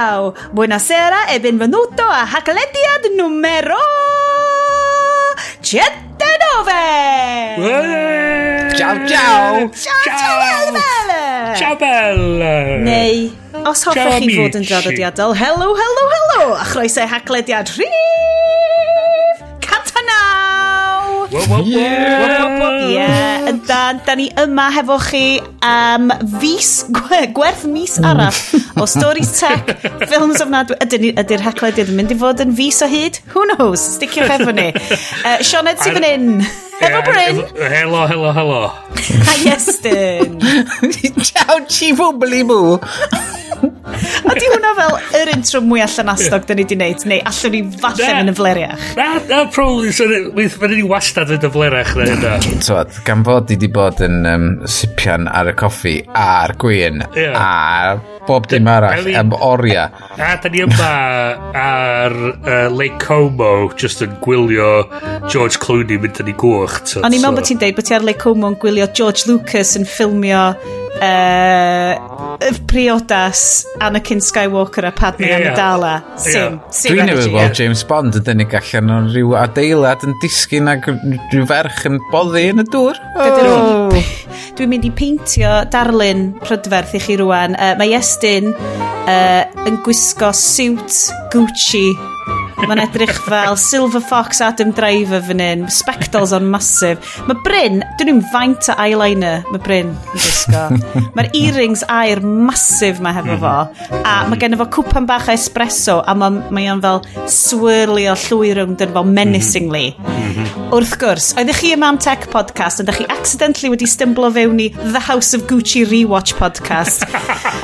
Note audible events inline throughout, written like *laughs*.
Ciao, buonasera e benvenuto a Hacklettiad numero 109! Ciao, ciao! Ciao, ciao, belle! Ciao, belle! Neu, os hoffech chi fod yn draddodiadol, hello, hello, hello! A chroeso i Hacklediad rhywun! Ie, yndan, da ni yma hefo chi am fus, gwerth mis mm. arall o Stories Tech, Films Ofnadwy. Ydy'r hecled ddim yn mynd i fod yn fus o hyd? Who knows? Sticiwch efo ni. *laughs* Uh, Sionet sy'n fan hyn. Efo Bryn. Helo, helo, helo. A Iestyn *laughs* Ciao, chi fwmbli mw. A di hwnna fel yr intro mwy allan astog dyn ni di wneud, neu allan ni falle yn y fleriach? Na, na, probably, so, mae'n ni wastad yn y flerach na hynna. Twad, gan fod ni di bod yn um, sipian ar y coffi a'r gwyn, yeah. a'r bob dim arall am oria. A da ni yma ar uh, Lake Como, just yn gwylio George Clooney mynd yn ei gwch. O'n i'n meddwl bod ti'n deud bod ti ar Lake Como yn gwylio George Lucas yn ffilmio uh, priodas Anakin Skywalker a Padme yeah. Amidala. Sim. Yeah. sim Dwi'n newid bod James Bond yn dynnu allan o'n rhyw adeilad yn disgyn ac rhyw ferch yn boddi yn y dŵr. Oh. *laughs* Dwi'n mynd i peintio darlun prydferth i chi rwan. Uh, mae Estyn uh, yn gwisgo siwt Gucci Mae'n edrych fel Silver Fox Adam Driver fan hyn. Spectals on massive. Mae Bryn, dwi'n ni'n faint o eyeliner, mae Bryn yn gwisgo. Mae'r earrings air massive mae hefo fo. A mae gen fo cwpan bach o espresso a mae mae o'n fel swirly o llwyr rwng dyn fo menacingly. Wrth gwrs, oeddech chi yma am Tech Podcast ond ydych chi accidentally wedi stymblo fewn i The House of Gucci Rewatch Podcast.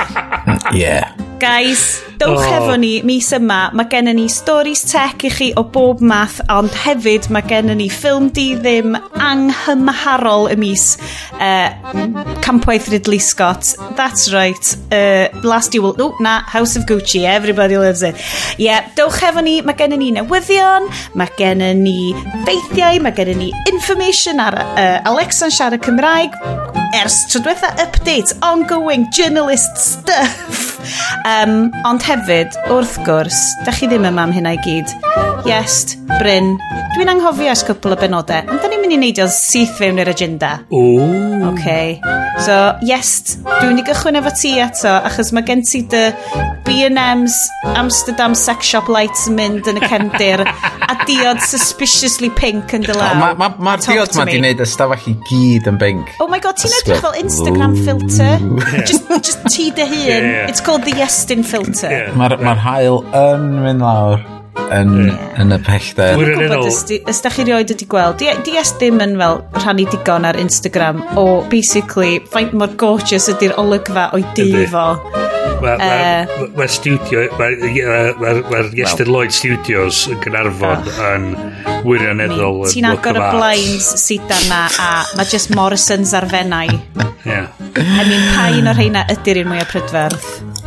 *laughs* yeah. Guys, dowch oh. efo ni mis yma. Mae gennym ni stories tech i chi o bob math, ond hefyd mae gennym ni ffilm di ddim anghymharol y mis uh, Campwaith Ridley Scott. That's right. Uh, last you will... Oh, na, House of Gucci. Everybody loves it. Yeah, dowch efo ni. Mae gennym ni newyddion, mae gennym ni feithiau. mae gennym ni information ar uh, Alexa'n siarad Cymraeg ers trydwetha update, ongoing journalist stuff. Um, ond hefyd, wrth gwrs, da chi ddim yma am hynna i gyd. Yes, Bryn, dwi'n anghofio ers cwpl o benodau, ond da ni mynd i neidio syth fewn i'r agenda. O. Okay. So, yes, dwi'n mynd i gychwyn efo ti eto, achos mae gen ti dy B&M's Amsterdam Sex Shop Lights yn mynd yn y cefndir, a diod suspiciously pink yn dylaw. Mae'r ma, ma, ma diod ma di wneud ystafell i gyd yn pink. Oh my god, ti'n edrych fel Instagram Ooh. filter. Just, just ti dy hun. Yeah. It's called the Yestin filter. Yeah. Mae'r ma hael yn mynd lawr yn, yeah. yn y pellter. Dwi'n gwybod, ysdach chi rioed wedi gweld, di, di es ddim yn fel rhannu digon ar Instagram o basically, faint mor gorgeous ydy'r olygfa o'i difo. Mae'r ma, ma, studio, mae'r ma, ma, Iestyn Lloyd Studios yn Gynarfon oh. yn wirioneddol. Ti'n agor y blinds sydd yna a mae just Morrison's ar fennau. yeah. I mean, pa un o'r rheina ydy'r un mwyaf prydferth?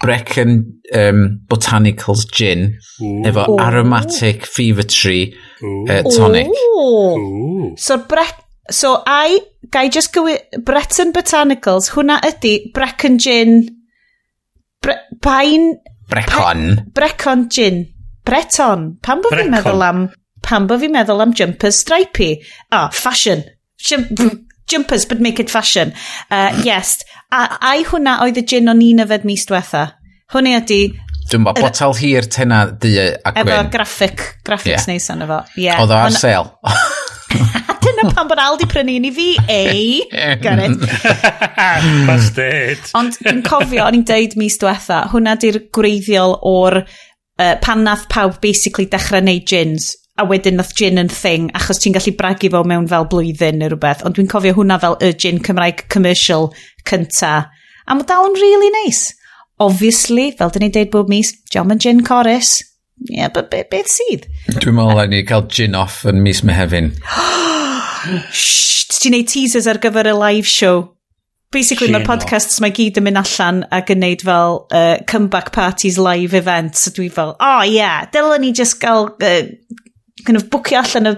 Brecon um, Botanicals Gin Ooh. efo Ooh. aromatic fever tree uh, tonic. Ooh. Ooh. So, brec so I, gai just gywir, Breton Botanicals, hwnna ydy Brecon Gin, bre bain... Brecon. Brecon Gin. Breton. Pan bo fi'n meddwl am... Pan bo fi'n meddwl am jumper stripey? Ah, oh, fashion. Jump, *laughs* Jumpers, but make it fashion. Uh, yes. A, ai hwnna oedd y gin o'n un yfed mis diwetha? Hwnna ydy... Dwi'n bod botel hir tena di a gwyn. Efo graffic, graphics yeah. neis yn fo. Yeah. Oedd o ar sale. *laughs* Dyna pan bod Aldi prynu un i fi, ei, Gareth. *laughs* Bastard. Ond dwi'n cofio, o'n i'n deud mis diwetha, hwnna di'r gwreiddiol o'r uh, pan nath pawb basically dechrau neud gins a wedyn nath gin yn thing, achos ti'n gallu bragu fo mewn fel blwyddyn neu rhywbeth, ond dwi'n cofio hwnna fel y gin Cymraeg commercial cynta. A mae dal yn really nice. Obviously, fel dyn ni'n deud bob mis, John and Gin Corus. Ie, yeah, but beth be sydd? Dwi'n meddwl ni cael gin off yn mis mehefin. *gasps* Shh, ti'n neud teasers ar gyfer y live show. Basically, mae'r podcasts mae gyd yn mynd allan ac yn neud fel uh, comeback parties live events. So dwi fel, oh yeah, dylen ni just gael uh, kind of bwcio allan y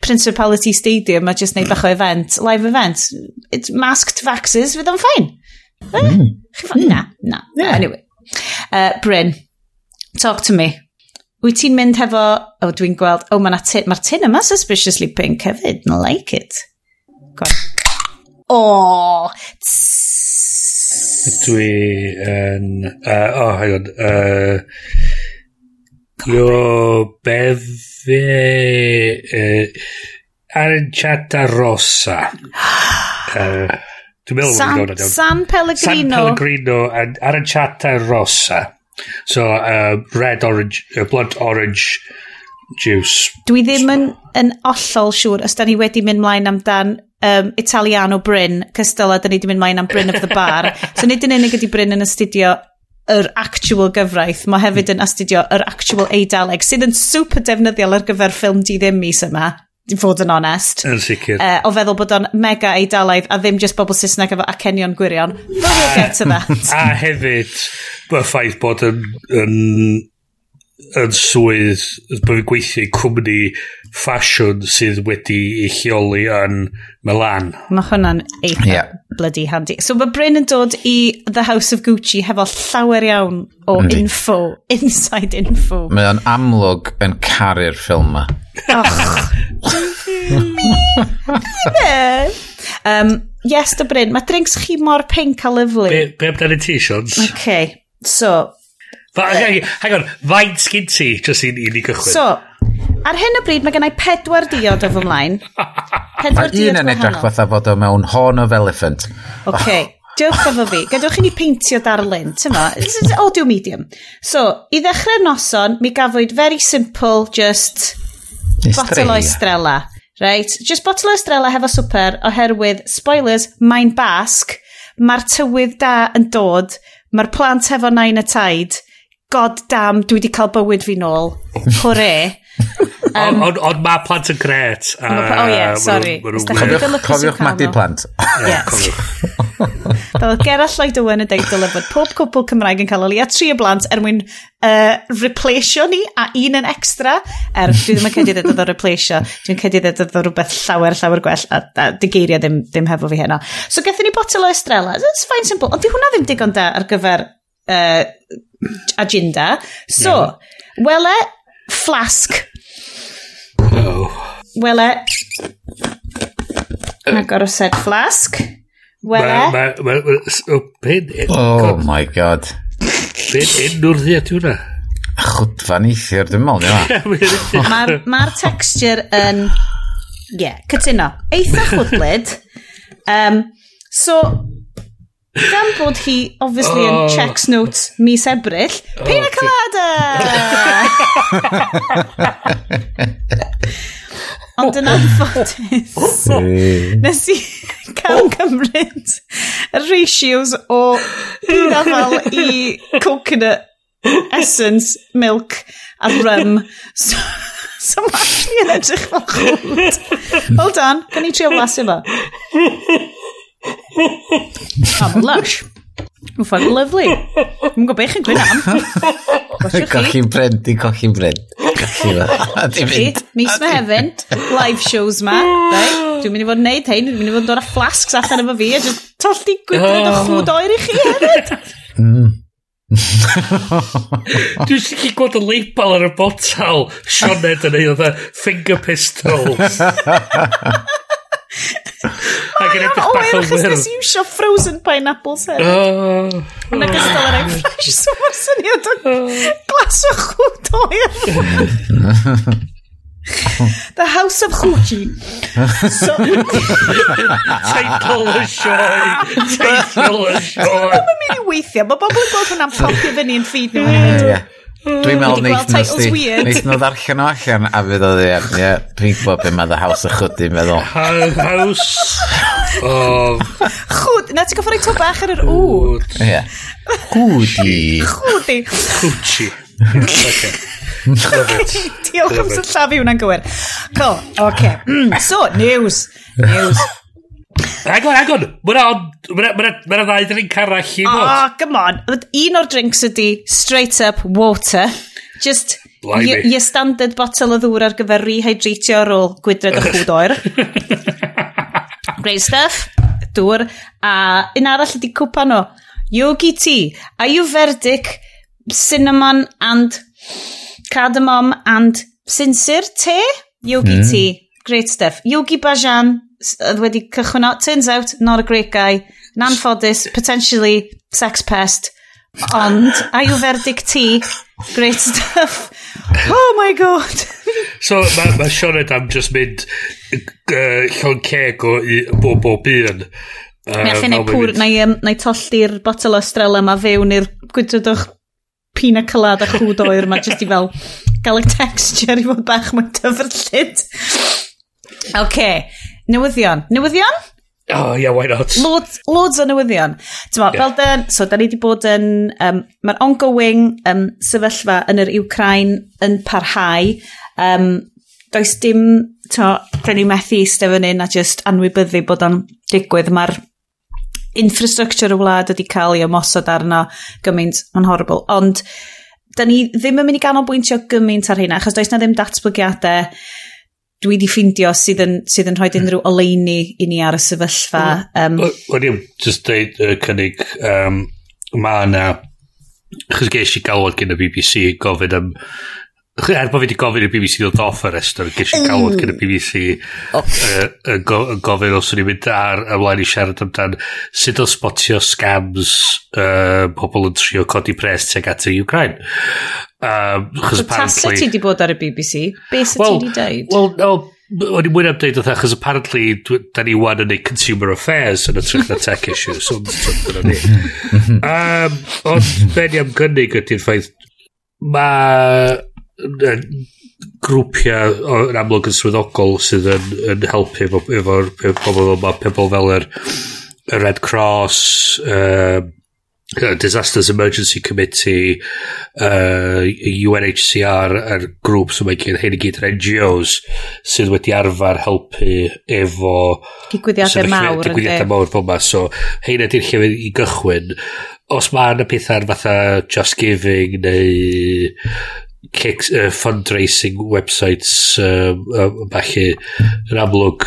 Principality Stadium a just neud bach o event, live event. It's masked vaxes fydd o'n ffain. Mm. Na, na. Yeah. Anyway. Uh, Bryn, talk to me. Wyt ti'n mynd hefo, o oh, dwi'n gweld, o oh, mae'r tin, ma tin yma suspiciously pink hefyd, I like it. Go on. O, Dwi yn, oh hang on, Yo, be fe... Uh, Aranciata Rosa. uh, *gasps* Dwi'n meddwl San, bod San Pellegrino. San Pellegrino and Aranciata Rosa. So, uh, red orange, uh, blood orange juice. Dwi ddim yn, yn ollol siŵr os da ni wedi mynd mlaen amdan um, Italiano Bryn, cystal a da ni wedi mynd mlaen am Bryn of the Bar. *laughs* so nid yn unig ydi Bryn yn y studio, yr actual gyfraith. Mae hefyd yn astudio yr actual eidaleg, sydd yn super defnyddiol ar gyfer ffilm di ddim mis yma i fod yn onest. Yn sicr. Uh, o feddwl bod o'n mega eidalaidd a ddim just bobl Saesneg efo acenion gwirion. But we'll get to that. *laughs* a hefyd, y ffaith bod yn, yn, yn swydd, bod fi'n gweithio i cwmni ffasiwn sydd wedi ei lleoli yn Milan. Mae hwnna'n eitha yeah. bloody handy. So mae Bryn yn dod i The House of Gucci hefo llawer iawn o Yndi. info, *laughs* inside info. Mae o'n amlwg yn caru'r ffilm ma. Och. um, yes, dy Bryn, mae drinks chi mor pink a lyflu. Be, be amdano ti, Sions? Okay. so... Fa, hang on, faint sgyn ti, jyst i ni gychwyn? So, Ar hyn o bryd mae gennau pedwar diod o fy mlaen. *laughs* Pedwar diod gwahanol. Un yn edrych fatha fod o mewn horn of elephant. Ok, diolch efo fi. Gadwch i ni peintio darlun, tyma. This is audio medium. So, i ddechrau noson, mi gafwyd very simple, just... Bottle o Estrella. Right, just bottle o Estrella hefo swper oherwydd, spoilers, mae'n basg, mae'r tywydd da yn dod, mae'r plant hefo nain y taid, god damn, dwi wedi cael bywyd fi nôl. Um, ond on, on mae plant yn gret. Uh, o oh, ie, yeah, sorry. Cofiwch, cofiwch magu plant. Yes. *laughs* Fel Gerall Lloyd Owen yn deud dylai bod pob cwpl Cymraeg yn cael o leia tri o blant er mwyn uh, replaceio ni a un yn extra. Er, dwi ddim yn cedi ddod o replaceio. Dwi'n cedi ddod o rhywbeth llawer, llawer gwell a, a digeiria ddim, ddim hefo fi heno. So gethon ni botel o Estrella. It's fine simple. Ond di hwnna ddim digon da ar gyfer uh, agenda. So, yeah. wele flask Oh. Wele. Agor o set flask. Wele. Ma, ma, ma, ma, pen, oh my god. Be'n enw'r ddiat yw hwnna? Chwtfa neithiwr, dwi'n meddwl, dwi'n *laughs* meddwl. Mae'r *laughs* texture yn... Ie, yeah, cytuno. Eitha chwdlyd. Um, *laughs* so, Gan bod hi, obviously, yn oh. checks notes mis ebryll, oh, pina colada! *laughs* Ond yn anffodus, oh. *laughs* nes i cael oh. cymryd y ratios o pinafal i coconut essence, milk a rum. So, so mae actually yn edrych fel chwt. Hold on, gan i trio blasu fo. Am lush. Mae'n ffordd lyflu. Mae'n gwybod beth chi'n gwyn am. Cochi'n brent, di cochi'n brent. Cochi'n brent. Mis me hefyn, live shows ma. Dwi'n mynd i fod yn neud hyn, dwi'n mynd i fod yn dod â flasks allan efo fi, a dwi'n tollu gwybod o oh. chwd oer i chi hefyd. Dwi'n sicr gweld y label ar y botal Sioned yn ei oedd finger pistols *laughs* Mae yna oer achos nes i iwsio frozen pineapples hefyd. Oh. *laughs* Yn ogystal â'r air fresh, so mae'r syniad o glas o chwt oer. The House of Hoochie. so, Teitl y sioe. Teitl y sioe. Mae'n mynd i weithio. Mae bobl yn gweld hwnna'n popio fyny yn ffid nhw. Dwi'n meddwl neith nhw sti. Neith nhw ddarllen o allan a fydd o ddian. Ie, dwi'n gwybod beth mae The House a chwdy yn meddwl. House. Chwd. Na ti'n goffod rei to bach ar yr w. Ie. Chwdi. Chwdi. Chwdi. Diolch am sy'n llafi hwnna'n gywir. Cool, oce. Mm, so, news. News. Hang on, hang on. Mae'na ddau drink arall i fod. Oh, come on. Un o'r drinks ydi straight up water. Just your, your standard bottle o ddŵr ar gyfer rehydratio ar ôl gwydred o chwd oer. *laughs* Great stuff. Dŵr. A un arall ydi cwpan o. Yogi tea. Ayurvedic, cinnamon and cardamom and sinsir te. Yogi mm. tea. Great stuff. Yogi bajan oedd wedi cychwyn o, turns out, not a great guy, yn anffodus, potentially sex pest, ond, a yw verdict ti, great stuff, oh my god. *laughs* so, mae ma Sioned am just mynd uh, llon ceg o bob bob un. Uh, Neu neu pŵr, neu, um, neu tollti'r botol o estrella ma fewn i'r gwydrydwch pina colada chwd oer ma jyst i fel gael y texture i fod bach mwy dyfrllid. Oce, *laughs* okay. Newyddion. Newyddion? Oh, yeah, why not? Loads, loads o newyddion. Tyma, yeah. fel dyn, so da ni wedi bod yn, um, mae'r ongoing um, sefyllfa yn yr Ukraine yn parhau. Um, does dim, to, da ni methu eistedd fan hyn a just anwybyddu bod o'n digwydd. Mae'r infrastructure y wlad wedi cael ei ymosod arno gymaint yn horrible. Ond, da ni ddim yn mynd i ganolbwyntio gymaint ar hynna, achos does na ddim datblygiadau dwi wedi ffeindio sydd yn, sydd yn rhoi hmm. unrhyw oleini i ni ar y sefyllfa. Hmm. Um, Wedi i'n just deud uh, cynnig, um, mae yna, chys ges i galwad gen y BBC gofyn am Er bod fi wedi gofyn i'r BBC ddod off y restr, ges i galwad gen y mm. BBC oh. uh, go, gofyn os o'n i'n mynd ar ymlaen i siarad amdan sut o spotio scams uh, pobl yn trio codi pres teg at y Ukraine. Um, so apparently... ti di bod ar y BBC? Be sy well, ti di dweud? Wel, no, o'n i'n mwyn am dweud oedd achos apparently da ni wan yn ei consumer affairs yn y trwy'n tech issues. So, dyna ni. um, ond be ni am gynnig ydy'r ffaith mae grwpiau o'r amlwg yn swyddogol sydd yn, yn helpu efo'r efo pobl fel yma, pobl fel yr Red Cross, um, uh, Disasters Emergency Committee, uh, UNHCR, a'r grŵp sy'n mynd hyn i gyd yr NGOs sydd wedi arfer helpu efo digwyddiadau mawr. Digwyddiadau mawr fel yma. So, hein ydy'r lle i gychwyn. Os mae yna pethau'n fatha Just Giving neu kicks, uh, fundraising websites um, uh, falle yn amlwg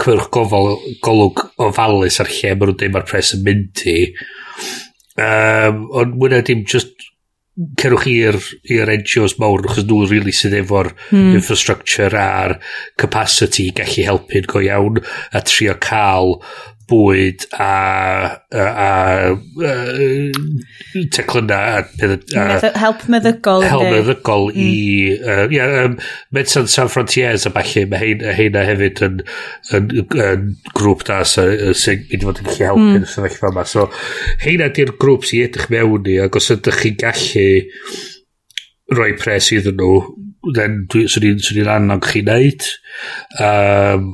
cwyrch gofal golwg ofalus ar lle maen nhw'n dweud mae'r pres yn mynd i Um, ond mwynhau dim just cerwch i'r i'r NGOs mawr achos nhw'n really sydd efo'r hmm. infrastructure a'r capacity i gallu helpu'n go iawn a trio cael bwyd a, a, a, a teclynna a, a, a help meddygol help meddygol mm. i uh, yeah, um, Medicine San Frontiers a falle mae heina, heina hefyd yn, yn, yn grŵp da sy'n mynd i fod yn gallu helpu mm. yn y sefyllfa yma so heina di'r grŵp sy'n edrych mewn i ac os ydych chi'n gallu rhoi pres iddyn nhw then dwi'n swn i'n swn i'n annog chi wneud um,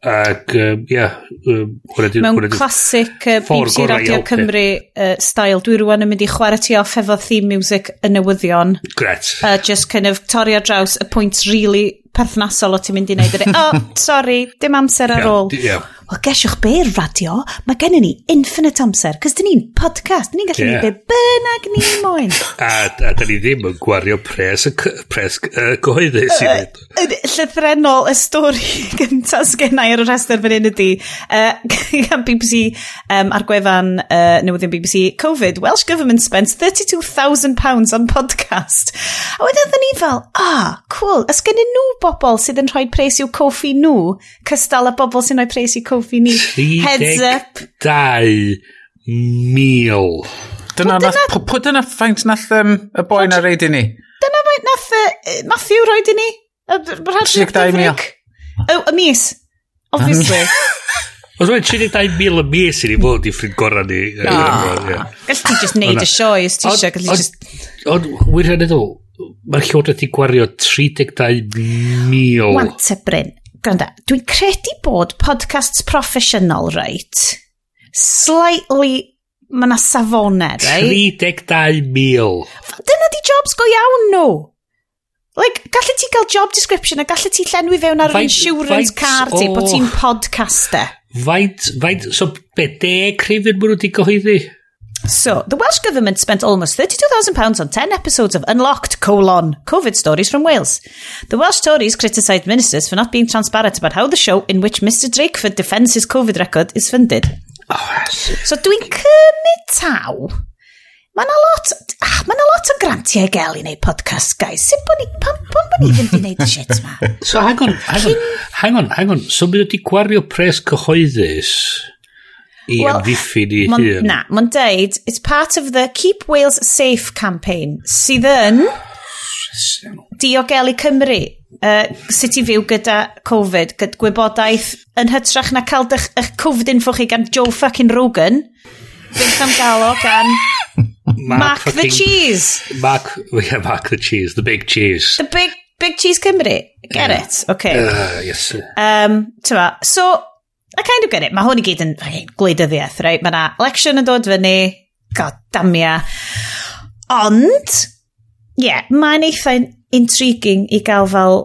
Ac um, ia, um, hwnna di... Mewn classic uh, BBC Radio Cymru uh, style, dwi rwan yn mynd i chwarae ti off efo theme music y newyddion. Gret. Uh, just kind of torri ar draws y pwynt really perthnasol o ti'n mynd i wneud. E- *laughs* oh, sorry, dim amser ar yeah, ôl. Yeah. Wel, gesiwch be'r radio, mae gennym ni infinite amser, cys dyn ni'n podcast, dyn ni'n gallu yeah. ni be bynnag ni *laughs* moyn. a, a dyn ni ddim yn gwario pres, pres uh, gyhoeddus i fynd. Uh, llythrenol y stori *laughs* gyntaf sgennau ar y rhestr fan hyn ydy, *laughs* gan uh, BBC um, ar gwefan uh, newyddion BBC, Covid, Welsh Government spent £32,000 on podcast. A wedyn ddyn ni fel, ah, cool, ys gennyn nhw bobl sydd yn rhoi pres i'w coffi nhw, cystal a bobl sy'n rhoi pres i'w coffi Awffi ni. Heads up. 32,000. Dyna, dyna, pwy dyna ffaint nath um, y boi na reid i ni? Dyna faint nath uh, Matthew roed i ni? 32,000. O, y mis. Obviously. *laughs* Os mae'n 32,000 y mis i ni fod i ffrind gorau ni. Gall ti just neud y sioe os ti eisiau. Gall just... Ond, wir hynny ddw, mae'r llywodraeth i gwario 32,000. Wante Bryn gwranda, dwi'n credu bod podcasts proffesiynol, right, slightly, mae yna safonau, right? 32,000. Dyna di jobs go iawn nhw. Like, gallu ti gael job description a gallu ti llenwi fewn ar faint, insurance car ti oh. bod ti'n podcaster. Faint, faint, so be, deg rhywun mwyn wedi gyhoeddi? So, the Welsh Government spent almost £32,000 on 10 episodes of Unlocked, colon, COVID stories from Wales. The Welsh Tories criticised ministers for not being transparent about how the show in which Mr Drakeford defends his COVID record is funded. Oh, so, dwi'n cymryd taw. Mae yna lot, ah, mae lot o grantiau gael i wneud podcast, guys. Sut bod ni, pan, pan bod ni *laughs* ddim wedi wneud y shit ma? So, hang on, hang on, hang on, hang on. So, mynd wedi gwario pres cyhoeddus i well, amddiffyn i hun. Na, mae'n deud, it's part of the Keep Wales Safe campaign, sydd yn diogelu Cymru uh, sut i fyw gyda Covid, gyda gwybodaeth yn hytrach na cael dych, eich cyfdyn ffwch chi gan Joe fucking Rogan, fydd am galo gan Mark, Mark the Cheese. Mark, yeah, Mark the Cheese, the big cheese. The big Big Cheese Cymru. Get yeah. it? Okay. Uh, yes. Um, tyma. So, I kind of get it. Mae hwn i gyd yn gwleidyddiaeth, right? Mae na election yn dod fyny. God damn ia. Ond, ie, yeah, mae'n eitha intriguing i gael fel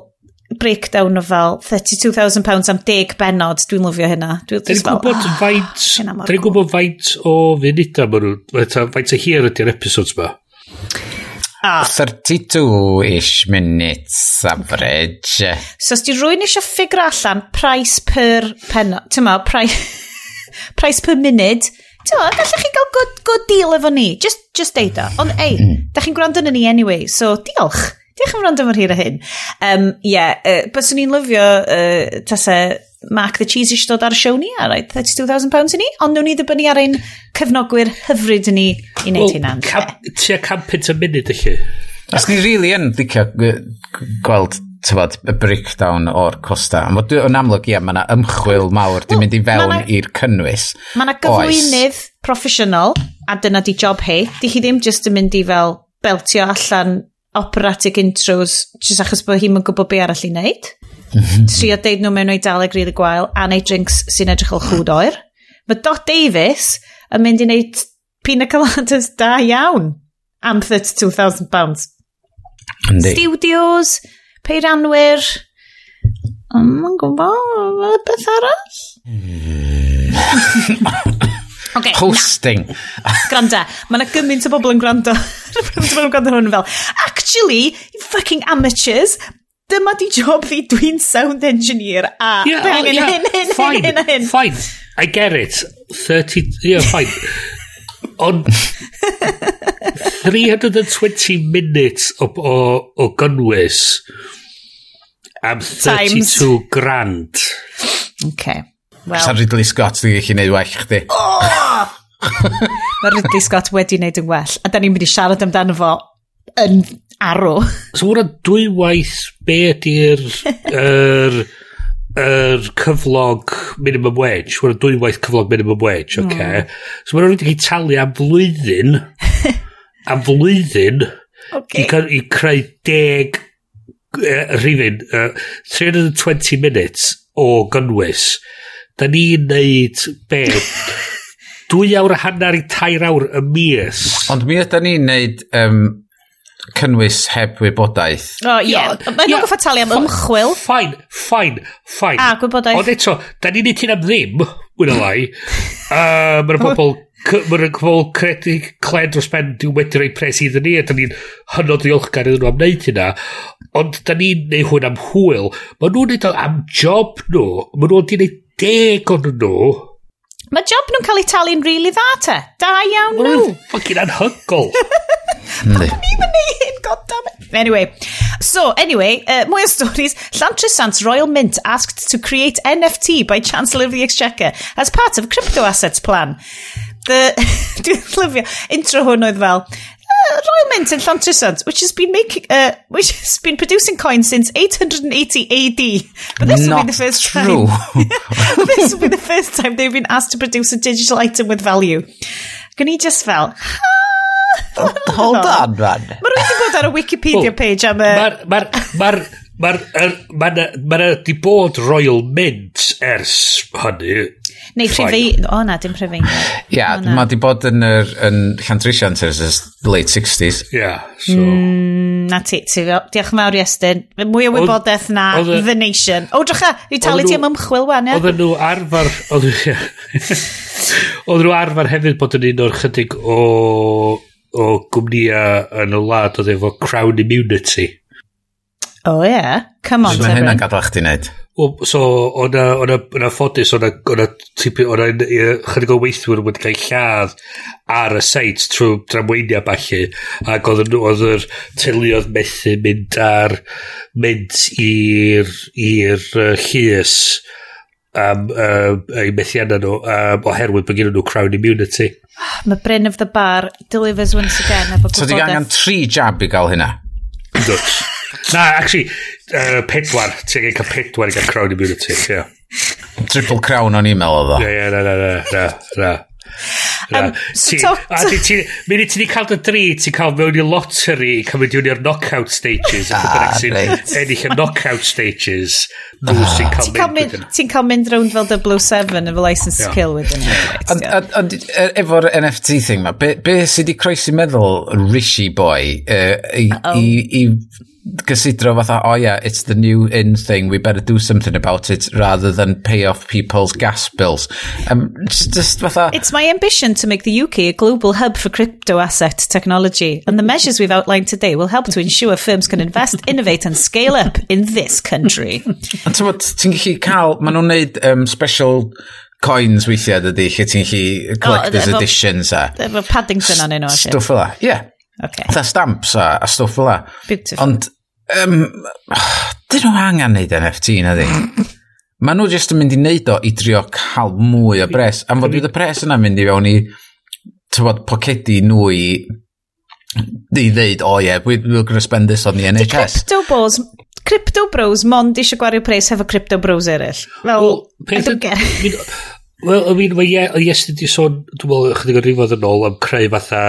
breakdown o fel £32,000 am 10 benod. Dwi'n lyfio hynna. Dwi'n dwi gwybod ah, faint, dwi'n gwybod faint o funudau maen nhw, faint o hir ydy'r episodes ma. Ah. 32-ish minutes average. So, os di rwy'n eisiau ffigur allan price per penna, ti'n price, *laughs* price per munud, ti'n ma, gallech chi gael good, good deal efo ni, just, just deud o. Ond, ei, mm. da chi'n gwrando yn ni anyway, so diolch. Diolch am rand am yr hyn a hyn. Um, yeah, uh, bys o'n i'n lyfio uh, tase Mark the Cheese eisiau dod ar y siow ni, a rhaid £32,000 i ni, ond nhw'n i ddibynnu ar ein cyfnogwyr hyfryd i ni i wneud well, hynna. Well, cam pint y munud ych Os ni rili really yn ddicio gweld tyfod, y breakdown o'r costa. Ond dwi yn amlwg, ie, mae yna ymchwil mawr di mynd i fewn i'r cynnwys. Mae yna gyflwynydd proffesiynol, a dyna di job hi. Di chi ddim jyst yn mynd i fel beltio allan operatic intros, jyst achos bod hi'n gwybod be arall i wneud. *laughs* trio deud nhw mewn oedaleg rili gwael a neud drinks sy'n edrych o chwd oer. Mae Dot Davis yn mynd i wneud pina coladas *laughs* da iawn am 32,000 pounds. Studios, peiranwyr, um, gwybod, beth arall? *laughs* Okay, Hosting. Granda, mae yna gymaint o bobl yn gwrando. Mae'n gwrando hwn fel, actually, you fucking amateurs, dyma di job fi, dwi'n sound engineer, a yeah, be angen yeah, hyn, hyn, fine, hyn, hyn, hyn. Fine, I get it. 30, yeah, fine. On 320 minutes o, o, o gynwys am 32 Timed. grand. Okay. Well. Sa'n Ridley Scott ddim gallu gwneud well chdi. Oh! *laughs* Mae Ridley Scott wedi wneud yn well. A da ni'n mynd i siarad amdano fo yn arw. So hwnna dwywaith be ydy'r er, er cyflog minimum wage. Hwnna dwywaith cyflog minimum wage, oce. Okay. Mm. So mae'n rhaid i talu am flwyddyn, *laughs* am flwyddyn, okay. i, i creu deg uh, rhywun, uh, 320 minutes o gynnwys. Da ni'n neud be? *laughs* dwy awr a hanner i tair awr y mis. Ond mi ydy ni'n neud um, cynnwys heb wybodaeth. O, oh, ie. Yeah. Yeah. Mae'n yeah. goffa talu am ymchwil. Fine, fine, fine. A, gwybodaeth. Ond eto, da ni'n neud hyn am ddim, wyna lai. uh, *laughs* Mae'r bobl Mae'r pobl credu clen dros ben diw wedi rhoi pres iddyn ni a da ni'n hynod ddiolchgar iddyn nhw am wneud hynna ond da ni'n neud hwn am hwyl mae nhw'n neud am job nhw mae nhw'n wedi neud deg o'n nhw Mae job nhw'n cael eu talu'n rili really dda te. Da iawn nhw. *laughs* Wel, ffocin anhygol. *laughs* Pam ni'n mynd i hyn, goddammit. Anyway, so anyway, uh, mwy o stories. Llantrysant Royal Mint asked to create NFT by Chancellor of the Exchequer as part of crypto assets plan. The, *laughs* dwi'n lyfio, intro hwn oedd fel, uh, Royal Mint in Llantrysant, which has been making, uh, which has been producing coins since 880 AD. But this Not will be the first true. time. *laughs* this will be the first time they've been asked to produce a digital item with value. Gan i just fel, Hold on, man. Mae rwy'n wedi bod ar y Wikipedia oh. page am uh, y... Mae'r Mae'n ma na, ma na di bod Royal Mint ers hynny. Neu Rhyfeiniog. O na, dim Rhyfeiniog. Ia, yeah, mae di bod yn, yr, yn Llantrisiant ers y late 60s. Ia, yeah, so... Mm, na ti, ti fel. Diolch yn fawr i Estyn. Mwy o wybodaeth na the, the Nation. O, drycha, i talu ti am ymchwil wan, ia? Oedden nhw arfer... Oedden *laughs* nhw arfer hefyd bod yn un o'r chydig o o gwmnïa yn y wlad oedd efo crown immunity. O oh, ie. Yeah. Come on, so, Tefyn. hynna'n gadael chdi wneud. So, o'na, o'na, o'na ffodus, o'na, o'na, tipi, o'na chydig o weithwyr wedi cael lladd ar y seit trwy dramweinia falle, ac oedd oedd yr teuluodd methu mynd ar, mynd i'r, i'r uh, llys am uh, eu methiannau nhw um, oherwydd bod gen nhw crown immunity. Ah, Mae Bryn of the Bar delivers once again. efo So, di angen tri jab i gael hynna? Dwt. Na, actually, uh, pedwar. Ti'n gael cael pedwar i gael crown immunity, ie. Yeah. Triple crown o'n email oedd o. Ie, ie, na, na, na, na, na. Um, so ti, a ti, ti, mynd i ti wedi cael dy dri, ti'n cael mewn i lottery, cael mynd i'r knockout stages, ah, a bynnag sy'n ennill y knockout stages, ah. nhw sy'n cael mynd. Ti'n cael mynd rownd fel Double 7 efo license to kill wedyn. Ond e, efo'r NFT thing ma, be, be sydd wedi croesi meddwl Rishi boy uh, i, i, i gysidro fatha, oh yeah, it's the new in thing, we better do something about it rather than pay off people's gas bills. Um, just, just fatha... It's my ambition to make the UK a global hub for crypto asset technology, and the measures we've outlined today will help to ensure firms can invest, innovate and scale up in this country. A ti'n bod, ti'n gallu cael, maen nhw'n neud um, special coins weithiau dydy, lle ti'n gallu collector's oh, editions a... Efo Paddington o'n enw. Stwff fel la, yeah. Okay. Tha stamps a, a stwff fel. Beautiful. Ond Um, dyn nhw angen neud NFT na di. Ma nhw jyst yn mynd i neud o i drio cael mwy o bres. Am fod bydd y bres yna mynd i fewn i tywod pocedi nhw i i ddeud, o oh, ie, yeah, we're going to spend this on the NHS. Crypto balls, crypto bros, mond eisiau gwario pres hefo crypto bros eraill. Fel, well, I don't get it. *laughs* Wel, I mean, mae Ie, Yes di sôn, dwi'n meddwl, chydig o rifodd yn ôl am creu fatha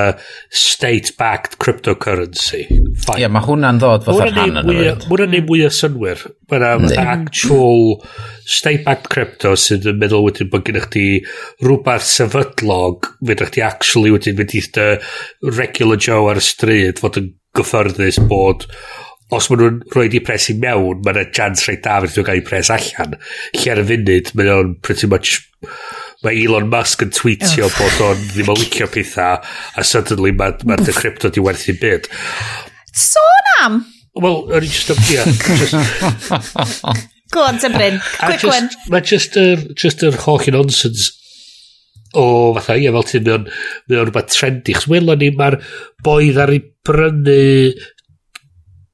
state-backed cryptocurrency. Ie, yeah, mae hwnna'n ddod fatha rhan yn y fyd. hwnna'n neud mwy o synwyr. Mae'n actual state-backed crypto sydd yn meddwl wedyn bod gennych chi rhywbeth sefydlog, fydd chi actually wedyn mynd i regular Joe ar y stryd fod yn gyffyrddus bod os maen nhw'n rhoi di pres i mewn, mae yna chance rhaid da fydd nhw'n cael ei pres allan. Lle ar y funud, mae o'n pretty much... Mae Elon Musk yn tweetio Uff. bod o'n ddim yn licio pethau, a suddenly mae ma, dy crypto di werthu byd. Sôn am! Wel, yr un just Yeah, just Go on, Tembryn. Quick one. Mae just yr just yr holl nonsense o fatha, ie, fel ti'n mae o'n rhywbeth trendy. Chos welon ni, mae'r boedd ar ei brynu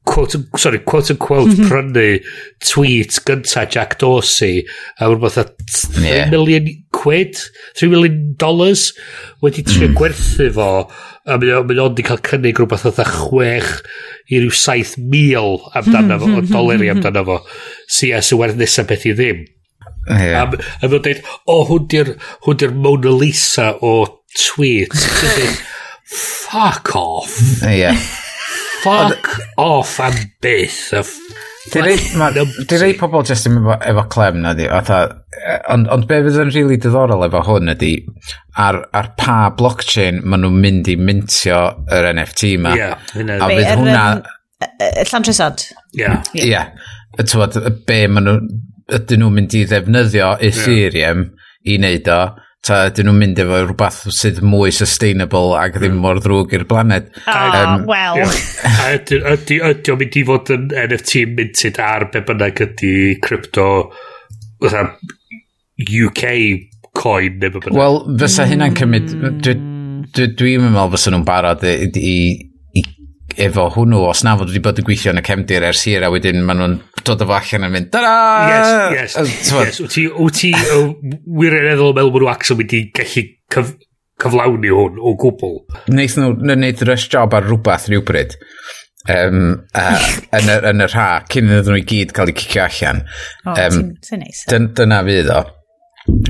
quote, sorry, quote and quote mm -hmm. prynu tweet gynta Jack Dorsey a mae'n rhywbeth a 3 yeah. million quid 3 million dollars wedi trio mm. gwerthu fo a mae'n ond i cael cynnig rhywbeth oedd 6 i ryw 7,000 amdano fo, mhm, o mhm, doleri mhm, amdano fo si a sy'n werth nesaf beth i ddim yeah. a, a mae'n dweud o oh, hwn di'r Mona Lisa o tweet fuck off yeah Fuck off am byth. Di rei pobl jyst yn efo, efo clem na di. E, ond on be fydd yn rili really diddorol efo hwn ydi ar, ar pa blockchain maen nhw'n mynd i mintio yr NFT ma. Yeah, a fydd er, hwnna... Llantrysod. Ie. Ie. Tywod, be maen nhw... Ydyn nhw'n mynd i ddefnyddio Ethereum yeah. i wneud o ta ydyn nhw'n mynd efo rhywbeth sydd mwy sustainable ac ddim mm. mor ddrwg i'r blaned. Ah, um, wel. Ydy o'n mynd i fod yn NFT minted ar be bynnag ydy crypto UK coin neu be bynnag? Wel, fysa hynna'n cymryd... Mm. Dwi'n dwi, dwi meddwl fysa nhw'n barod i, i efo hwnnw os na fod wedi bod yn gweithio yn y cefndir ers hir a wedyn maen nhw'n dod o allan yn mynd da Yes, yes, yes. Wyt ti, wyt ti wirioneddol yn meddwl bod nhw actually mynd i gallu cyf cyflawni hwn o gwbl. Neith nhw wneud rush job ar rhywbeth rhywbryd um, uh, *laughs* yn, y, yn y rha cyn iddyn nhw i gyd cael eu cicio allan. O, um, ti'n neis. Dyna fydd o.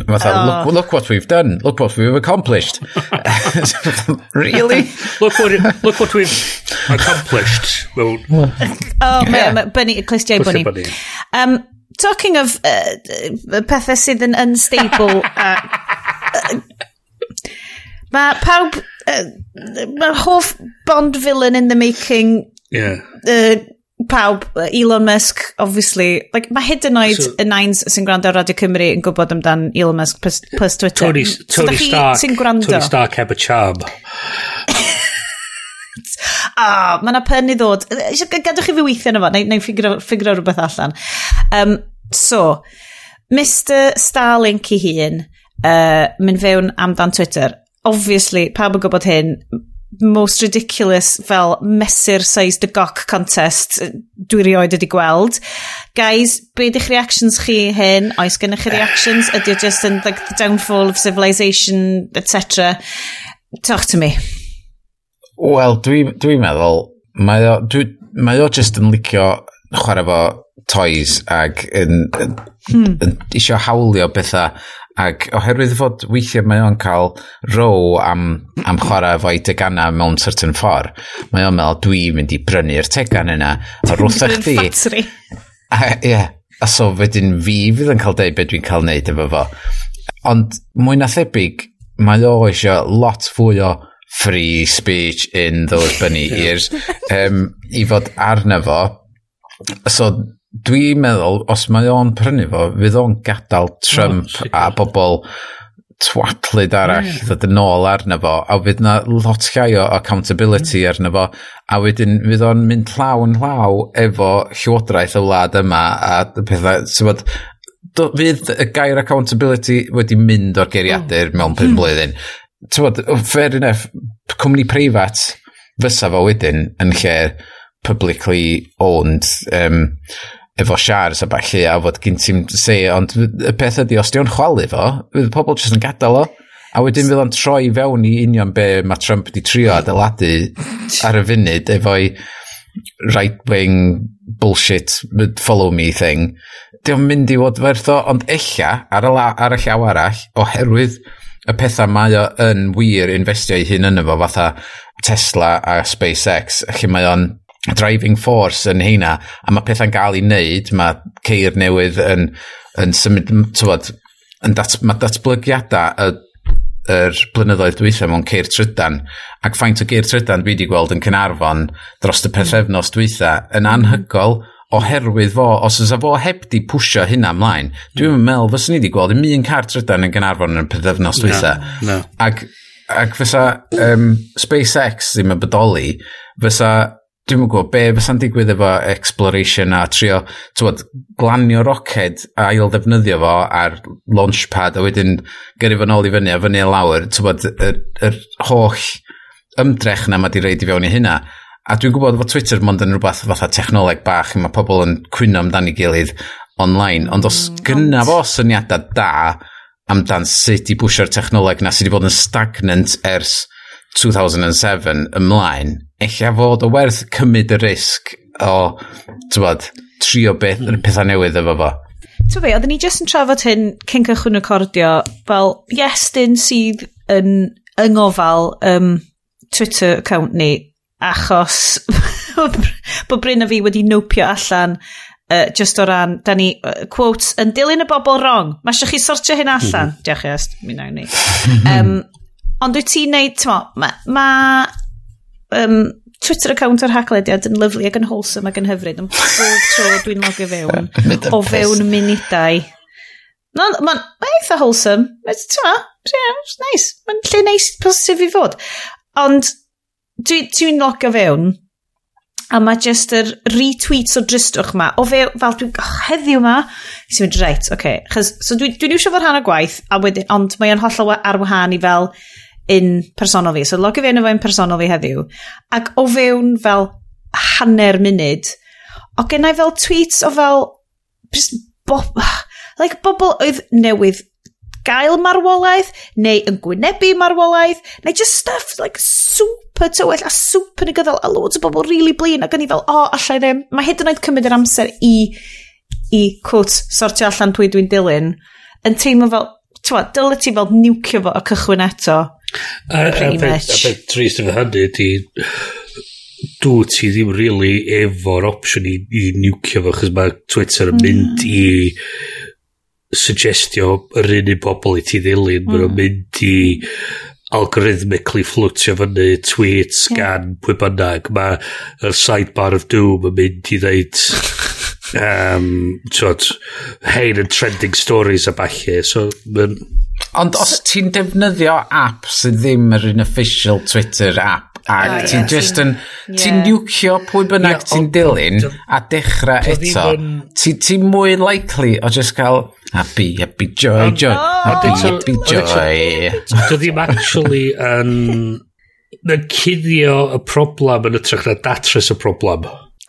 Fatha, oh. look, look what we've done, look what we've accomplished. *laughs* really? look, what, look what we've accomplished. Well, oh, yeah. mae Bunny, Clistiau Bunny. bunny. Um, talking of uh, pethau sydd yn unstable, *laughs* uh, uh, mae pawb, uh, mae hoff Bond villain in the making yeah. uh, pawb, Elon Musk, obviously, like, mae hyd yn oed so, y nines sy'n gwrando ar Radio Cymru yn gwybod amdan Elon Musk plus, plus Twitter. Tony, Tony so, Stark, sy'n gwrando. Tony Stark heb y charm. *laughs* Ah, oh, mae yna pen i ddod. Gadwch chi fi weithio yna fo, neu, neu ffigur, ffigur rhywbeth allan. Um, so, Mr Starlink i hun, uh, mynd fewn amdan Twitter. Obviously, pawb yn gwybod hyn, most ridiculous fel mesur size dy goc contest dwi rioed wedi gweld. Guys, be ydych reactions chi hyn? Oes gennych chi reactions? Ydy o just yn like, the downfall of civilization, etc. Talk to me. Wel, dwi'n dwi meddwl, mae o, dwi, mae o just yn licio chwarae fo toys ac yn, yn, hmm. yn isio hawlio bethau Ac oherwydd fod weithiau mae o'n cael row am, am chwarae efo'i tegannau mewn certain ffordd, mae o'n meddwl dwi'n mynd i brynu'r tegan yna o'r wrth chdi di. A, yeah. a so wedyn fi fydd yn cael deud beth dwi'n cael neud efo fo. Ond mwy na thebyg, mae o eisiau lot fwy o free speech in those bunny *laughs* ears um, i fod arna fo. So Dwi'n meddwl, os mae o'n prynu fo, fydd o'n gadael Trump oh, a bobl twatlyd arall mm. ddod yn ôl arno fo, a fydd na lot llai o accountability mm. arno fo, a wedyn fydd o'n mynd llaw yn llaw efo llywodraeth y wlad yma, a pethau, sefod, fydd y gair accountability wedi mynd o'r geiriadur oh. mewn pum hmm. blwyddyn. Tywod, fair enough, cwmni preifat fysa fo wedyn yn lle publicly owned um, efo siars a balli a fod gyn ti'n se, ond y peth ydy, os di o'n chwalu fo, fydd pobl jyst yn gadael o. A wedyn fydd o'n troi fewn i union be mae Trump wedi trio adeiladu ar y funud efo'i right-wing bullshit follow me thing. Di o'n mynd i fod werth o, ond ella, ar y, la, ar y llaw arall, oherwydd y pethau mae o yn wir investio i hun yn efo, fatha Tesla a SpaceX, lle mae o'n driving force yn heina, a mae pethau'n gael ei wneud, mae ceir newydd yn, yn symud, tywod, yn dat, mae datblygiadau y yr blynyddoedd dwythau mewn ceir trydan ac faint o geir trydan dwi wedi gweld yn Cynarfon dros y mm. pethefnos dwythau yn mm. anhygol oherwydd fo, os ysa fo heb di pwsio hynna ymlaen, dwi'n mm. meddwl fyswn ni wedi gweld ym un car trydan yn Gynarfon yn y pethefnos dwytha. No, no. Ac, ac fysa um, SpaceX ddim yn bodoli, fysa Dwi'n yn gwybod be fysa'n digwydd efo exploration a trio tywod, glanio roced a ail ddefnyddio fo ar launchpad a wedyn gyrru fo nôl i fyny a fyny a lawr. Tywod, yr, yr holl ymdrech na mae di reid i fewn i hynna. A dwi'n gwybod fod Twitter mond yn rhywbeth fatha technoleg bach mae pobl yn cwyno amdani gilydd online ond os mm, gynna fo syniadau da amdan sut i bwysio'r technoleg na sydd wedi bod yn stagnant ers 2007 ymlaen, eich fod o werth cymryd y risg o, tywod, trio beth, mm. pethau newydd efo fo. Ti'n fe, oedden ni jyst yn trafod hyn cyn cychwyn recordio, fel Iestyn sydd yn yngofal um, Twitter account ni, achos *laughs* bod Bryn a fi wedi nwpio allan uh, just o ran, da ni, uh, quotes, yn dilyn y bobl wrong. Mae eisiau chi sortio hyn allan. Mm. Diolch, Iest, mi nawn ni. Um, *laughs* Ond wyt ti'n neud, ti'n mo, mae ma, um, Twitter account o'r haglediad yn lyflu ac yn wholesome ac yn hyfryd. Yn bob tro dwi'n logio fewn *laughs* o fewn munudau. No, mae'n ma eitha wholesome. Ti'n ma, it's nice. Mae'n lle neis positif i fod. Ond dwi'n dwi, dwi logio fewn a mae just yr retweets o dristwch ma o fe, fel dwi'n oh, heddiw ma sy'n mynd reit, oce okay. Chos, so dwi'n dwi, dwi eisiau fod rhan o gwaith a wedyn, ond mae'n hollol ar wahân i fel un personol fi. So logio fi yn efo un personol fi heddiw. Ac o fewn fel hanner munud, o gennau fel tweets o fel just bo, like bobl oedd newydd gael marwolaeth, neu yn gwynebu marwolaeth, neu just stuff like super tywyll a super negyddol a loads o bobl really blin ac yn i fel, o, oh, allai ddim. Mae hyd yn oed cymryd yr amser i, i quote, sortio allan pwy dwi'n dilyn, yn teimlo fel, ti'n dylai ti fel niwcio fo y cychwyn eto A, a, a beth trist efo hynny ydy, dw ti ddim really efo'r opsiwn i, i niwcio fo, chos mae Twitter yn mynd mm. i suggestio yr un i bobl i ti ddilyn, mm. mae'n mynd i algorithmically flwtio fyny tweets yeah. gan pwy bynnag. Mae'r sidebar of doom yn mynd i ddeud *laughs* um, twod, hein yn trending stories a balli. So, um, Ond os ti'n defnyddio app sydd ddim yr un official Twitter app, a oh, ti'n yeah. just yn, yeah. ti'n niwcio pwy bynnag yeah, ti'n dilyn a dechrau eto, ti'n ti mwy likely o just cael happy, happy joy, joy, happy, happy joy. Dwi ddim actually yn, yn cuddio y problem yn ytrach na datres y problem.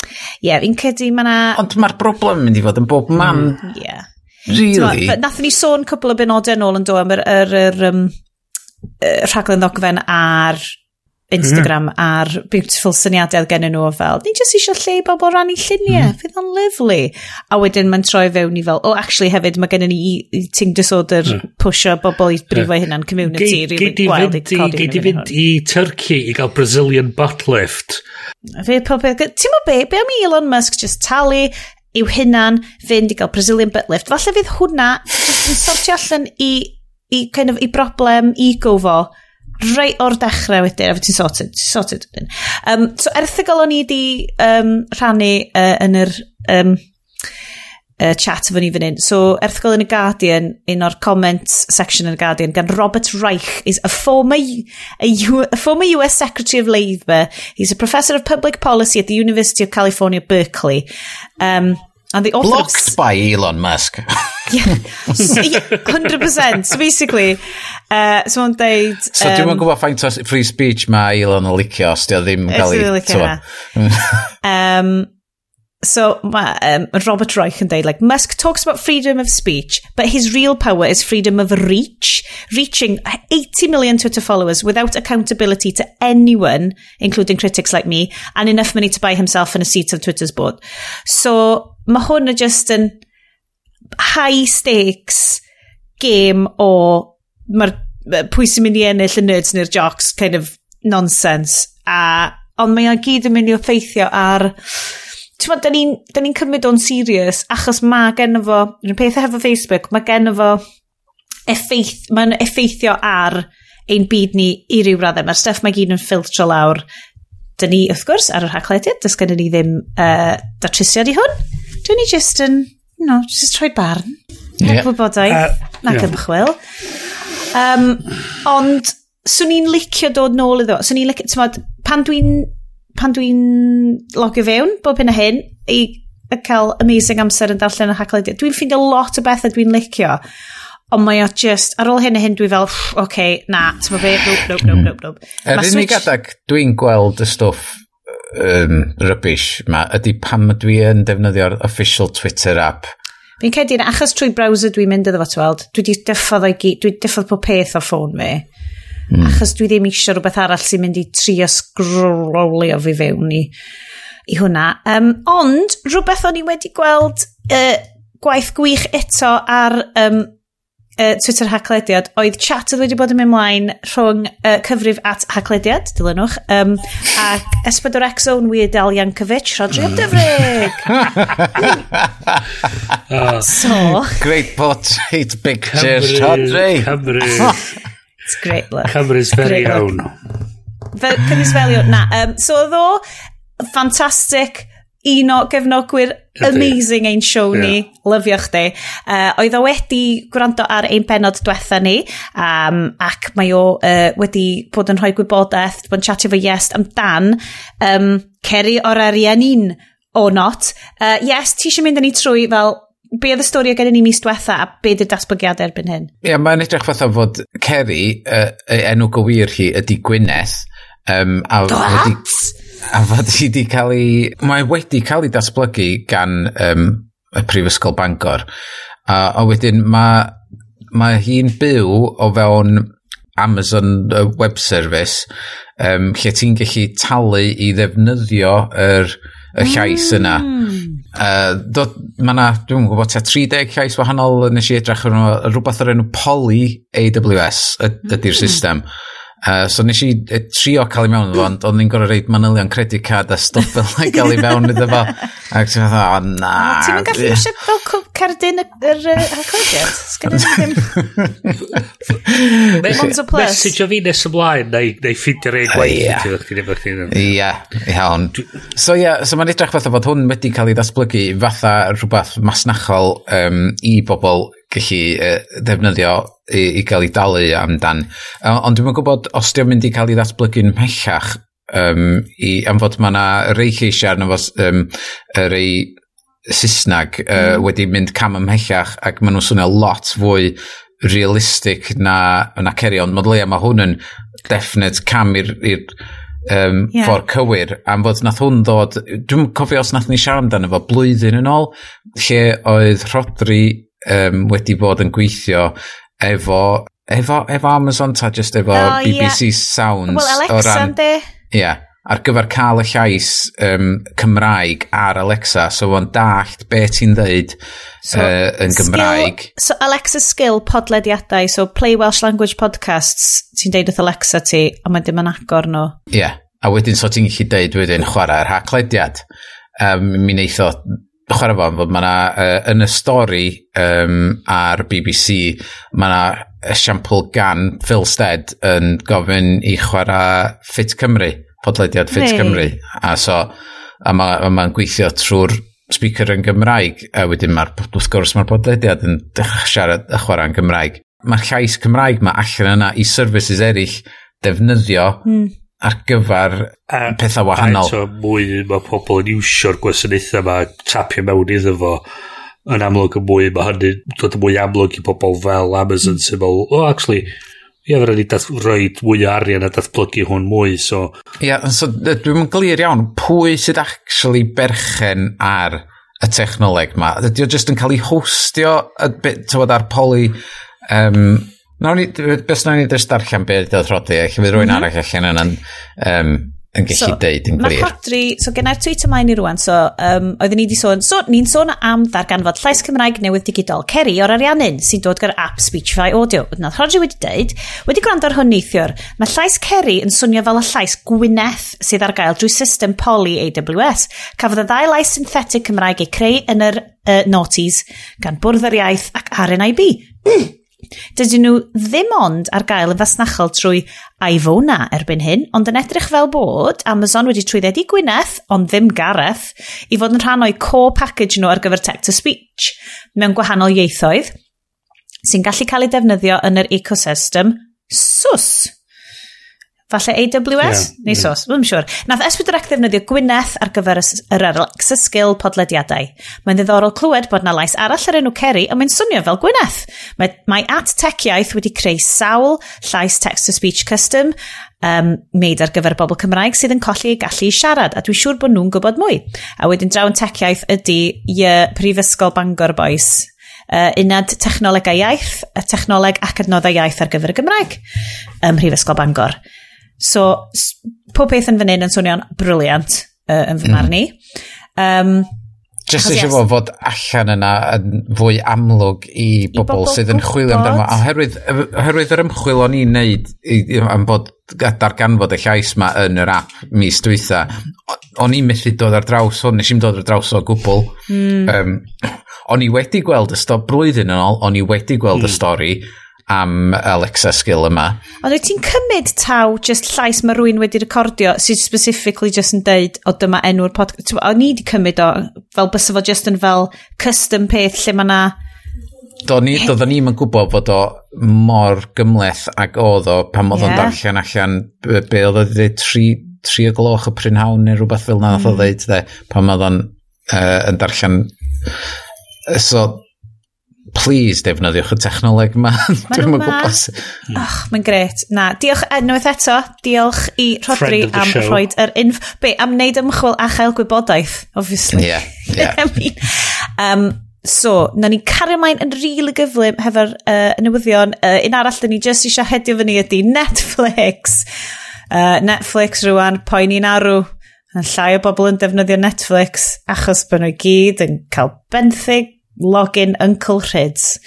Ie, yeah, fi'n credu mae yna... Ond mae'r broblem yn mynd i fod yn bob mam. Mm, yeah. Really? Ma, nath ni sôn cwbl o benodau yn ôl yn dod am yr, yr, yr um, rhaglen ddogfen ar Instagram mm. ar beautiful syniadau gen nhw o fel, ni jyst eisiau lle i bobl rannu lluniau, mm. fydd o'n lyflu. A wedyn mae'n troi fewn i fel, o, oh, actually hefyd mae gen i ni eating disorder mm. pwysio bobl i brifo yeah. hynna'n community. Gei di fynd i Turkey i gael Brazilian butt lift. Fe popeth, ti'n mo be, be am Elon Musk just talu yw hynna'n fynd i gael Brazilian butt lift. Falle fydd hwnna just yn sortio allan i, i, kind of, i broblem ego fo rei o'r dechrau wedyn, a fe ti'n sorted, ti'n sorted. Um, so erthigol o'n i di um, rhannu uh, yn yr um, uh, chat efo ni fan hyn. So, erthigol yn y Guardian, un o'r comments section yn y Guardian, gan Robert Reich, is a former, a, U, a former US Secretary of Labour. He's a professor of public policy at the University of California, Berkeley. Um, And they blocked have... by Elon Musk. *laughs* yeah, so, yeah, 100%. So basically, uh, so o'n deud... So Um, so dwi'n gwybod faint o free speech mae Elon yn licio, os di o ddim yn cael ei... Ydw i'n licio *laughs* um, So um, Robert Reich yn deud, like, Musk talks about freedom of speech, but his real power is freedom of reach, reaching 80 million Twitter followers without accountability to anyone, including critics like me, and enough money to buy himself and a seat on Twitter's board. So mae hwn yn just yn high stakes game o mae'r pwy sy'n mynd i ennill y nerds neu'r jocks kind of nonsense a ond mae o'n gyd yn mynd i effeithio ar ti'n da ni'n ni cymryd o'n serious achos mae gen fo, yn peth hefo Facebook, mae gen fo effeith, mae'n effeithio ar ein byd ni i ryw raddau. Mae'r stuff mae gyd yn ffiltro lawr. Dyn ni, wrth gwrs, ar yr hacledydd, dys gen ni ddim uh, datrysiad i hwn. Dwi'n ni just yn, you know, just troi barn. Yeah. Heb wybodaeth, uh, nac yeah. ymchwil. Um, ond, swn i'n licio dod nôl iddo. Swn i'n licio, pan dwi'n pan dwi'n logio fewn bob hyn a hyn i cael amazing amser yn darllen y haclediad. Dwi'n ffeindio lot o bethau dwi'n licio, ond mae o just, ar ôl hyn a hyn dwi fel, oce, okay, na, ti'n fe, nope, nope, nope, mhm. nope, nope. Yr er, unig adag dwi'n gweld y stwff um, rubbish ma ydy pam dwi yn defnyddio'r official Twitter app. Fi'n cedi achos trwy browser dwi'n mynd iddo fo, ti'n weld, dwi wedi diffodd o'i gyd, dwi wedi diffodd pob peth o ffôn mi. Mm. Achos dwi ddim eisiau rhywbeth arall sy'n mynd i trio sgrolio fi fewn i, i hwnna. Um, ond, rhywbeth o'n i wedi gweld uh, gwaith gwych eto ar um, uh, Twitter haclediad, oedd chat oedd wedi bod yn mynd mlaen rhwng uh, cyfrif at haclediad, dilynwch, um, ac Esbydor Exon Weird Al Yankovic, Rodri Abdyfrig. *laughs* Ah. so... Great portrait pictures, Rodri. Cymru. *laughs* It's great look. Cymru's very great own. Cymru's very own. Na, um, so ddo, fantastic, un o gefnogwyr amazing ein show ni. Yeah. Lyfio chdi. Uh, oedd o wedi gwrando ar ein penod diwetha ni, um, ac mae o uh, wedi bod yn rhoi gwybodaeth, bod yn chatio fo yes amdan um, Ceri o'r arian un o not. Uh, yes, ti eisiau mynd â ni trwy fel be oedd y stori o gen i ni mis diwetha a be di'r datblygiad erbyn hyn? Ie, yeah, mae'n edrych fatha fod Ceri, uh, enw gywir hi, ydy Gwyneth. Um, a What? Wedi, a fod hi wedi cael ei... Mae wedi cael ei datblygu gan um, y Prifysgol Bangor. A, a wedyn mae ma hi'n byw o fewn Amazon Web Service um, lle ti'n gallu talu i ddefnyddio yr, y mm. llais mm. yna Uh, dod, mae yna, dwi'n gwybod, tua 30 llais wahanol nes i edrych yn rhywbeth o'r enw Poly AWS ydy'r mm. system. Mm. Uh, so nes i trio cael ei mewn iddo, ond o'n i'n gorau reid manylion credit card a stwff fel na cael ei mewn iddo fo. Ac ti'n meddwl, o na. Ti'n mynd gallu eisiau fel cerdyn yr recordiad? Sgynny ddim. Monzo Plus. Message o fi nes ymlaen, neu, neu ffidio'r ein gwaith. Ia, iawn. So ia, yeah, so mae'n edrych fatha bod hwn wedi cael ei ddatblygu fatha rhywbeth masnachol um, i bobl gallu uh, ddefnyddio i, i gael ei dalu amdan. Ond dwi'n gwybod os di'n mynd i cael ei ddatblygu'n pellach um, i, am fod mae yna rei lleisiau arno fod um, rei Saesnag uh, mm. wedi mynd cam ymhellach ac maen nhw'n swnio lot fwy realistic na, na ceri ond Mae leia mae hwn yn definite cam i'r um, yeah. ffordd cywir am fod nath hwn ddod dwi'n cofio os nath ni siarad amdano fo blwyddyn yn ôl lle oedd Rodri um, wedi bod yn gweithio efo, efo, efo Amazon ta just efo oh, BBC yeah. Sounds. well, Alexa, ran, de? Ie, yeah, ar gyfer cael y llais um, Cymraeg ar Alexa, so o'n dallt be ti'n ddeud so, uh, yn Gymraeg. Skill, so Alexa skill podlediadau, so Play Welsh Language Podcasts, ti'n deud wrth Alexa ti, a mae dim yn agor nhw. Ie, yeah. a wedyn so ti'n gallu deud wedyn chwarae'r haclediad. Um, mi wneith chwarae fo, fod mae uh, yn y stori um, ar BBC, mae yna esiampl gan Phil Stead yn gofyn i chwarae Fit Cymru, podlediad Fit Neu. Cymru. A so, a mae'n ma gweithio trwy'r speaker yn Gymraeg, a wedyn mae'r, wrth gwrs mae'r podlediad yn siarad y chwarae'n Gymraeg. Mae'r llais Cymraeg mae allan yna i services eraill defnyddio mm ar gyfer a, pethau wahanol. A eto, mwy mae pobl yn iwsio'r gwasanaethau yma, tapio mewn iddo fo, yn amlwg yn mwy, mae hynny dod yn mwy amlwg i pobl fel Amazon sy'n fel, oh, actually, Ie, fe ni dath roed mwy o arian a datblygu hwn mwy, so... Ie, yeah, so dwi'n mynd glir iawn, pwy sydd actually berchen ar y technoleg ma? Ydy o jyst yn cael ei hostio, tywed, ar poli um, Nawr ni, beth nawr ni ddys darllen beth oedd rhodi, eich bydd rwy'n mm -hmm. arall allan yna'n um, yn gallu so, deud yn glir. Mae Rodri, so genna'r tweet yma i ni rwan, so um, oedden ni wedi sôn, so ni'n sôn am ddarganfod llais Cymraeg newydd digidol Ceri o'r Ariannin sy'n dod gyda'r app Speechify Audio. Nath Rodri wedi deud, wedi gwrando ar hwn neithiwr, mae llais Ceri yn swnio fel y llais Gwyneth sydd ar gael drwy system Poly AWS. Cafodd y ddau lais synthetic Cymraeg eu creu yn yr uh, noughties gan bwrdd yr iaith ac RNIB. Mm Dydyn nhw ddim ond ar gael y fasnachol trwy iPhone erbyn hyn, ond yn edrych fel bod Amazon wedi trwyddedu Gwyneth, ond ddim Gareth, i fod yn rhan o'i core package nhw ar gyfer text-to-speech mewn gwahanol ieithoedd sy'n gallu cael ei defnyddio yn yr ecosystem SWS falle AWS, yeah. neu sos, ddim yn siŵr. Nath S4C ddefnyddio Gwyneth ar gyfer yr Alexa Skill podlediadau. Mae'n ddiddorol clywed bod na lais arall ar enw Kerry a mae'n swnio fel Gwyneth. Mae, mae at tech iaith wedi creu sawl llais text-to-speech custom um, made ar gyfer bobl Cymraeg sydd yn colli i gallu i siarad, a dwi'n siŵr bod nhw'n gwybod mwy. A wedyn drawn tech iaith ydy y Prifysgol Bangor Boys uh, unad technolegau iaith, y technoleg ac adnoddau iaith ar gyfer y Gymraeg ym Mhrifysgol Bangor. So, pob peth yn fan hyn yn swnio'n briliant uh, yn fy mhm. marn i. Um, Just eisiau yes. fod allan yna yn fwy amlwg i bobl, I bobl sydd yn chwilio amdano. Oherwydd, oherwydd yr ymchwil o'n i'n neud am bod darganfod y llais ma yn yr app mis dwytha, o'n i'n methu dod ar draws hwn, nes i'n dod ar draws o gwbl. Mm. Um, *coughs* o'n i wedi gweld y stori, blwyddyn yn ôl, o'n i wedi gweld mm. y hmm. stori, am Alexa skill yma. Ond wyt ti'n cymryd taw just llais mae rhywun wedi recordio sydd specifically just yn deud o dyma enw'r podcast. O'n ni wedi cymryd o fel bys fo just yn fel custom peth lle mae na Doedd ni, doedd ni'm yn gwybod bod o mor gymleth ac oedd o pan oedd yeah. o'n darllen allan be oedd o ddeud tri, tri o gloch y prynhawn neu rhywbeth fel na mm. oedd o ddeud pan oedd o'n uh, yn darllen so please defnyddiwch y technoleg yma. *laughs* Dwi'n mynd gwybod. Och, mae'n gret. Na, diolch enwaith eto. Diolch i Rodri am show. rhoi yr inf... Be, am wneud ymchwil a chael gwybodaeth, obviously. Yeah, yeah. Um, So, na ni cario mlaen yn rili really gyflym hefo'r uh, newyddion. Uh, un arall, da ni jyst eisiau hedio fyny ydy Netflix. Uh, Netflix rwan, poen i'n arw. Yn llai o bobl yn defnyddio Netflix achos bod nhw gyd yn cael benthyg login Uncle Rhids.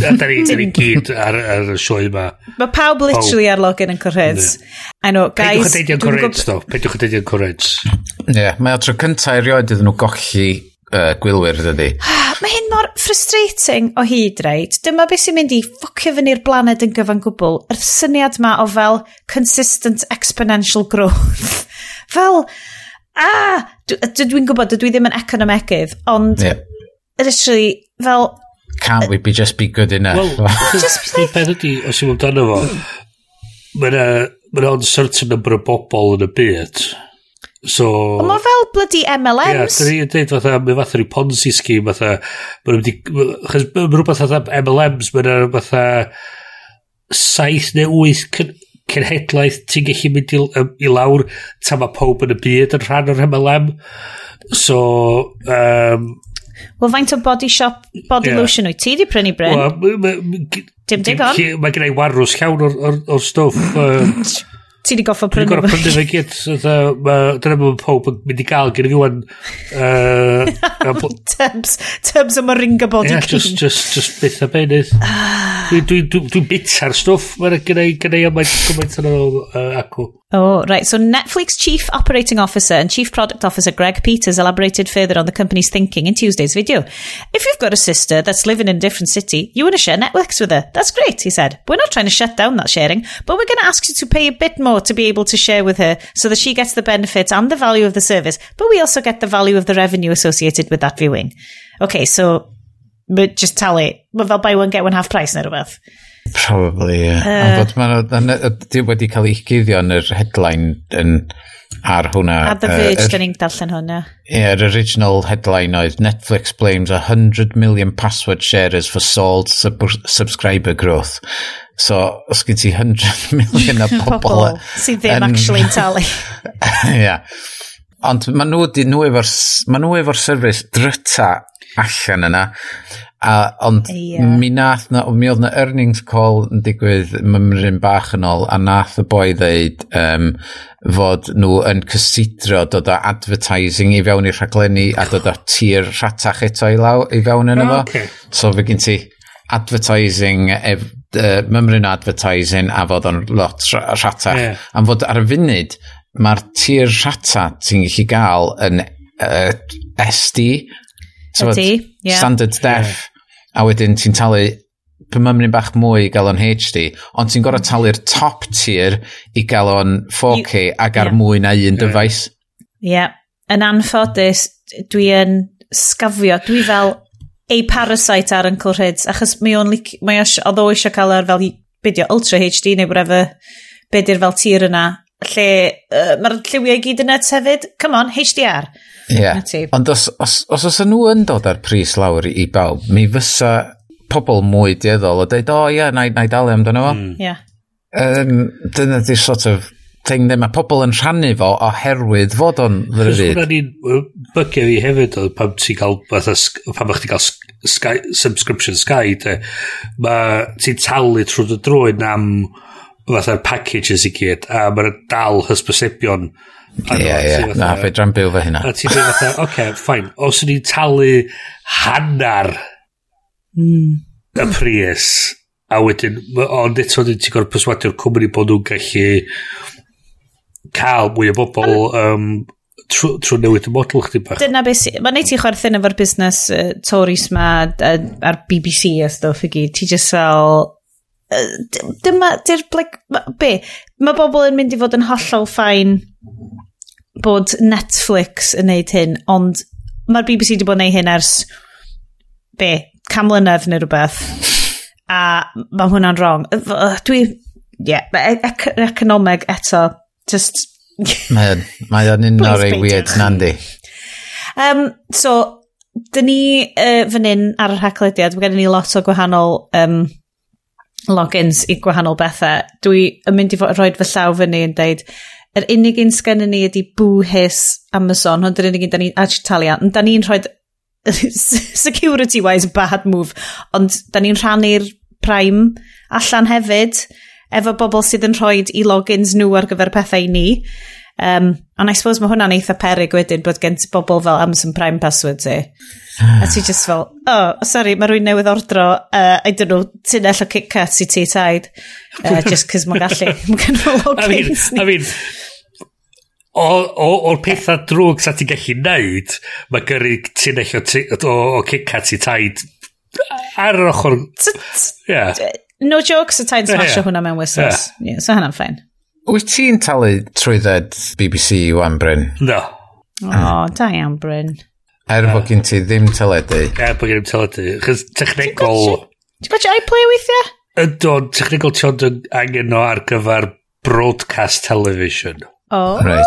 da ni, da ni gyd ar, ar y sioe yma. Mae pawb literally oh. ar login Uncle Rhids. I know, guys... Peidiwch yn deud Uncle Rhids, do. Peidiwch yn deud Uncle Rhids. Ie, mae o tro cyntaf erioed iddyn nhw golli uh, gwylwyr, dydy. *sighs* mae hyn mor frustrating o hyd, reit? Dyma beth sy'n mynd i ffocio fyny'r blaned yn gyfan gwbl. Yr syniad ma o fel consistent exponential growth. *laughs* fel, ah, dwi'n gwybod, dwi ddim yn economegydd, ond yeah literally, fel... Can't we be just be good enough? Well, *laughs* just be like... Beth ydy, os yw'n dan fo, mae'n ma uncertain number o bobl yn y byd. So... Ond mae fel bloody MLMs. Ie, yeah, dyn ni'n dweud fatha, mae fatha rhyw Ponzi scheme, fatha, mae nhw'n rhywbeth fatha MLMs, mae'n fatha saith neu wyth cenhedlaeth ti'n gallu mynd i, i lawr tan mae pob yn y byd yn rhan o'r MLM. So, um, Wel, faint o body shop body yeah. lotion wyt ti di prynu, Bryn? Well, Dim digon. Mae gen i warws llawn o'r, or, or stwff. *laughs* Uh, ti di goffa prynu. Ti di goffa prynu fe gyd. Dyna mae pob yn mynd i gael gyda fi wan. *laughs* Tubs. Tubs o moringa body yeah, cream. Just, just, just byth a benydd. Dwi'n ah. dwi, dwi, dwi bita'r stwff. Mae'n gen i am mae'n gymaint yn ôl acw. Oh, right. So Netflix Chief Operating Officer and Chief Product Officer Greg Peters elaborated further on the company's thinking in Tuesday's video. If you've got a sister that's living in a different city, you want to share Netflix with her. That's great, he said. We're not trying to shut down that sharing, but we're going to ask you to pay a bit more to be able to share with her so that she gets the benefits and the value of the service, but we also get the value of the revenue associated with that viewing. Okay, so but just tell it. Well, they'll buy one, get one half price neu rhywbeth. Probably, ie. Uh, Ond bod dwi wedi cael ei guddio yn yr headline yn, ar hwnna. Ar The Verge, uh, er, ni'n darllen hwnna. Ie, yr original headline oedd Netflix blames 100 million password sharers for stalled sub subscriber growth. So, os gen ti 100 *laughs* million o pobl... sydd ddim actually'n *laughs* talu. Ie. yeah. Ond maen nhw, nhw efo'r efo service dryta allan yna. A, ond yeah. mi nath na, mi oedd na earnings call yn digwydd mymryn bach yn ôl, a nath y boi ddeud um, fod nhw yn cysidro dod o advertising i fewn i'r rhaglenni a dod o tir rhatach eto i, law, i fewn yn efo. Okay. So fe gen ti advertising, ef, uh, mymryn advertising a fod o'n lot rhatach. Yeah. Am fod ar y funud, mae'r tir rhatach ti'n gallu gael yn uh, SD, Ydy, yeah. Standard def. Yeah. A wedyn ti'n talu pymymryn bach mwy i gael o'n HD, ond ti'n gorau talu'r top tier i gael o'n 4K you, ag ar yeah. mwy na un yeah. dyfais. Ie. Yeah. Yn anffodus, dwi yn sgafio. Dwi fel a parasite ar Uncle Rhids, achos mae o'n lic... Mae oedd o eisiau cael ar fel bydio Ultra HD neu whatever, beidio fel tir yna, lle uh, mae'r lliwiau gyd yn net hefyd. Come on, HDR. Yeah. Ond os, os, os os nhw yn dod ar pris lawr i bawb, mi fysa pobl mwy dieddol o dweud, o oh, ia, yeah, na i dalu amdano fo. Mm. Yeah. Um, dyna di sort of thing ddim, mae pobl yn rhannu fo oherwydd fod o'n ddryd. Hwna ni'n bygio fi hefyd o pam ti'n cael, pam o'ch ti'n cael Sky, subscription Sky, te, mae ti'n talu trwy dy drwy'n am fatha'r packages i gyd, a mae'n dal hysbysebion Ie, ie. Na, fe dran byw fe hynna. A ti'n dweud fatha, oce, okay, ffain. Os ni'n talu hannar mm. y pris, a wedyn, ond eto ti'n gorfod perswadio'r cwmni bod nhw'n gallu cael mwy o bobl um, trwy trw newid y model chdi bach. Dyna beth sy'n... mae'n neud ti chwerthin efo'r busnes uh, Tories ma uh, a'r BBC a stuff i gyd. Ti just fel... Uh, dyma, dy'r, like, be? Mae bobl yn mynd i fod yn hollol ffain bod Netflix yn neud hyn, ond mae'r BBC wedi bod yn neud hyn ers be, cam mlynedd neu rhywbeth. A mae hwnna'n wrong. Dwi, ie, yeah, ec economeg eto, just... *laughs* mae o'n un o'r ei weird nandi. Um, so, dyn ni uh, fan hyn ar yr haclediad, mae gen ni lot o gwahanol um, logins i gwahanol bethau. Dwi yn mynd i fod, roed fy llaw fyny yn deud, yr unig un sgen ni ydy bwhys Amazon, ond yr unig un da ni, a ond da ni'n rhoi *laughs* security wise bad move, ond da ni'n rhannu'r prime allan hefyd efo bobl sydd yn rhoi i logins nhw ar gyfer pethau ni. Um, ond I suppose mae hwnna'n eitha perig wedyn bod gen ti bobl fel Amazon Prime Password ti. *sighs* a ti just fel, oh, sorry, mae rwy'n newydd ordro, uh, I don't know, tunnell o Kit Kat i ti taid, *laughs* uh, just cos mae'n gallu. Mae'n gen gynnu logins ni. I mean, o'r pethau drwg sa ti'n gallu neud, mae gyrru tunnell o, o o Kit Kat i taid ar yr ochr... Yeah. No jokes, y taid smasio hwnna mewn whistles. Yeah, Yeah, so hynna'n ffain. Wyt ti'n talu trwy trwydded BBC wan, Bryn? No. O, oh, da iawn, Bryn. Er bod gen ti ddim teledu. Er bod gen i ddim teledu. Chos technegol... Ti'n gwybod iPlay weithiau? Ydo, technegol ti ond angen o ar gyfer broadcast television. Oh. Right.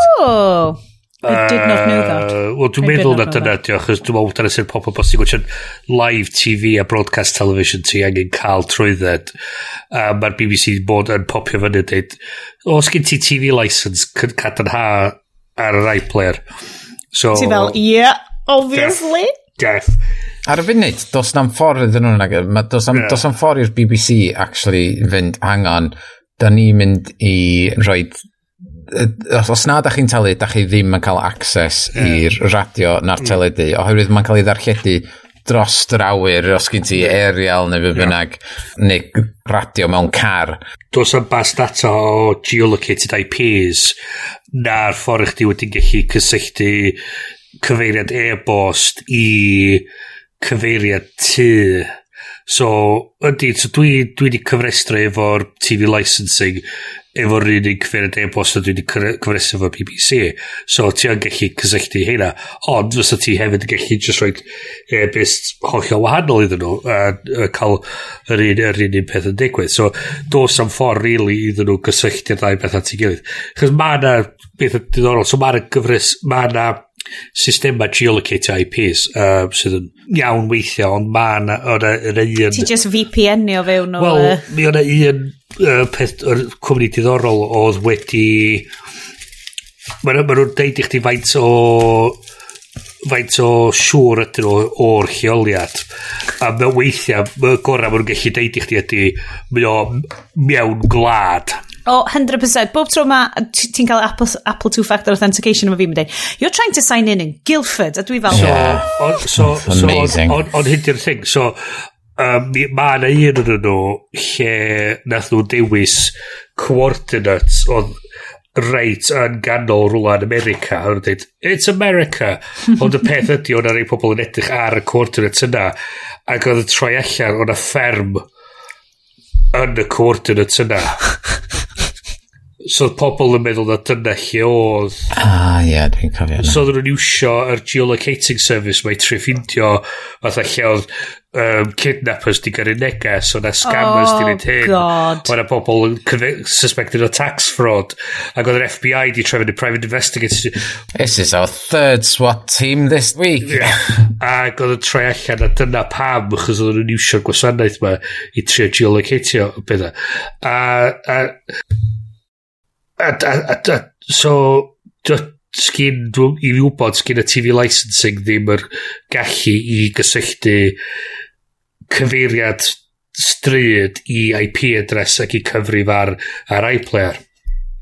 I did not know that. Uh, Wel, dwi'n meddwl na dyna diolch, chos dwi'n meddwl dyna sy'n pobl bos i'n gwachio'n live TV a broadcast television ti angen cael trwydded. A mae'r BBC bod yn popio fyny dweud, os gen ti TV license ha ar yr iPlayer. So, ti fel, yeah, obviously. Death. Ar y funud, dos na'n ffordd iddyn nhw'n agor, dos na'n yeah. Na ffordd i'r BBC actually fynd, hang on, da ni'n mynd i roed os na da chi'n talu, da chi ddim yn cael access yeah. i'r radio na'r mm. teledu, oherwydd mae'n cael ei ddarlledu dros yr awyr, os gen ti aerial neu fe bynnag, yeah. neu radio mewn car. Does am bas data o geolocated IPs na'r ffordd chdi wedi gallu cysylltu cyfeiriad e-bost i cyfeiriad tu So, ydy, so dwi, dwi wedi cyfrestru efo'r TV licensing efo'r unig ffyrdd e-bost a dwi wedi cyfrestru efo BBC. So, ti yn gallu cysylltu hynna. Ond, fysa ti hefyd yn gallu just rhoi e-bist hollol wahanol iddyn nhw a, a cael yr un, yr un peth yn digwydd. So, dos am ffordd rili really, iddyn nhw gysylltu'r ddau beth at ei gilydd. Chos mae yna beth yn diddorol. So, mae yna gyfres, mae yna systema geolocate IPs uh, sydd yn iawn weithio ond ma na o'n e- un ti just VPN o fewn o wel mi o'n e un uh, peth o'r cwmni diddorol oedd wedi ma nhw'n deud i chdi faint o faint o siŵr ydyn nhw o'r lleoliad. A mewn weithiau y gorau maen nhw'n gallu deud i chdi ydy mae o mewn gwlad. O, oh, 100%. Bob tro mae ti'n cael Apple, Apple two-factor authentication yma fi'n mynd you're trying to sign in in Guildford, a dwi fel... So, yeah. on, so, so, Amazing. On, on, on hyn di'r thing. So, um, mae yna un yn nhw lle nath nhw dewis coordinates oedd reit yn ganol rhywle yn America. Ond dweud, it's America. *laughs* Ond y peth ydy, o'n rei pobl yn edrych ar y coordinates yna. Ac oedd y troi allan, o'n y fferm yn y coordinates yna. *laughs* So pobl yn meddwl na dyna lle oedd. Ah, ie, yeah, dwi'n cofio. So oedden nhw'n iwsio yr geolocating service mae tri ffindio fatha lle oedd um, kidnappers di gyrru neges, o'na scammers oh, di wneud hyn. God. O'na pobl suspected o tax fraud. Ac oedd yr FBI di trefyn y private investigators. This is our third SWAT team this week. yeah. Ac oedd yn troi allan a dyna pam, chos oedd nhw'n iwsio'r gwasanaeth ma i trio geolocatio. A, a, A, a, a, a, so, sgyn, i fi wybod, sgyn y TV licensing ddim yr gallu i gysylltu cyfeiriad stryd i IP address ac i cyfrif ar, ar iPlayer.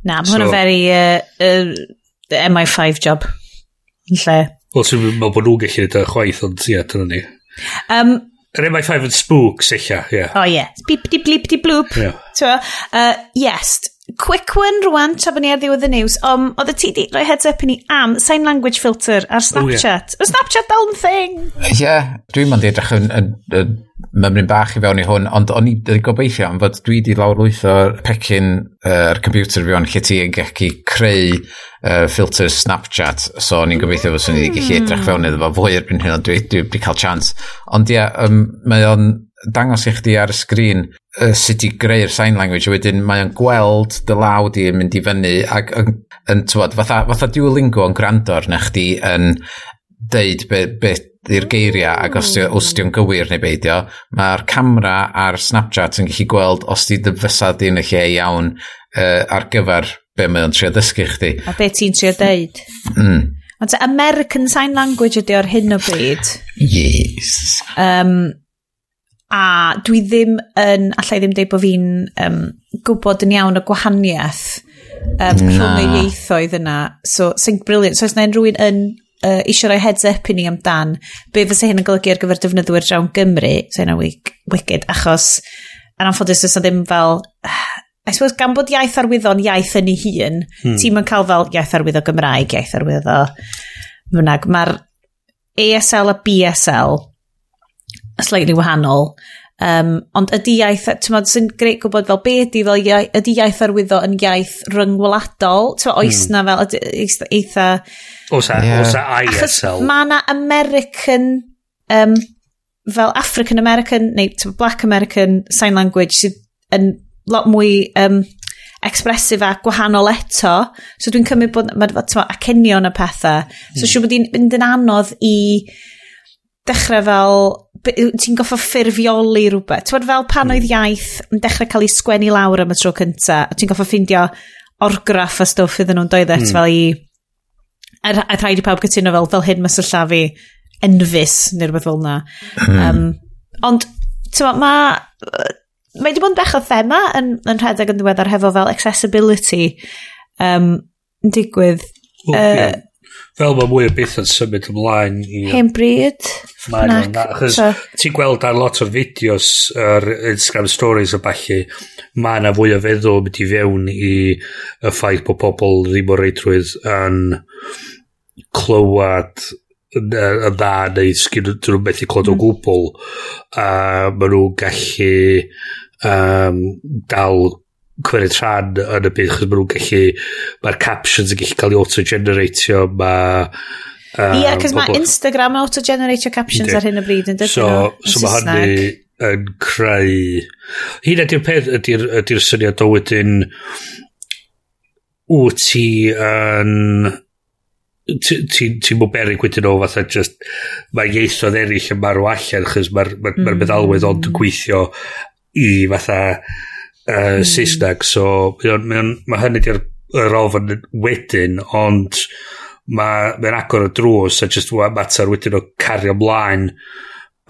Na, mae hwnna'n so, very uh, uh, MI5 job yn lle. Wel, sy'n meddwl bod nhw'n gallu gwneud chwaith, ond ia, dyna ni. Um, Yr MI5 yn spooks, eich ia. O, ie. Yeah. Bip, di, blip, di, bloop. Yeah. Uh, yes, quick one rwan, tra bod ni ar ddiwedd y news, um, oedd y ti di roi heads up i ni am sign language filter ar oh, Snapchat. Oh, yeah. Snapchat dal yn thing! Ie, yeah, dwi'n mynd i edrych yn, yn, yn mymryn bach i fewn i hwn, ond o'n i wedi gobeithio am fod dwi wedi lawrlwytho pecyn yr uh, computer fi o'n lle ti yn gallu creu uh, filter Snapchat, so o'n i'n gobeithio fod swn i wedi gallu edrych hmm. fewn iddo fo fwy erbyn hyn, ond dwi wedi cael chance. Ond ie, yeah, um, mae o'n dangos i chdi ar y sgrin uh, sut i greu'r sign language wedyn mae o'n gweld dy law di yn mynd i fyny ac yn, yn tywod, fatha, fatha Duolingo yn gwrando arna chdi yn deud beth be, be i'r geiriau ac os di'n gywir neu beidio, mae'r camera a'r Snapchat yn gallu gweld os di dy fysa di yn y lle iawn uh, ar gyfer be mae o'n trio dysgu chdi. A be ti'n trio deud. Mm. Ond American Sign Language ydy o'r hyn o bryd. Yes. Um, a dwi ddim yn, allai ddim deud bod fi'n um, gwybod yn iawn y gwahaniaeth um, rhwng y ieithoedd yna. So, sy'n briliant. So, os na rhywun yn uh, eisiau rhoi heads up i ni amdan, be fysa hyn yn golygu ar gyfer defnyddwyr drawn Gymru, so hynna'n wicked, achos yn anffodus oes ddim fel... I suppose gan bod iaith arwyddo'n iaith yn ei hun, hmm. ti'n cael fel iaith arwyddo Gymraeg, iaith arwyddo Mwynag. Mae'r ASL a BSL slightly wahanol. Um, ond ydy iaith, ti'n modd, sy'n greu gwybod fel be ydy, fel iaith, ydy iaith arwyddo yn iaith ryngwladol? Ti'n modd, oes hmm. na fel, eitha... Osa, yeah. osa ISL. Mae na American, um, fel African American, neu modd, Black American Sign Language sydd yn lot mwy um, expressif a gwahanol eto. So dwi'n cymryd bod, mae ma, acenion y pethau. So mm. siw bod i'n mynd yn anodd i dechrau fel ti'n goffa ffurfioli rhywbeth. Ti'n fel pan oedd hmm. iaith yn dechrau cael ei sgwennu lawr am y tro cynta, a ti'n goffa ffindio orgraff a stwff iddyn nhw'n doedd mm. fel i... A rhaid i pawb gytuno fel, fel hyn mas y llafi enfys neu rhywbeth fel yna. um, hmm. ond, ti'n ma... Mae wedi bod yn bech o thema yn, yn rhedeg yn ddiweddar hefo fel accessibility um, yn digwydd. Oh, uh, yeah fel mae mwy o beth yn symud ymlaen i... Hen bryd. Mae'n achos ti'n gweld ar lot o'r fideos ar Instagram stories o falle, mae yna fwy o feddwl mynd i fewn i y ffaith bod pobl ddim o reidrwydd yn clywed yn dda neu sgyn nhw'n methu clod o mm. gwbl. A maen nhw'n gallu um, dal cymryd rhan yn y byd, chos maen nhw'n gallu, mae'r captions yn gallu cael ei auto-generatio, mae... Um, Ie, yeah, cos mae Instagram auto-generatio captions ar hyn o bryd yn dydyn so, nhw. So, mae hynny yn creu... Hyn ydy'r peth, ydy'r ydy, syniad o wedyn, wyt ti yn... Ti'n ti, ti berig wedyn o fatha just mae ieithoedd eraill yn marw allan chys mae'r ma, mm. ma meddalwedd ond yn gweithio i fatha uh, Saesneg, so mae, on, hynny di'r ofyn wedyn, ond mae'n ma agor y drws a just mater wedyn o cario ymlaen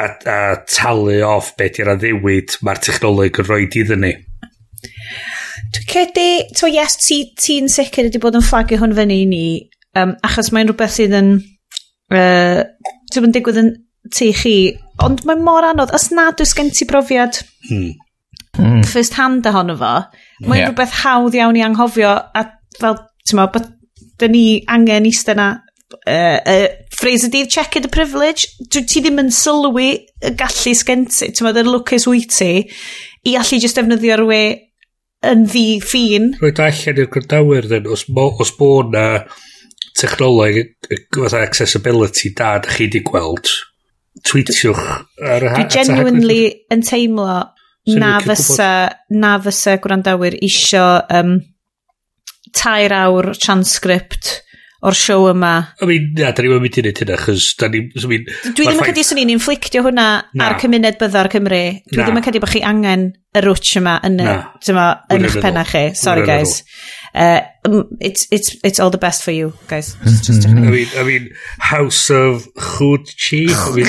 a, a talu off beth di'r addewid mae'r technoleg yn rhoi iddyn ni. Dwi'n credu, to yes, ti'n ti, sicr wedi bod yn fflagio hwn fyny i ni, um, achos mae'n rhywbeth sydd yn, uh, ti'n digwydd yn tu chi, ond mae'n mor anodd, os nad oes gen ti brofiad hmm mm. first hand ohono fo, mae'n yeah. rhywbeth hawdd iawn i anghofio a fel, ti'n mo, dyn ni angen eistedd na uh, uh, phrase y check it the privilege, dwi ti ddim yn sylwi y gallu sgen ti, ti'n meddwl, lwcus wyt ti, i allu just defnyddio we yn ddi ffin. Roedd allan i'r gwrdawyr then, os, os bod na technoleg, fatha accessibility da, da chi di gweld, tweetiwch ar y Dwi genuinely yn teimlo na fysa, na fysa gwrandawyr isio um, tair awr transcript o'r siow yma. I mean, na, da ni'n mynd i wneud hynna, chys da ni... I mean, Dwi ddim yn cedi swn ni'n inflictio hwnna na. ar cymuned bydda'r Cymru. Dwi ddim yn cedi bod chi angen y rwtch yma yn, y, yma, yn eich penna chi. Sorry, guys. Rwch. Uh, um, it's, it's, it's all the best for you, guys. Just, mm-hmm. just I mean, I mean, House of Chwchi. I mean,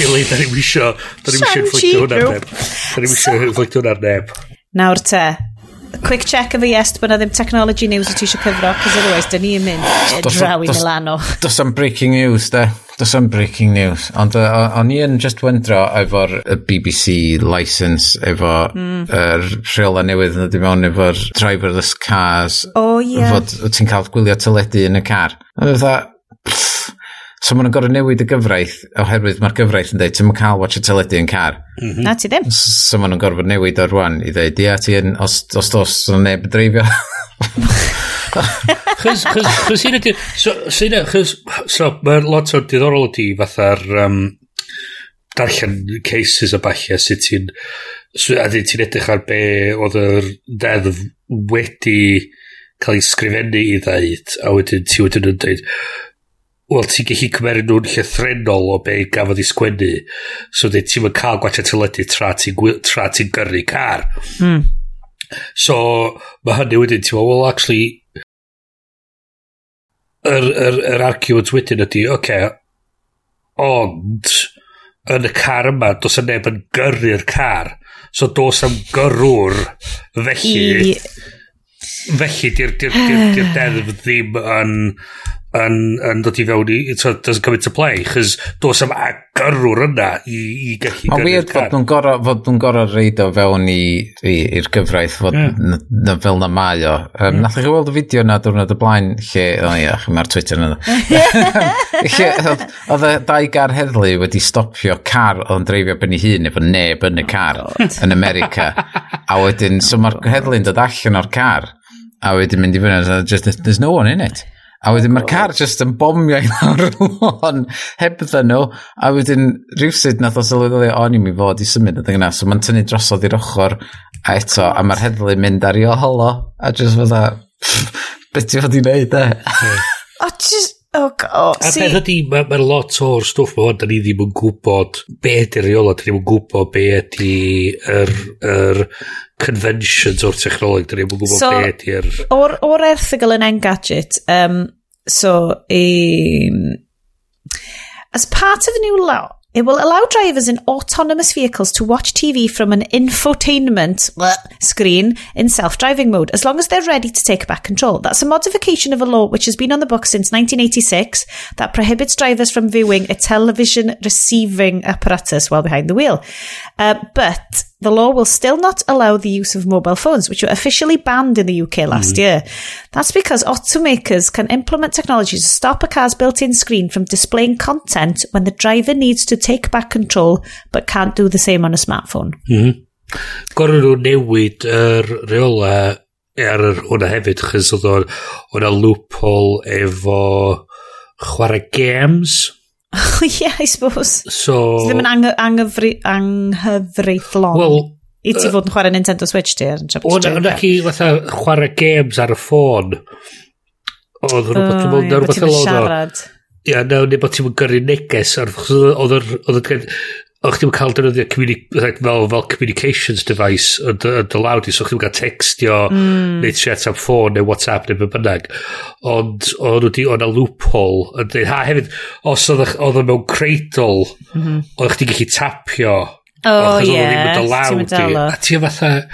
really, da ni'n misio, da ni'n misio inflictio hwnna'n neb. Da ni'n misio inflictio hwnna'n neb. Nawr te, quick check of a yes bod na ddim technology news o ti eisiau cyfro, cos otherwise, dyn yn mynd draw i Milano. Does am breaking news, de. Does am breaking news. Ond o'n i yn just wendro efo'r BBC license, efo mm. er, rheola newydd yn dim ond efo'r driverless cars. O, oh, ie. Yeah. Fod ti'n cael gwylio teledu yn y car. A dwi'n dda, So maen nhw'n gorau newid y gyfraith, oherwydd mae'r gyfraith yn dweud, ti'n mynd cael watch y teledu yn car. Mm -hmm. Na ti ddim. So maen nhw'n gorfod newid o'r rwan i dweud, ia ti yn, os, os dos, yn neb yn dreifio. *laughs* chys, chys, chys, hyn ydy, so, so chys, so, mae'r lot o diddorol ydy fatha'r um, darllen cases a bachia sut ti'n, so, a ti'n edrych ar be oedd yr deddf wedi cael ei sgrifennu i ddeud, a wedyn ti wedyn yn dweud, wel, ti'n gallu cymeru nhw'n llythrenol o be gafodd i sgwennu. So, dwi ti'n mynd cael gwachio teledu tra ti'n ti gyrru car. Mm. So, mae hynny wedyn, ti'n meddwl, well, actually, yr, yr, yr argument wedyn ydy, oce, okay, ond, yn y car yma, dos y neb yn gyrru'r car. So, dos am gyrrwr, felly... I... Felly, di'r *sighs* deddf ddim yn yn, yn dod i fewn i, so doesn't come into play, chys dos am agarwr yna i, i gallu Mae'n weird fod nhw'n gorau, fod nhw'n gorau reid o fewn i'r gyfraith, fod yeah. na, fel na mae o. Um, yeah. Nath chi weld y fideo na diwrnod y blaen, lle, o oh, ia, chi mae'r Twitter yna. *laughs* Oedd y dau gar heddlu wedi stopio car oedd yn dreifio ben i hun efo neb yn y car yn America. a wedyn, so mae'r heddlu'n dod allan o'r car, a wedyn mynd i fyny, just, there's no one in it. A wedyn mae'r car just yn bomio i lawr *laughs* y lôn heb ddyn nhw. A wedyn rhywsyd nath o sylweddoli, o'n ni'n mi fod i symud ydy yna. So mae'n tynnu drosodd i'r ochr a eto, a mae'r heddlu'n mynd ar i o holo. A just fydda, *laughs* beth ti fod i wneud, e? O, just, Oh, oh, a beth ydy, mae'n ma lot o'r stwff mae hwn, da ni ddim yn gwybod be ydy'r reola, da ni ddim yn gwybod be ydy'r er, er, conventions o'r technoleg, dyn ni'n gwybod so, be ydy'r... O'r, or erthigol yn Engadget, um, so, um, as part of the new law, It will allow drivers in autonomous vehicles to watch TV from an infotainment screen in self-driving mode, as long as they're ready to take back control. That's a modification of a law which has been on the books since 1986 that prohibits drivers from viewing a television receiving apparatus while behind the wheel. Uh, but the law will still not allow the use of mobile phones, which were officially banned in the UK last mm. year. That's because automakers can implement technology to stop a car's built-in screen from displaying content when the driver needs to take back control but can't do the same on a smartphone. Mm -hmm. Gorau nhw newid yr er reola ar yr hwnna hefyd, chys oedd o'na loophole efo chwarae games *laughs* yeah, I suppose. So... so ddim yn ang anghyfri, anghyfreithlon. Well, I ti uh, fod yn chwarae Nintendo Switch ti. O'n ac i fatha chwarae games ar y ffôn. Oedd rhywbeth yn mynd ar rhywbeth yn Ia, nawn ni bod ti'n gyrru neges. Oedd yr o'ch ti'n cael defnyddio fel, fel communications device yn dy lawd i, so o'ch ti'n cael textio mm. neu chat am ffôn neu WhatsApp neu bynnag. Ond o'n nhw wedi o'na loophole yn dweud, ha hefyd, os oedd o'n mewn cradle, mm -hmm. o'ch ti'n gallu tapio. Oh, ie. Yeah, ti'n mynd A ti'n fatha... *sighs*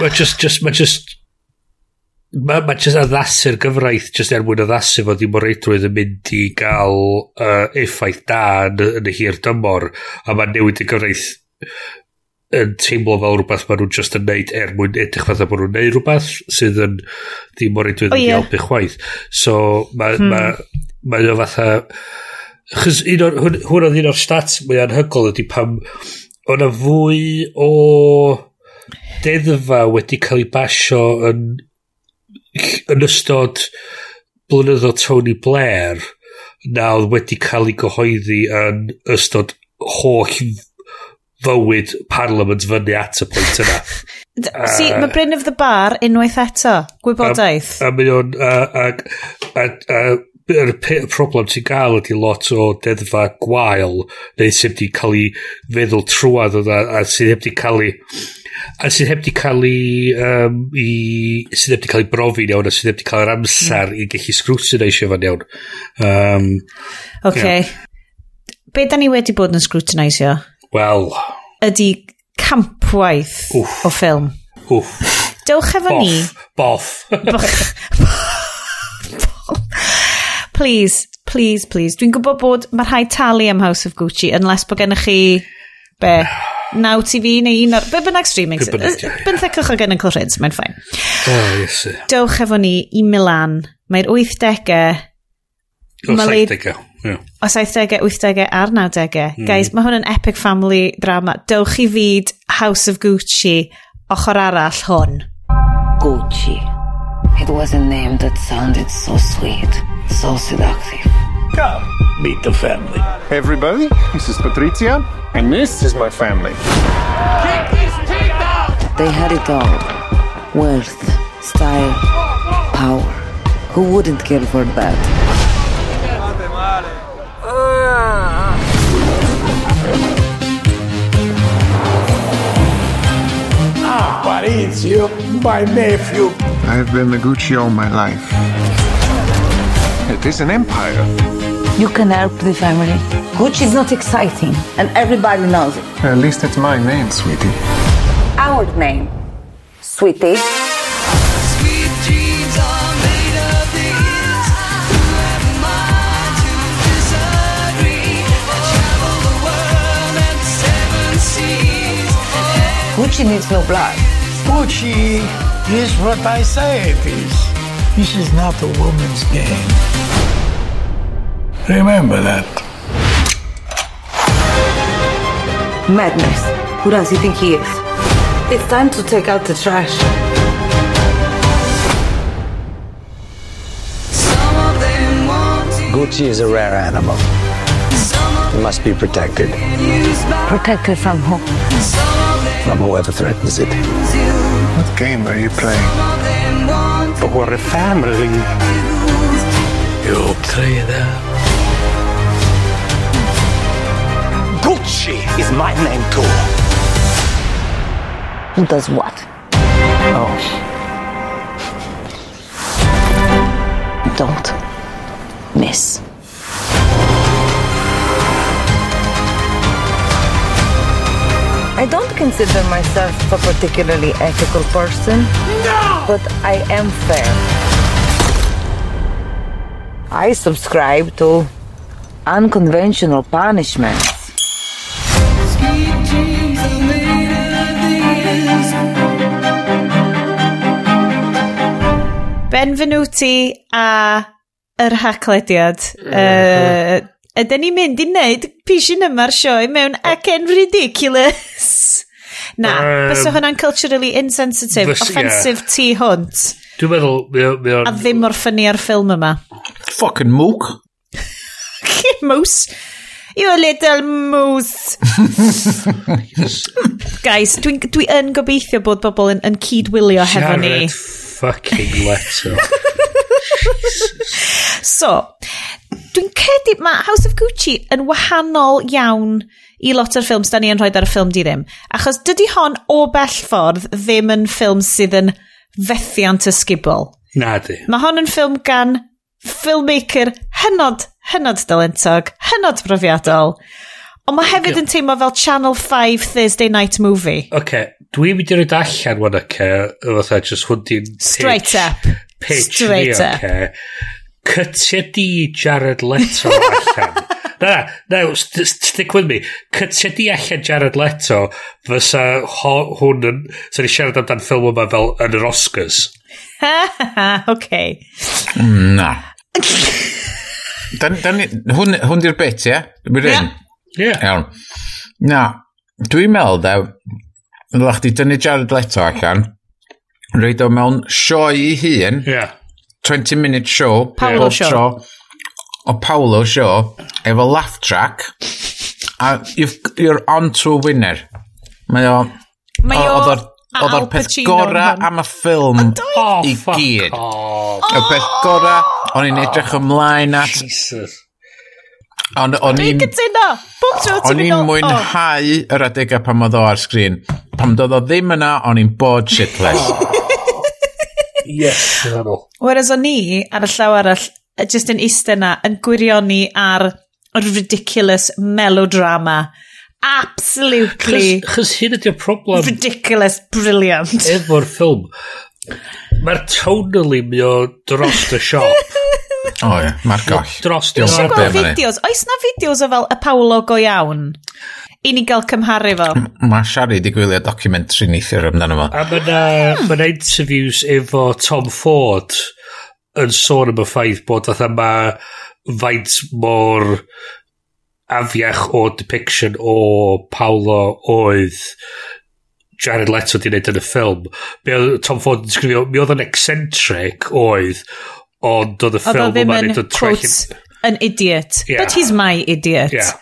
Mae just, just, mae just, Mae ma jyst addasu'r gyfraith jyst er mwyn addasu fod i moreidrwydd yn mynd i gael uh, effaith da yn, yn y hir dymor a mae newid y gyfraith yn teimlo fel rhywbeth maen nhw'n just yn neud er mwyn edrych fatha bod nhw'n neud rhywbeth sydd yn ddim o'r edrych yn oh, yeah. helpu chwaith. So mae hmm. ma, ma ma fatha... chys un o'r, hwn, hwn oedd un o'r stats mwy anhygol ydy pam o'na fwy o deddfa wedi cael ei basio yn yn ystod blynyddoedd Tony Blair na oedd wedi cael ei gyhoeddi yn ystod holl fywyd Parliament fyny at y pwynt yna. si, uh, mae Bryn of the Bar unwaith eto, gwybodaeth. A, a, a, a, a, a, yr problem ti'n gael ydy lot o deddfa gwael neu sydd wedi cael ei feddwl trwad a, a sydd wedi cael ei a sydd heb wedi cael ei um, i, sydd heb wedi cael ei brofi'n iawn a sydd heb wedi cael yr amser mm. i gallu scrutinisio fan iawn um, ok yeah. be da ni wedi bod yn scrutinisio? wel ydy campwaith Oof. o ffilm Oof. dewch efo ni boff boff *laughs* Please, please, please. Dwi'n gwybod bod mae rhai talu am House of Gucci unless bod gennych chi be, Now TV neu un o'r... Be bynnag streaming. Byn thecwch o gen y clorins, mae'n ffain. Oh, yes. Dewch efo ni i Milan. Mae'r 80au... O, 70au. Yeah. O 70au, 80au a'r 90au. Mm. Guys, mae hwn yn epic family drama. Dewch i fyd House of Gucci ochr arall hwn. Gucci. It was a name that sounded so sweet. So seductive. Come, meet the family. Hey everybody, this is Patrizia. And this is my family. Kick his teeth out! They had it all wealth, style, power. Who wouldn't care for that? Ah, Maurizio, my nephew. I've been Noguchi all my life. It is an empire. You can help the family. Gucci is not exciting, and everybody knows it. At least it's my name, sweetie. Our name, sweetie. Sweet dreams are made of these. Who am I to disagree? I travel the world and seven seas. Gucci needs no blood. Gucci is what I say it is. This is not a woman's game. Remember that. Madness. Who does he think he is? It's time to take out the trash. Some of them want to Gucci is a rare animal. It must be protected them use by Protected from who? some of them from whoever threatens it. You. What game are you playing? Some of them want But we're a family. You'll play that. Gucci is my name too. Who does what? Oh, Don't miss. Consider myself a particularly ethical person. No! But I am fair. I subscribe to unconventional punishments. sweet dreams are made of these. Benvenuti a yr haglediad. Uh, Ydyn ni'n mynd i wneud pishin yma'r sioe mewn acen ridiculous. Na, um, bys o hwnna'n culturally insensitive, this, offensive yeah. tu hwnt. Dwi'n meddwl... Mae, mae on... A ddim o'r ffynnu ar ffilm yma. Fucking mook. moose. You little moose. *laughs* Guys, dwi'n dwi yn gobeithio bod bobl yn, yn cydwylio hefo ni. Jared fucking Leto. *laughs* so, dwi'n cedi, mae House of Gucci yn wahanol iawn i lot o'r ffilms da ni yn rhoi ar y ffilm di ddim. Achos dydy hon o bell ffordd ddim yn ffilm sydd yn fethiant ysgubol. Na di. Mae hon yn ffilm gan filmmaker hynod, hynod dylentog, hynod brofiadol. Ond mae hefyd yn teimlo fel Channel 5 Thursday Night Movie. Oce, okay. dwi'n mynd i roed allan wan oce, fatha just hwn di'n... Straight up pitch Straight ni, okay. Cytia di Jared Leto *laughs* allan. na, na, st stick with me. Cytia di allan Jared Leto, fysa hwn yn... Sa'n ni siarad amdan ffilm yma fel yn yr Oscars. *laughs* okay. Na. *laughs* dan, dan, hwn, hwn di'r bit, ie? Yeah? Ie. Iawn. Na, dwi'n meddwl, ddew, ddylach di dynnu Jared Leto allan, reid o mewn sioe i hun. Yeah. 20 minute show. Paolo yeah. show. Tro, o Paolo show efo laugh track. A you've, you're on to a winner. Mae o... Mae o... Oedd o'r Oedd o'r peth gorau am y ffilm oh, i gyd. Y peth gorau, o'n i'n edrych ymlaen at... Jesus. Ond o'n i'n... O'n i'n mwynhau yr adegau pan oedd o ar sgrin. Pan doedd o ddim yna, o'n i'n bod shitless. Yes, yn. Whereas o'n ni, ar y llaw arall, just yn eistedd na, yn gwirioni ar y ridiculous melodrama. Absolutely. Chos hyn ydy'r problem. Ridiculous, brilliant. Efo'r ffilm. Mae'r tonally mi o dros y siop. *laughs* O ie, mae'r goll. Dros diolch. Eisiau gweld fideos. Oes na fideos o fel y Paolo go iawn? I ni gael cymharu fo. Mae Shari di gwylio documentary neithiwr amdano fo. A mae na, hmm. ma na interviews efo Tom Ford yn sôn am y ffaith bod fatha mae faint mor afiach o depiction o Paolo oedd Jared Leto di wneud yn y ffilm. Tom Ford yn sgrifio, mi oedd yn eccentric oedd, Ond oedd y ffilm yma yn edrych quotes, an idiot. Yeah. But he's my idiot. Yeah.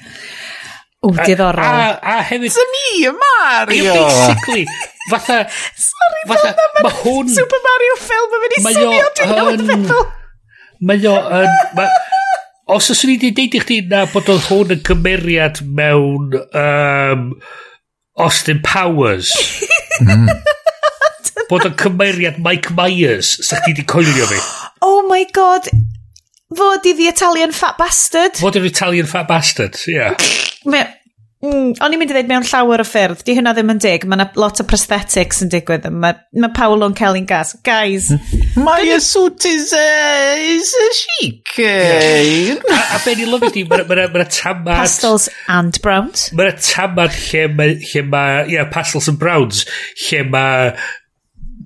O, diddorol. A, a, a hefyd... It's me, Mario! Basically, fatha... Sorry, fatha, ma hwn... Super Mario ffilm yn mynd i swnio, dwi'n newid feddwl. Mae o yn... Os os o'n i wedi deud i chdi na bod oedd hwn yn cymeriad mewn um, Austin Powers. *laughs* mm bod yn cymeriad Mike Myers sa chdi di coelio fi. Oh my god. Fod i the Italian Fat Bastard. Fod the Italian Fat Bastard, yeah Yeah. Mm, o'n i'n mynd i ddweud mewn llawer o ffyrdd, di hynna ddim yn dig, mae lot o prosthetics yn digwydd, mae ma Paolo yn cael un gas. Guys. Hmm. My suit is, uh, is uh, chic. Yeah. a, a be ni'n lyfio di, mae'n tamad... Pastels and browns. Mae'n tamad lle mae, lle ma, yeah, pastels and browns, lle mae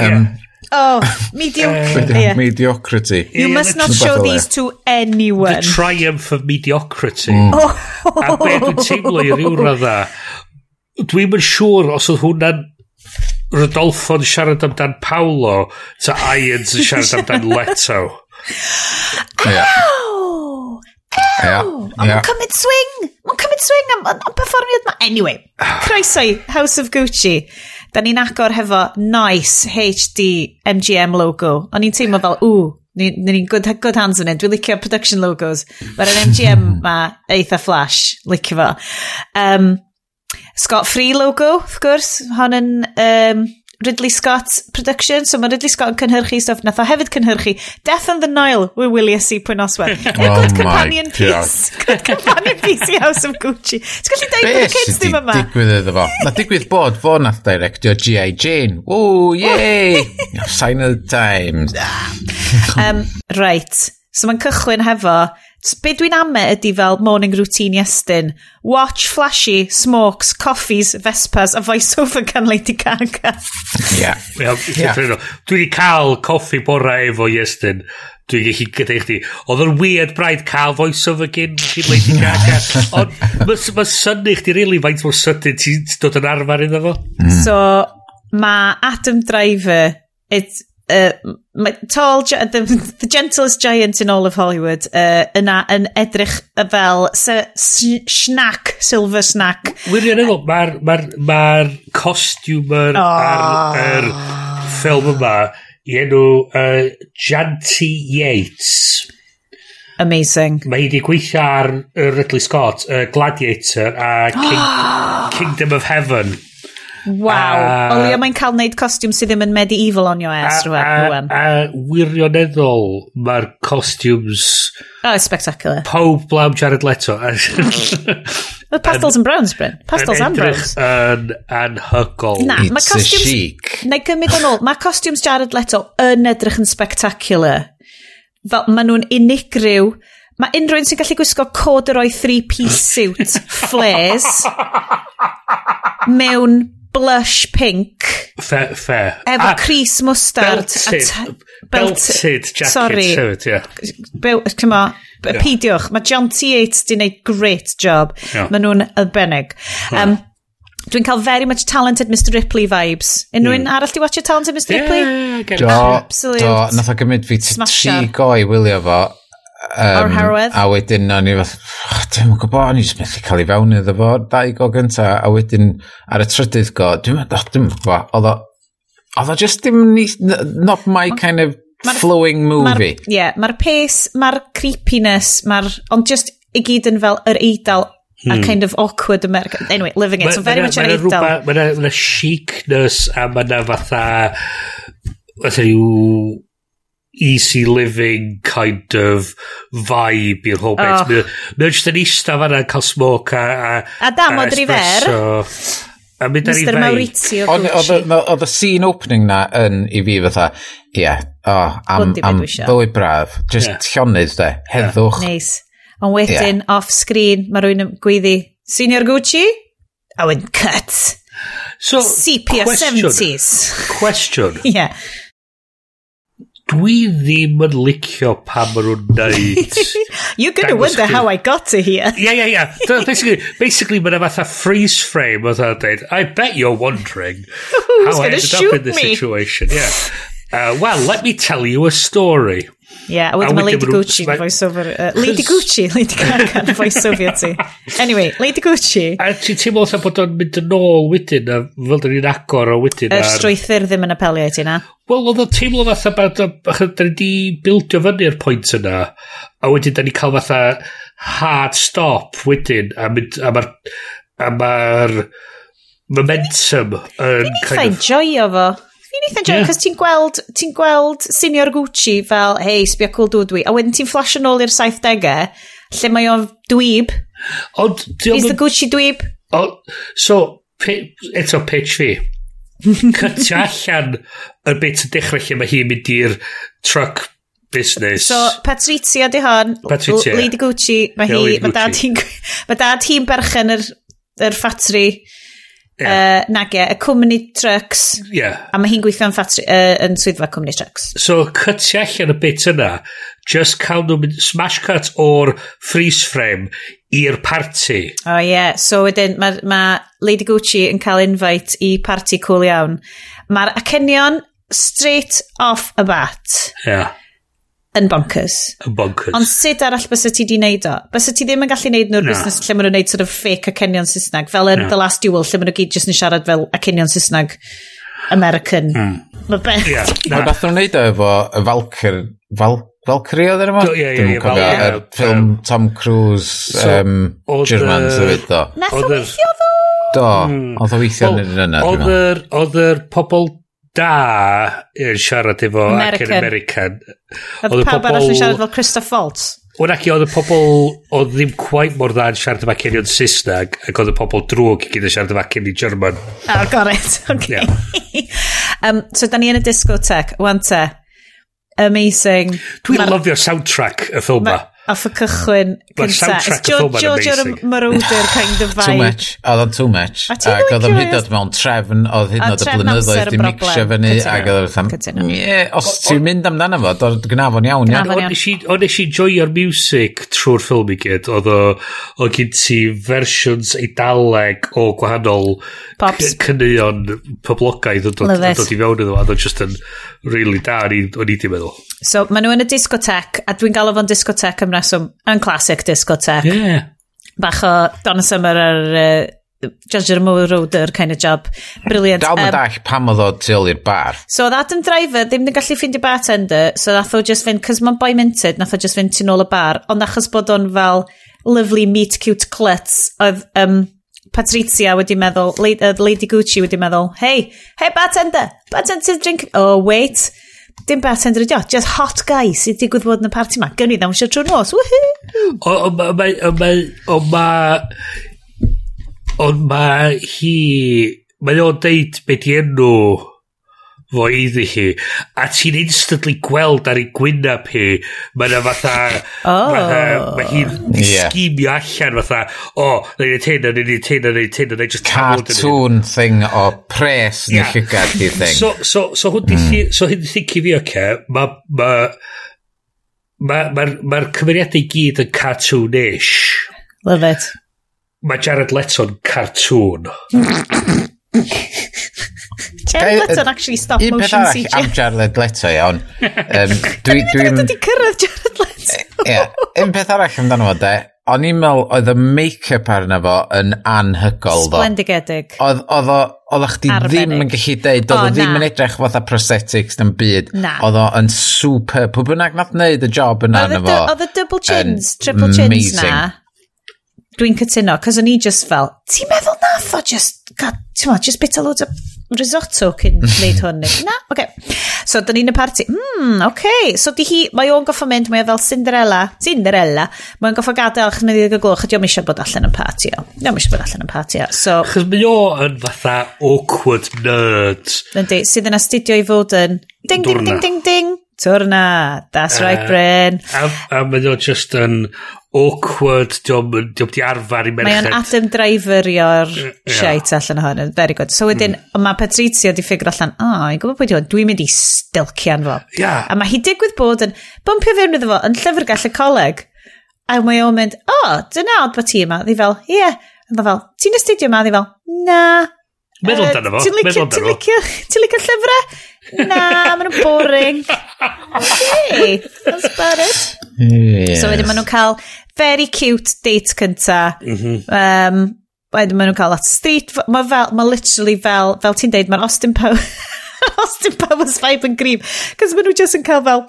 Um, yeah. Oh, mediocre. *laughs* Uh, yeah. Mediocrity. You yeah, must not show these to anyone. The triumph of mediocrity. Mm. Oh. A be dwi'n teimlo i ryw radda, dwi'n yn siŵr os oedd hwnna'n Rodolfo'n siarad amdan Paolo ta Ions yn siarad amdan *laughs* Leto. Oh! yeah. Ow! Ow! Yeah, yeah. cymryd swing! Mae'n cymryd swing am, am, am perfformiad ma. Anyway, *sighs* croeso i House of Gucci da ni'n agor hefo nice HD MGM logo. O'n i'n teimlo fel, ww, ni'n ni, good, good hands yn it. Dwi'n licio production logos. Mae'r *laughs* MGM ma eitha flash, licio fo. Um, Scott Free logo, wrth gwrs, hon yn... Um, Ridley Scott production, so mae Ridley Scott yn cynhyrchu stuff, nath o hefyd cynhyrchu Death on the Nile, wy Willie S. Pwynoswedd. *laughs* oh good companion piece. Good *laughs* companion piece i House of Gucci. Ti'n gallu deud bod y kids ddim yma? Beth digwydd iddo fo? Na digwydd bod fo nath directio G.I. Jane. Woo, yay! Sign of the times. Ah. um, right. So mae'n cychwyn hefo, be dwi'n ame ydy fel morning routine Iestyn. Watch, flashy, smokes, coffees, vespas, a voiceover gan Lady Gaga. *laughs* Ie. Dwi wedi cael coffi bora efo Iestyn. Dwi'n gallu gyda chdi. Oedd yn weird braidd cael voiceover gyn, gyn Lady Gaga. *laughs* Ond mae ma syni chdi really, faint mor sydyn ti'n dod yn arfer iddo fo. Mm. So mae Adam Driver, it's, uh, tall, the, the gentlest giant in all of Hollywood uh, yna yn edrych fel snack, silver snack. Wirioneddol, mae'r ma ma, r, ma costiwmer oh. ar yr ffilm yma i enw uh, Janty Yates. Amazing. Mae hi wedi gweithio ar uh, Ridley Scott, uh, Gladiator a King, *gasps* Kingdom of Heaven. Waw. O leia mae'n cael neud costiwm sydd ddim yn medieval on your ass rwan. A, a, a wirioneddol mae'r costiwms... Oh, it's spectacular. Pob blawn Jared Leto. The pastels and browns, Bryn. Pastels and browns. Yn anhygol. Na, It's costumes, chic. Na, gymryd yn ôl. Mae costiwms Jared Leto yn edrych yn spectacular. Fel, maen nhw'n unigryw. Mae unrhyw un sy'n gallu gwisgo corduroy three-piece suit flares mewn blush pink. Fe, fe. Efo ah, a Chris Mustard. Belted. Belted jacket. Sorry. Hefyd, yeah. Come on. yeah. Pidiwch, Mae John T. Yates di wneud great job. Yeah. Mae nhw'n arbennig. Um, Dwi'n cael very much Talented Mr Ripley vibes. Unrhyw'n mm. arall di watcha Talented Mr yeah, Ripley? Yeah, do, Absolute. do. Nath o gymryd fi ti tri goi wylio fo Um, O'r herwydd? A wedyn o'n i fath, oh, dwi'n gwybod, o'n i jyst methu cael ei fewn iddo fo, dau go gynta, a wedyn ar y trydydd go, dwi'n oh, dwi gwybod, oedd o, oedd o just dim, not my kind of ma flowing movie. Ie, yeah, mae'r pace, mae'r creepiness, mae'r, ond just i gyd yn fel yr eidl hmm. a kind of awkward American, anyway, living it, ma, so very ma, much yr eidl. Mae'n ma, ma, chicness a mae'n fatha, fatha yw, easy living kind of vibe i'r whole bit. Oh. Mae'n just yn eista fanna yn cael smoke a... A, a dam damod rifer. A mynd ar ei fei. Mr Maurizio Gucci. Oedd y scene opening na yn i fi fatha, ie, yeah, oh, am, am bywyd braf, just yeah. llonydd de, heddwch. Yeah. Nice. Ond wedyn, yeah. off screen, mae rhywun yn gweiddi, Senior Gucci? A wedyn, cut. So, sepia 70s. Question. yeah. *laughs* Dwi ddim yn licio pa maen nhw'n neud. You're going to wonder how I got to here. *laughs* Yeah, yeah, yeah. So basically, basically, mae'n fatha freeze frame oedd o'n dweud, I bet you're wondering *laughs* how I gonna ended up in this me? situation. Yeah. Uh, well, let me tell you a story. Yeah, a wedyn mae *laughs* Lady Gucci yn voiceover... Uh, Lady Gucci, Lady Gaga yn voice over ti. Anyway, Lady Gucci... A ti'n teimlo sa bod o'n mynd yn ôl wedyn, a fel dyn ni'n agor o wedyn... Yr strwythyr ddim yn apelio i ti na? Wel, oedd o'n teimlo fatha bod... Da ni di bildio fyny'r pwynt yna, a wedyn da ni cael fatha hard stop wedyn, a, mynd, a mae'r... A mae'r momentum yn... Dwi'n eitha enjoy o fo. Fi'n eitha enjoy, cos ti'n gweld, ti'n gweld senior Gucci fel, hei, sbio cool dwi, a wedyn ti'n flash yn ôl i'r 70au, lle mae o'n dwyb. Ond... He's the Gucci dwyb. O, so, pe, eto pitch fi. *laughs* Cytio allan y bit yn dechrau lle mae hi'n mynd i'r truck business. So, Patricia di hon. Patricia. Lady Gucci. Mae hi, *laughs* mae dad hi'n berchen yr, yr ffatri. Yeah. Uh, nage, y cwmni trucks. Yeah. A mae hi'n gweithio'n ffatri, uh, yn swyddfa cwmni trucks. So, cytio allan y bit yna, just cael nhw'n smash cut o'r freeze frame i'r party. O oh, ie, yeah. so wedyn mae ma Lady Gucci yn cael invite i party cool iawn. Mae'r acenion straight off y bat. Yeah yn bonkers. Yn bonkers. Ond sut arall bys ti di wneud o? Bys ti ddim yn gallu wneud nhw'r no. busnes lle maen nhw'n wneud sort of fake acenion Saesneg, fel yn no. The Last Duel, lle maen nhw gyd jyst yn siarad fel acenion Saesneg American. Mm. Mae *laughs* beth. Yeah, na. Mae beth nhw'n wneud o efo Valkyr, Val, Valkyrie oedd yna Ie, ie, ie. Ffilm Tom Cruise, so, um, German, sefyd do. Nath o weithio ddo? Do, hmm. oedd o weithio yn yr yna. Oedd yr pobl da yn siarad efo American. ac yn American. Oedd pawb pobol... arall yn siarad fel Christoph Waltz. Wnac i oedd y pobl oedd ddim quite mor dda yn siarad efo acenion Saesneg ac oedd y pobl drwg i gyd yn siarad efo acenion German. Oh, got it. *laughs* Okay. Yeah. um, so, da ni yn y discotheque. Wan te. Amazing. Dwi'n lyfio soundtrack y ffilm ma off y cychwyn cynta. gynta. Giorgio Moroder kind of vibe. Too much. Oedd o'n too much. Ac oedd o'n hyd oed mewn trefn, oedd hyd oed y blynyddoedd di mixio fyny. Ac oedd o'n os ti'n mynd amdano fo, oedd gnafon iawn. O nes i joio'r music trwy'r ffilm i gyd. Oedd o gyd ti versions eidaleg o gwahanol cynnion poblogaidd yn dod i fewn iddo. Oedd o'n just yn really da, o'n i di meddwl. So, maen nhw yn y discotec, a dwi'n galw fo'n discotec am reswm yn classic discotheque. Yeah. Bach o Donna Summer ar uh, Judge Moore Roader kind of job. Brilliant. Dal um, dall pam oedd o tu ôl i'r bar. So that Adam driver ddim yn gallu ffindio bartender, so nath o just fynd, cos mae'n boi minted, nath o just fynd tu nôl y bar, ond achos bod o'n fel lovely meet cute cluts, oedd um, Patrizia wedi meddwl, Lady, uh, Lady Gucci wedi meddwl, hey, hey bartender, bartender drink, oh wait, dim bartender ydi o, just hot guy sydd wedi gwybod yn y party ma. Gynnu ddawn siar trwy'r nos, woohoo! O, ma, o ma, o ma hi, mae o'n deud beth i enw fo iddi hi a ti'n instantly gweld ar ei gwynaf hi mae yna fatha oh. mae hi'n yeah. sgimio allan fatha o oh, neu'n ei tyn na ei tyn na ei tyn neu'n ei just cartoon thing o pres yeah. neu llygad di thing so, so, so hwn di mm. so hyn ddici fi oce mae mae'r ma, ma, ma cymeriadau i gyd yn cartoonish love it mae Jared Leto'n cartoon *laughs* Jared Leto'n actually stop motion CGI. Un peth arall am Jared Leto, iawn. *laughs* Um, dwi, dwi, dwi wedi cyrraedd Jared Leto. Ie, un peth arall amdano fo, de. O'n i'n meddwl, oedd y make-up arno fo yn anhygol, ddo. Splendigedig. Oedd o, oedd chdi ddim yn gallu deud, oedd o ddim yn edrych fatha prosthetics yn byd. Na. Oedd o yn super, pwy bynnag nath wneud y job yna arno fo. Oedd y double chins, triple chins na dwi'n cytuno, cos o'n i just fel, ti'n meddwl nath o just, god, ti'n meddwl, just bit a load o risotto cyn wneud hwn. Na, oce. Okay. So, da ni'n y party. Hmm, oce. Okay. So, di hi, mae o'n goffa mynd, mae o fel Cinderella. Cinderella. Mae o'n goffa gadael, chyn mynd i'r gloch, a di eisiau bod allan yn party o. Di eisiau bod allan yn party o. So, Chos mae o yn fatha awkward nerd. Yndi, sydd yn astudio i fod yn ding, ding, ding, ding, ding, Twrna, that's uh, right, eh, Bryn. A, a mae o just yn awkward, diolch di arfer i merched. Mae o'n Adam Driverio'r yeah. shite allan hwn, very good. So wedyn, mm. mae Patrizia di ffigur allan, o, oh, i'n gwybod pwy di hwn, dwi'n mynd i stilcian fo. Yeah. A mae hi digwydd bod yn bompio fewn iddo fo, yn llyfrgell y coleg. A mae o'n mynd, o, oh, dyna odd bod ti yma. Ddi fel, ie. Yeah. Ddi fel, ti'n astudio yma? Ddi fel, na. Meddwl uh, amdano fo. Ti'n licio llyfrau? Na, maen nhw'n boring. Okay, that's about it. Yeah. So wedyn maen nhw'n cael very cute date cynta. Mm -hmm. um, wedyn maen nhw'n cael at street. Mae fel, ma literally fel, fel ti'n deud, mae'r Austin Power... *laughs* Austin Powers vibe yn grim. Cos maen nhw jyst yn cael fel,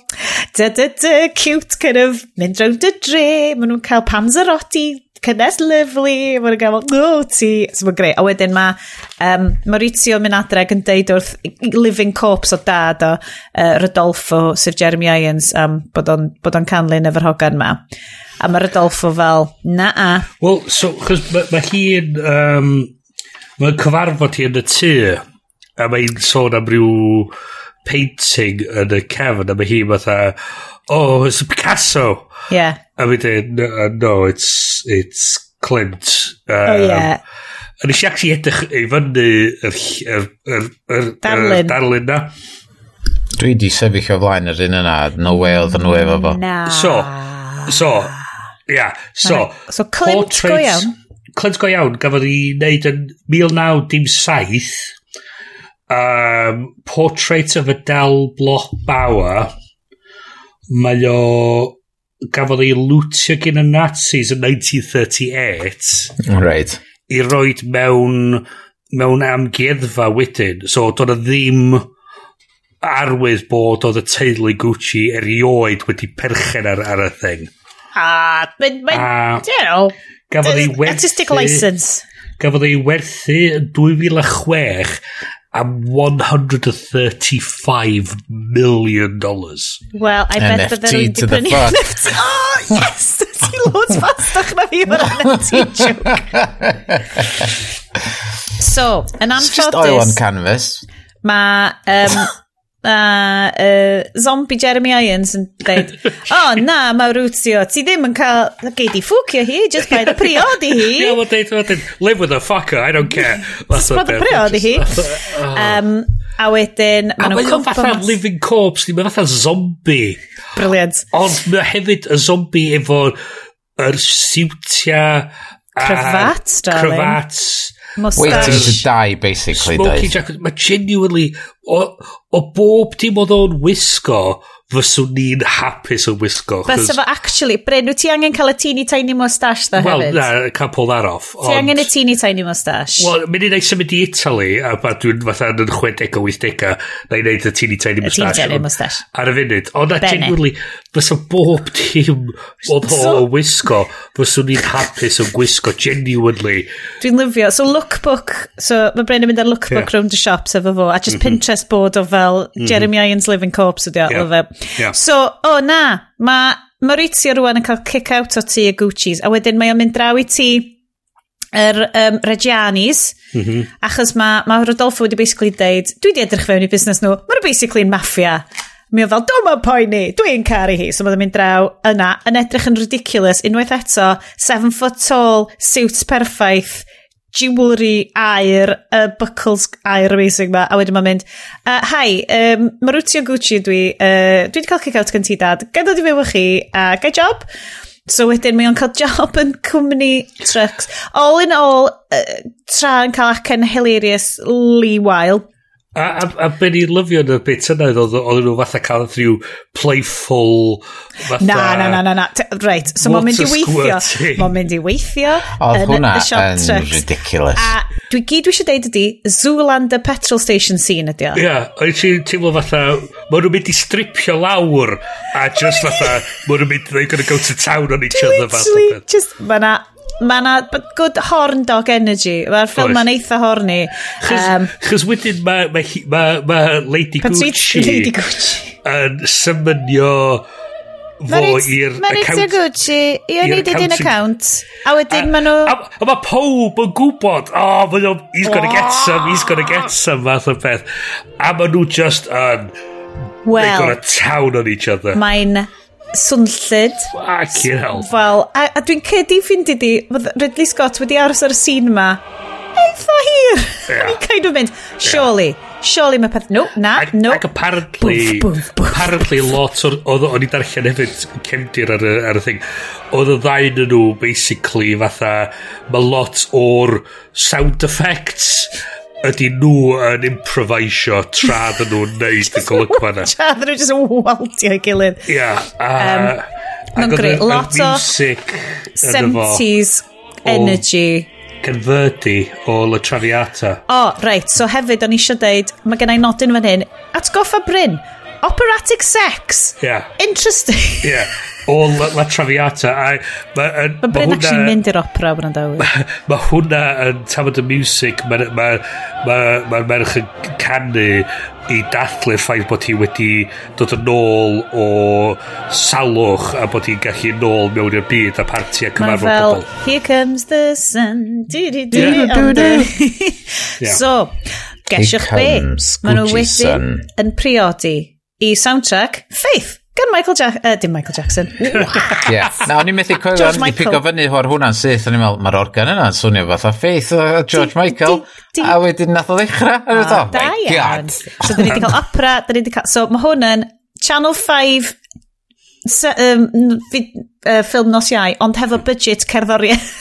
da da da, cute kind of, mynd round y dre. Maen nhw'n cael Pam Zarotti cynnes lyflu, mae'n gael, no, ti, so mae'n greu. A wedyn mae um, Maurizio Minadreg yn deud wrth Living Corpse o dad o uh, Rodolfo, Sir Jeremy Irons, um, bod o'n, bod on canlyn efo'r hogan ma. A mae Rodolfo fel, na a. Wel, so, chos mae ma hi'n, um, mae'n cyfarfod hi yn y tŷ, a mae'n sôn am ryw painting yn y cefn, a mae hi fatha, oh, it's a Picasso. Yeah. A mi dweud, no, no, it's, it's Clint. Oh, um, oh, yeah. A nes i actually edrych i fyny yr, yr, yr, yr, darlun. darlun na. Dwi di sefyll o flaen yr un yna, no way oedd nhw efo fo. Na. So, so, yeah, so. So Clint go iawn. Clint go iawn, gafodd i wneud yn 1907, um, Portrait of a Dal Bloch Bauer. Mae o gafodd ei lwtio gen y Nazis yn 1938. Right. I roed mewn, mewn amgueddfa wedyn. So, doedd ddim arwydd bod oedd y teulu Gucci erioed wedi perchen ar, ar y thing. Ah, mae'n, mae'n, you know, gafodd ei werthu... Artistic license. Gafodd ei werthu 2006 am 135 million dollars. Well, I bet NFT that to the fuck. NFT. Oh, yes! Ti loads fastach na fi o'r NFT joke. *laughs* so, yn anffodus... It's just oil on canvas. Mae um, a uh, zombie Jeremy Irons yn dweud, *laughs* oh na, Maurizio, ti ddim yn cael, gei di ffwcio hi, just by the priod i hi. *laughs* Ie, yeah, dweud, dweud, live with a fucker, I don't care. That's just by the priod i hi. Um, a wedyn, maen nhw'n cwmpa... A mae'n living corpse, mae'n fatha zombie. Brilliant. Ond mae hefyd y zombie efo yr siwtia... Cryfats, darling. Cryfats Waiting to die, basically. Smoky jacket. Mae genuinely, o, o bob dim oedd o'n wisgo, fyswn ni'n hapus yn wisgo. Bys efo, actually, Bryn, wyt ti angen cael y teeny tiny mustache dda well, hefyd? Wel, na, cael pull that off. Ti ond, angen y teeny tiny mustache? Wel, mynd i'n ei symud i Italy, a ba dwi'n fatha yn 60 o 80 na i wneud y teeny tiny mustache. Y teeny tiny moustache. Ar y funud. Ond na, genuinely, fysa bob tîm oedd ho so, o wisgo, fyswn ni'n hapus yn gwisgo genuinely. Dwi'n lyfio. So lookbook, so mae Bryn yn mynd ar lookbook yeah. round the shops efo fo, a just mm -hmm. Pinterest board o fel mhm. Jeremy mm -hmm. Irons Living Corpse ydi yeah. o fe. Yeah. So, o oh, na, mae Maurizio rwan yn cael kick out o ti y Gucci's, a wedyn mae o'n mynd draw i ti yr um, Regianis, mm -hmm. achos mae ma Rodolfo wedi basically deud, dwi wedi edrych fewn i busnes nhw, mae'n basically yn maffia. Mi oedd fel, dwi'n ma'n poeni, dwi'n caru hi. So mae'n mynd draw yna, yn edrych yn ridiculous, unwaith eto, 7 foot tall, suits perffaith, jewelry air, y uh, buckles air amazing ma, a wedyn mae'n mynd, uh, hi, um, Marutio Gucci dwi, uh, dwi wedi cael kick-out gan ti dad, gael dod i fyw chi, a uh, job. So wedyn mae o'n cael job yn cwmni trucks. All in all, uh, tra yn cael acen hilarious Lee Wyle, A, a, a be ni'n lyfio yn y bit yna oedd oedden nhw fatha cael rhyw playful fatha... Na, na, na, na, na. Reit, so mae'n mynd i weithio. Mae'n mynd i weithio oedd yn y shot trucks. ridiculous. A dwi gyd eisiau deud ydi, Zoolander petrol station scene ydi o. Ia, oedd ti'n teimlo fatha, mae nhw'n mynd i stripio lawr a just fatha, mae nhw'n mynd i go to town on each other fatha. Literally, just, mae na mae na good horn dog energy. Mae'r ffilm yn eitha horny. Chos, um, chos wedyn mae ma, ma, ma Lady Gucci... Lady Gucci. ...yn symynio fo i'r account... Gucci, i o'n i did didin account. A wedyn maen nhw... A, a mae pob yn gwybod, oh, ma, nhw, he's gonna get some, he's gonna get some, fath o beth. A maen nhw just yn... Um, well, they got a town on each other. Mae'n swnllid. Fucking hell. Fel, a, a dwi'n cedi ffind i di, Ridley Scott wedi aros ar y sîn yma. eitha hir. Yeah. Ni'n kind of mynd, surely, yeah. surely mae peth, no, na, ag, no. Ac apparently, bwf, bwf, bwf. apparently lot oedd o'n i darllen hefyd cefndir ar, ar y thing, oedd y ddau yn nhw basically fatha, mae lot o'r sound effects ydy nhw yn improvisio tra dyn nhw'n neud y *laughs* golygfa na. Tra dyn nhw just yn waltio i gilydd. Ia. Yeah, greu. um, a lot o 70s energy. Converti o La Traviata. O, oh, reit. So hefyd, o'n eisiau deud, mae gennau nodyn fan hyn. Atgoffa Bryn. Operatic sex. Yeah. Interesting. *laughs* Yeah. O La, La Traviata. A, ma, yn, ma, ma Bryn actually mynd i'r opera o'n andawi. Mae ma hwnna yn tamod y music. Mae'r ma, ma, ma, ma merch yn canu i dathlu'r ffaith bod hi wedi dod yn ôl o salwch a bod hi'n gallu nôl mewn i'r byd a parti a cyfarfod pobl. Mae fel, here comes the sun, di di di, yeah. *laughs* on the... yeah. So, gesiwch be, maen nhw wedi yn priodi i soundtrack Faith gan Michael Jackson, uh, dim Michael Jackson. *laughs* yeah. Na, o'n i'n methu coelio, o'n i'n pigo fyny o'r hwnna'n syth, o'n i'n meddwl, mae'r organ yna yn swnio fatha Faith o George di, Michael, di, di, a wedyn nath o ddechrau, a dweud, oh my god. So, dyn ni wedi cael opera, dyn ni wedi cael, so mae hwn yn Channel 5 se, um, fi, uh, ffilm nos iau, ond hefo budget cerddoriaeth.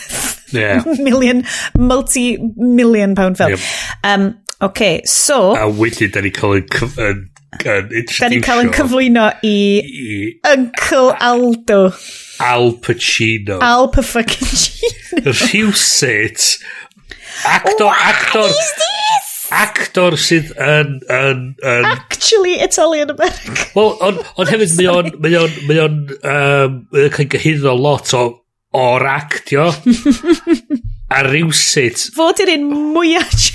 Yeah. *laughs* million, multi-million pound film. Yep. Um, okay, so... A wedyn, da ni cael yn yn introducio... Da ni'n cael yn cyflwyno i, i Uncle Aldo. Al Pacino. Al Pacino. Rhywsit. Actor, actor... Actor sydd yn, yn, yn... Actually Italian American. Wel, ond on hefyd mae o'n... Mae o'n... Mae o'n... Mae o'n cael gyhyddo lot o... O'r actio. *laughs* a rhywsit... Fod i'r un mwyaf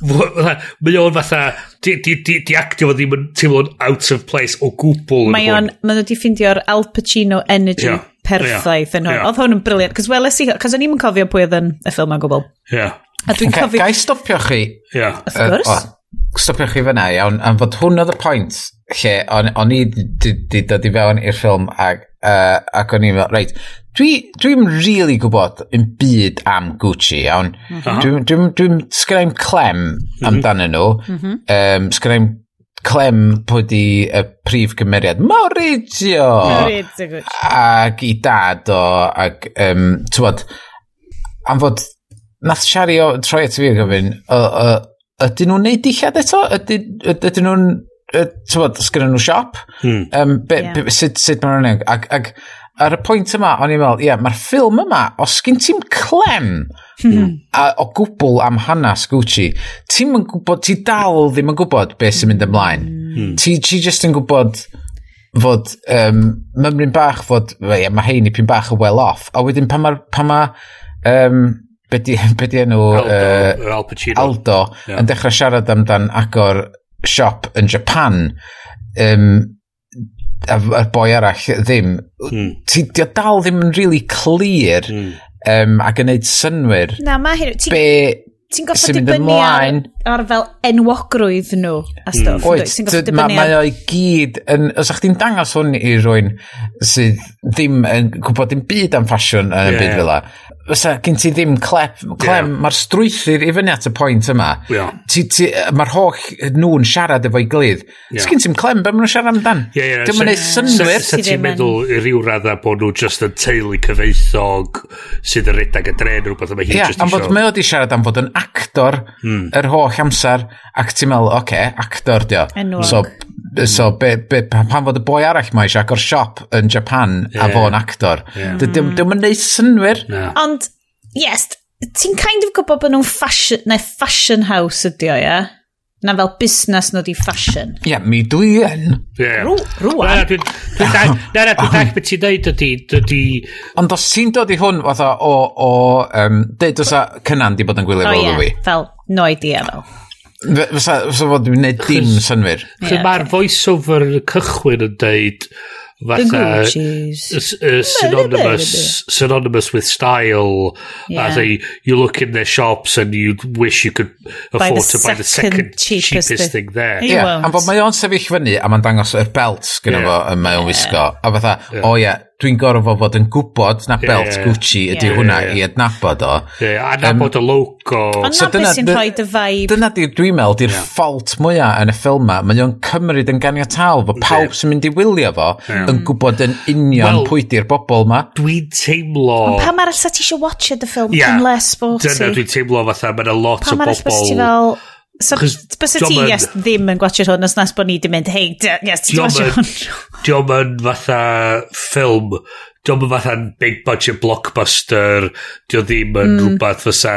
Mae o'n fatha, di, di, di, di actio fo ddim yn teimlo'n out of place o gwbl. Mae o'n, mae nhw wedi ffindio'r Al Pacino energy yeah. perffaith yeah. yn hwn. Yeah. Oedd hwn yn briliant, cos weles i, cos o'n i'n cofio pwy oedd yn y ffilm o gwbl. Yeah. A dwi'n okay, cofio... Gai stopio chi? Yeah. Of course. Uh, o, stopio chi fyna, iawn, am fod hwn oedd y pwynt lle o'n, on i di, di, dod i fewn i'r ffilm ac Uh, ac o'n i'n meddwl, reit, dwi'n dwi, really gwybod yn byd am Gucci, iawn. Mhm. Dwi'n dwi, dwi, dwi sgrifennu'n clem mhm. amdanyn nhw. Mhm. Um, sgrifennu'n clem pwyd i y prif gymeriad Maurizio Maurizio ac i dad o ac um, tywod am fod nath Shari o troi at fi gofyn ydyn nhw'n neud dillad eto? ydyn nhw'n tywod, sgynnu nhw siop. Hmm. Um, be, yeah. be, sut, sut mae'n rhywun. Ac, ac ar y pwynt yma, o'n i'n meddwl, ie, yeah, mae'r ffilm yma, os gyn ti'n clem hmm. a, o gwbl am hanes Gucci, ti'n yn gwybod, ti dal ddim yn gwybod beth sy'n mynd ymlaen. Hmm. Ti, ti just yn gwybod fod um, mymryn bach fod, ie, mae hein i pyn bach yn well off. A wedyn pan mae, pa ma, um, be di, *laughs* be di enw Aldo, uh, Al Pacino Aldo yeah. yn dechrau siarad amdan agor siop yn Japan, um, a, a'r boi arall ddim, hmm. ti di dal ddim yn really clear hmm. um, ac yn neud synwyr. Na, mae hyn, ti'n ti goffa dibynnu ar ar fel enwogrwydd nhw a hmm. stwff. Mm. Oed, sy'n mae ma o i gyd, yn, os ych chi'n dangos hwn i rwy'n sydd ddim yn gwybod dim byd am ffasiwn yn y yeah. byd fel fysa gen ti ddim clep, clem, yeah. mae'r strwythyr i fyny at y pwynt yma. Yeah. Mae'r holl nhw'n siarad efo'i gilydd. Yeah. gen ti'n clem, be maen nhw'n siarad amdan? Yeah, yeah. Dwi'n mynd synwyr. Sa ti'n meddwl i ryw radda bod nhw just yn teulu cyfeithog sydd yn redag y dren rhywbeth yma hi yeah, just i siarad. Ie, mae o di siarad am fod yn actor hmm. yr holl holl amser ac ti'n meddwl, oce, okay, actor di o. Enwog. So, so be, be, pan fod y boi arall mae eisiau agor siop yn Japan yeah. a fo'n actor. Yeah. Dwi'n mm. neud synwyr. No. Ond, yes, ti'n kind of gwybod bod nhw'n fashion, neu fashion house ydi o, ie? Yeah? na fel busnes nhw di fashion. Ie, yeah, mi dwi yn. Yeah. Rwan. dwi'n ddall *laughs* beth ti'n dweud ydi... ydi... Ond os ti'n dod i hwn fatha o... o um, dweud os a cynnan di bod yn gwylio fel fi. Fel, No idea, though. Fysa fysa fod wedi gwneud dim synwyr. Chos mae'r voice-over cychwyn yn deud fatha uh, uh, synonymous synonymous with style yeah. as a you look in their shops and you wish you could afford buy to buy the second cheapest, cheapest thing thing, there yeah. and bod mae o'n sefyll fyny a mae'n dangos yr belt gyda yeah. fo yn mae o'n wisgo a fatha yeah. o oh, yeah dwi'n gorfod fod yn gwybod na belt yeah, Gucci ydy yeah, hwnna yeah, yeah. i adnabod o. Yeah, a nabod um, y logo. Ond so na dyna sy'n rhoi dy vibe. Dyna di, dwi'n meddwl, di'r yeah. fault mwyaf yn y ffilm ma. Mae o'n cymryd yn ganiataol fo. Pawb yeah. sy'n mynd i wylio fo yeah. yn gwybod yn union well, pwy di'r bobl ma. Dwi'n teimlo... Ond pam arall sa ti eisiau watch y ffilm yeah, cyn les bo ti? Dyna dwi'n teimlo fatha, mae'n a lot o bobl... Pam arall bys ti fel So, bys y ti yes, ddim yn gwachio hwn os nes bod ni wedi mynd, hei, yes, ti'n gwachio hwn. *laughs* Diolch yn fatha ffilm, diolch yn fatha big budget blockbuster, diolch ddim yn mm. rhywbeth fysa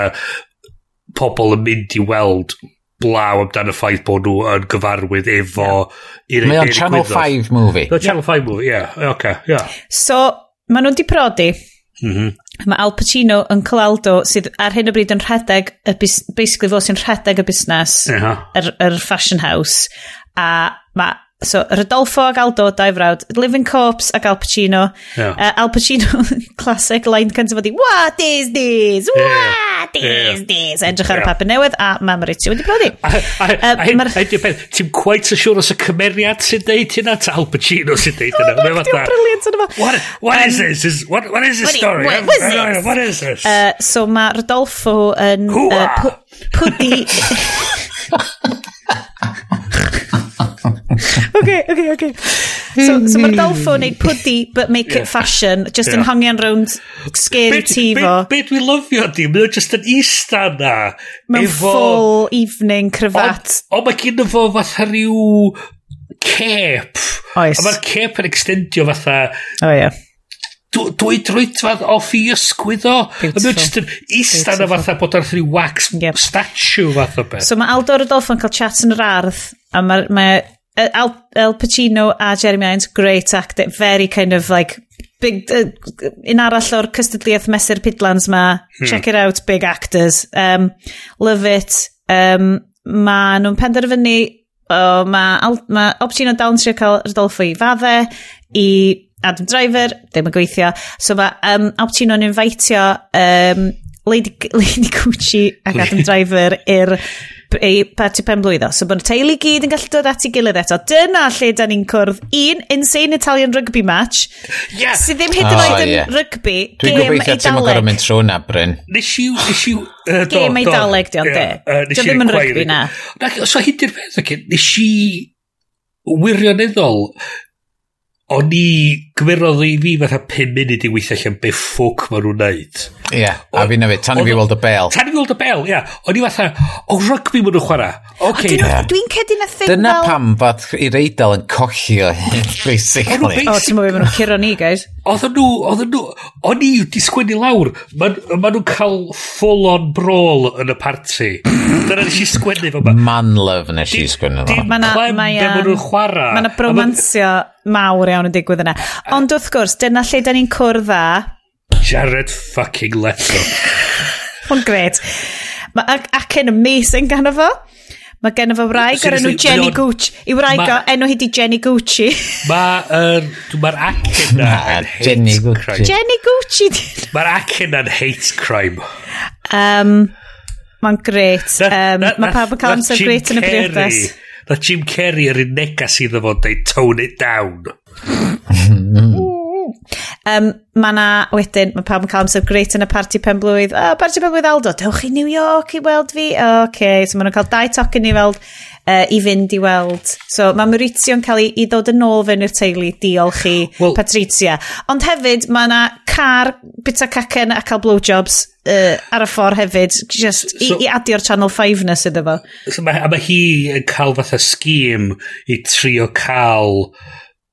pobl yn mynd i weld blaw amdano y ffaith bod nhw yn gyfarwydd efo... Yeah. Mae o'n Channel 5 movie. Mae o'n Channel 5 movie, ie. Yeah. Okay, yeah. So, maen nhw'n di prodi. Mm -hmm. Mae Al Pacino yn Colaldo sydd ar hyn o bryd yn rhedeg, y bus, basically fo sy'n rhedeg y busnes, yr, yr fashion house, a mae So, Rodolfo ag Aldo, dau frawd. Living Corpse ag Al Pacino. Yeah. Uh, Al Pacino, *laughs* classic, line cyntaf ydi, What is this? What yeah. is this? Edrych ar y papur newydd a mam Ritchie wedi brodi. A hyn, Ti'n quite so siŵr os y cymeriad sy'n deud hynna, ta Al Pacino sy'n deud hynna. Oh, mae'n briliant yn yma. What, what is this? Is, what, what is this story? What, what, this? what is this? Uh, so, mae Rodolfo yn... Uh, pwdi... *laughs* *laughs* okay, okay, okay. So, so mae'r hmm. Dolfo yn neud pwdi, but make yeah. it fashion, just yn yeah. yn hongian round scary be, ti fo. Be, be dwi lyfio di, mae'n just yn eista na. Mae'n efo... full evening cryfat. O, o mae gen fo fatha rhyw cep. Oes. A mae'r cep yn extendio fatha... O, oh, ie. Yeah dwy drwytfad off i ysgwydd o. A mae'n just yn istan a fatha bod ar rhyw wax yep. statue fath o beth. So mae Aldo Rodolfo yn cael chat yn yr ardd a mae, ma Al, Al Pacino a Jeremy Irons, great actor, very kind of like big, uh, un arall o'r cystadliaeth mesur pidlans ma, hmm. check it out, big actors, um, love it, um, ma nhw'n penderfynu, oh, ma, Al, ma Al Pacino dal yn trio cael Rodolfo i fadde, i Adam Driver, ddim yn gweithio. So mae um, Alpacino'n invitio um, Lady, *laughs* Lady Gucci ac Adam *laughs* Driver i'r ei party pen blwyddo. So bod y teulu gyd yn gallu dod at ei gilydd eto. Dyna lle da ni'n cwrdd un insane Italian rugby match. Yeah. Sydd ddim hyd yn oed yn yeah. rugby. Dwi'n gobeithio ti'n mynd gorau mynd trwy na, Bryn. Nes i'w... Nes yw uh, Gêm Eidaleg, di ond de. Dwi ddim yn rugby na. So hyd i'r peth, nes i wirioneddol, o'n i gymerodd i fi fatha 5 munud i weithio allan be ffwc maen nhw'n neud. Ie, yeah, a fi'n nefyd, tan i fi weld y bel. Tan i fi weld y bel, ia. O'n i fatha, o rygbi maen nhw'n chwarae. Okay. Dwi'n yeah. dwi cedi na thing e Dyna fel... pam fod i'r eidl yn cochi o hyn, basically. O, ti'n mwyn maen nhw'n curo ni, guys. Oedden nhw, oedden nhw, o'n i di sgwennu lawr. maen ma nhw'n cael full on brawl yn y party. Dyna nes i sgwennu fo ma. Man love nes i sgwennu fo. Dim clem be ma nhw'n chwarae. Ma na bromansio mawr iawn yn digwydd yna. Ond wrth gwrs, dyna lle da ni'n cwrdd â... Jared fucking Leto. *laughs* Hwn gred. Mae ac, ac yn amazing gan fo. Mae gen fo wraig ar enw Jenny Gucci. I wraig o enw hi di Jenny Gucci. Mae'r ma ac yna yn hate crime. Jenny Gucci. Mae'r ac yna yn hate crime. Um, Mae'n gret. Um, Mae pawb yn cael amser gret yn y briodas. Na Jim Carrey yr un negas iddo fo dweud tone it down. *laughs* Um, mae na, wedyn, mae pawb yn cael amser greit yn y party pen blwydd. O, oh, party pen blwydd Aldo, dewch chi New York i weld fi? O, oh, okay. so maen nhw'n cael dau tocyn i weld, uh, i fynd i weld. So mae Maurizio'n cael ei, i ddod yn ôl fewn i'r teulu, diolch i *gasps* well, Patricia. Ond hefyd, mae na car, bita cacen a cael blowjobs uh, ar y ffordd hefyd, just i, so, i adio'r Channel 5 na sydd efo. So ma, a mae hi yn cael fatha sgîm i trio cael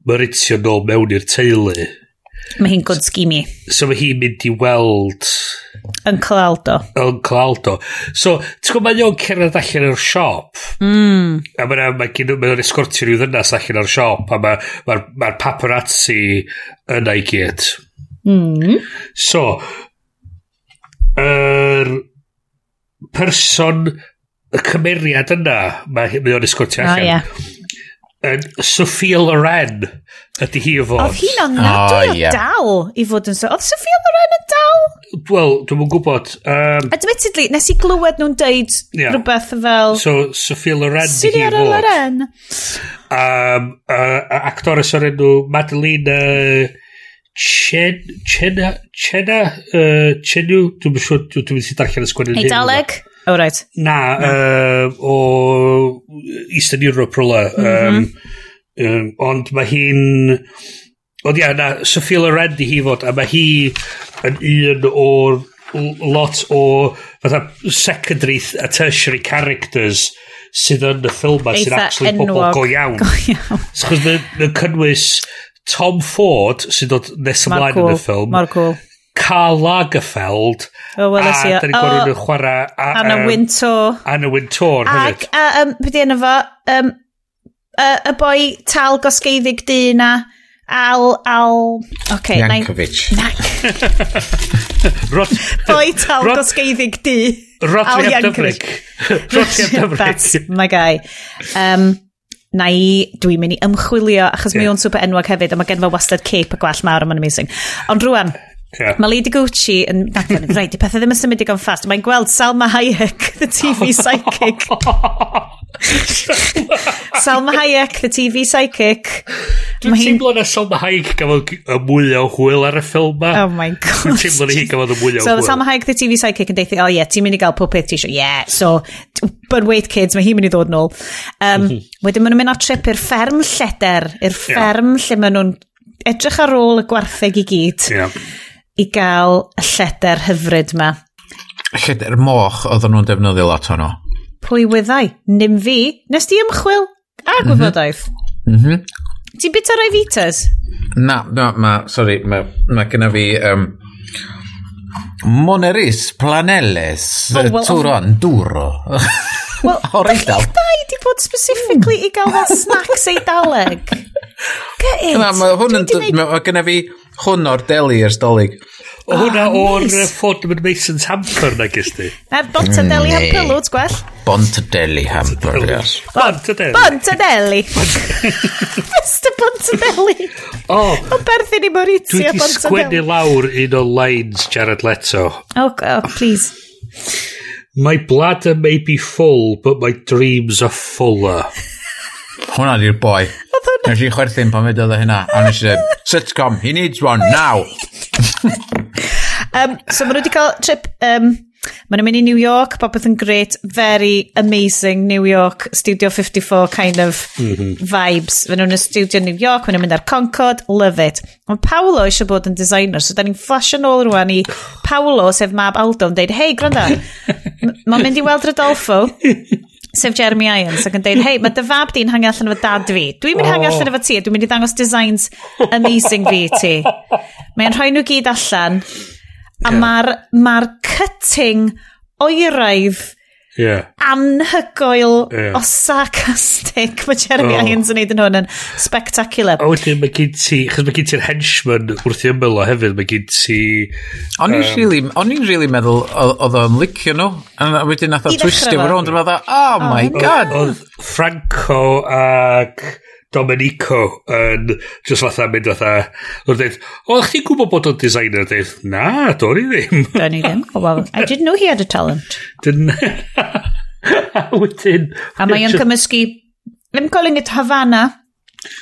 Maurizio nôl mewn i'r teulu. Mae hi'n good sgimi. So mae hi'n mynd i weld... Yn Claldo. Yn Claldo. So, ti'n gwybod, mae o'n cerdded allan o'r siop. Mm. A mae'n ma ma escortio rhyw ddynas allan o'r siop. A mae'r ma, ma, ma paparazzi yna i gyd. Mm. So, yr er person, y cymeriad yna, mae o'n escortio allan. Ah, yeah yn Sophia Loren ydy hi o fod. Oedd hi'n anadwy o yeah. dal i fod yn so. Oedd Sophia Loren yn dal? Wel, dwi'n mwyn gwybod. Um, Admittedly, nes i glywed nhw'n deud yeah. rhywbeth fel... So, Sophia Loren di hi o fod. Loren. Um, uh, actores o'r enw Madeline uh, Chen, Chena, Chena, uh, Chenu, dwi'n siŵr, dwi'n mynd i darllen y sgwennu. Eidaleg? Hey, O, oh, right. Na, uh, o Eastern Europe rola. Mm -hmm. um, um, ond mae hi'n... Ond ia, na, Sophia Loren di hi fod, a mae hi yn un o'r lot o fatha secondary a tertiary characters sydd yn y ffilm ma sydd actually pobl go iawn. *laughs* Go iawn. Chos so, cynnwys Tom Ford sydd dod nes ymlaen yn y ffilm. Mor cool. Carl Lagerfeld. Oh, o, wel, ys i. A da ni'n gwrdd oh, nhw'n chwarae... A, Anna um, Wintour. Anna Wintour, hefyd. Ac, a, um, beth yna fo, um, y, y boi tal gosgeiddig du na, Al, Al... Okay, Jankovic. Na, *laughs* Rot, boi tal Rot, gosgeiddig di. Rotri Al Dyfrig. Rotri Dyfrig. That's my guy. Um, na i, dwi'n mynd i ymchwilio, achos yeah. mi o'n super enwog hefyd, a mae gen fo wastad cape a gwall mawr, a mae'n amazing. Ond rwan, Yeah. Mae Lady Gucci yn... Nac o'n rhaid, i pethau ddim yn symud i gan ffast. Mae'n gweld Salma Hayek, the TV psychic. *laughs* Salma Hayek, the TV psychic. Dwi'n teimlo na Salma Hayek gafodd y mwy o hwyl ar y ffilm ma. Oh my god. Dwi'n teimlo na hi gafodd y mwy o so, hwyl. So Salma Hayek, the TV psychic, yn deithio, oh yeah, ti'n mynd i gael pob peth ti eisiau. Yeah, so, but wait kids, mae hi'n mynd i ddod nôl. Um, wedyn maen nhw'n mynd ar trip i'r fferm lleder, i'r fferm yeah. lle maen nhw'n edrych ar ôl y gwartheg i gyd. Yeah i gael y lleder hyfryd ma. Lleder moch oedden nhw'n defnyddio lot o'n. Pwy wyddai? Nim fi. Nes di ymchwil a mhm. gwybodaeth. Mm -hmm. Ti'n bita rai fitas? Na, na, ma, sorry, ma, ma gyda fi... Um, Moneris planeles oh, well, turon duro. Wel, O'r eidal. Dai di bod specifically i gael fel snacks eidaleg. *laughs* Get it. Na, ma hwn yn... Mae gyda fi hwn o'r deli ers dolyg. O hwnna oh, o'r nice. Fordham Mason's hamper na gysdi. Na er Bontadeli mm, hamper, lwt gwell. Bontadeli hamper, yes. Bontadeli. Bontadeli. *laughs* Mr Bontadeli. O. O berthyn i Maurizio Bontadeli. Dwi di sgwennu lawr un o lines Jared Leto. Oh, oh please. My bladder may be full, but my dreams are fuller. Hwna di'r boi. Nes i chwerthin pan fe dod o hynna. A nes i dweud, sitcom, he needs one now. um, so maen nhw wedi cael trip... Um, maen nhw'n mynd i New York, popeth yn great, very amazing New York, Studio 54 kind of mhm. vibes. Maen nhw'n y studio New York, maen nhw'n mynd ar Concord, love it. Mae Paolo eisiau bod yn designer, so da ni'n flash yn ôl rwan i Paolo, sef Mab Aldo, yn deud, hei, gwranda, *laughs* mae'n mynd i weld Rodolfo, *laughs* sef Jeremy Irons ac yn deud hei mae dy fab di'n hangi allan efo dad fi dwi'n mynd oh. hangi allan efo ti a dwi'n mynd i ddangos designs amazing fi ti mae'n rhoi nhw gyd allan a yeah. mae'r ma cutting oeraidd yeah. anhygoel yeah. o sarcastic mae Jeremy oh. Irons yn neud yn hwn yn spectacular. A wedyn mae gyd ti, chos mae gyd ti'r henchman wrth i ymwyl o hefyd, mae gyd ti... O'n i'n um, really, o'n i'n really meddwl oedd o'n licio nhw, a wedyn nath o twistio fo rownd, a meddwl, oh my god! Oedd Franco ac... Uh, Domenico yn just fatha mynd fatha o'r dweud, o, oh, chdi'n gwybod bod o'n designer? Dweud, na, do'n i ddim. *laughs* Do'n i ddim. Oh, well, I didn't know he had a talent. *laughs* Didn't... *laughs* Wedyn... A mae o'n cymysgu... I'm calling it Havana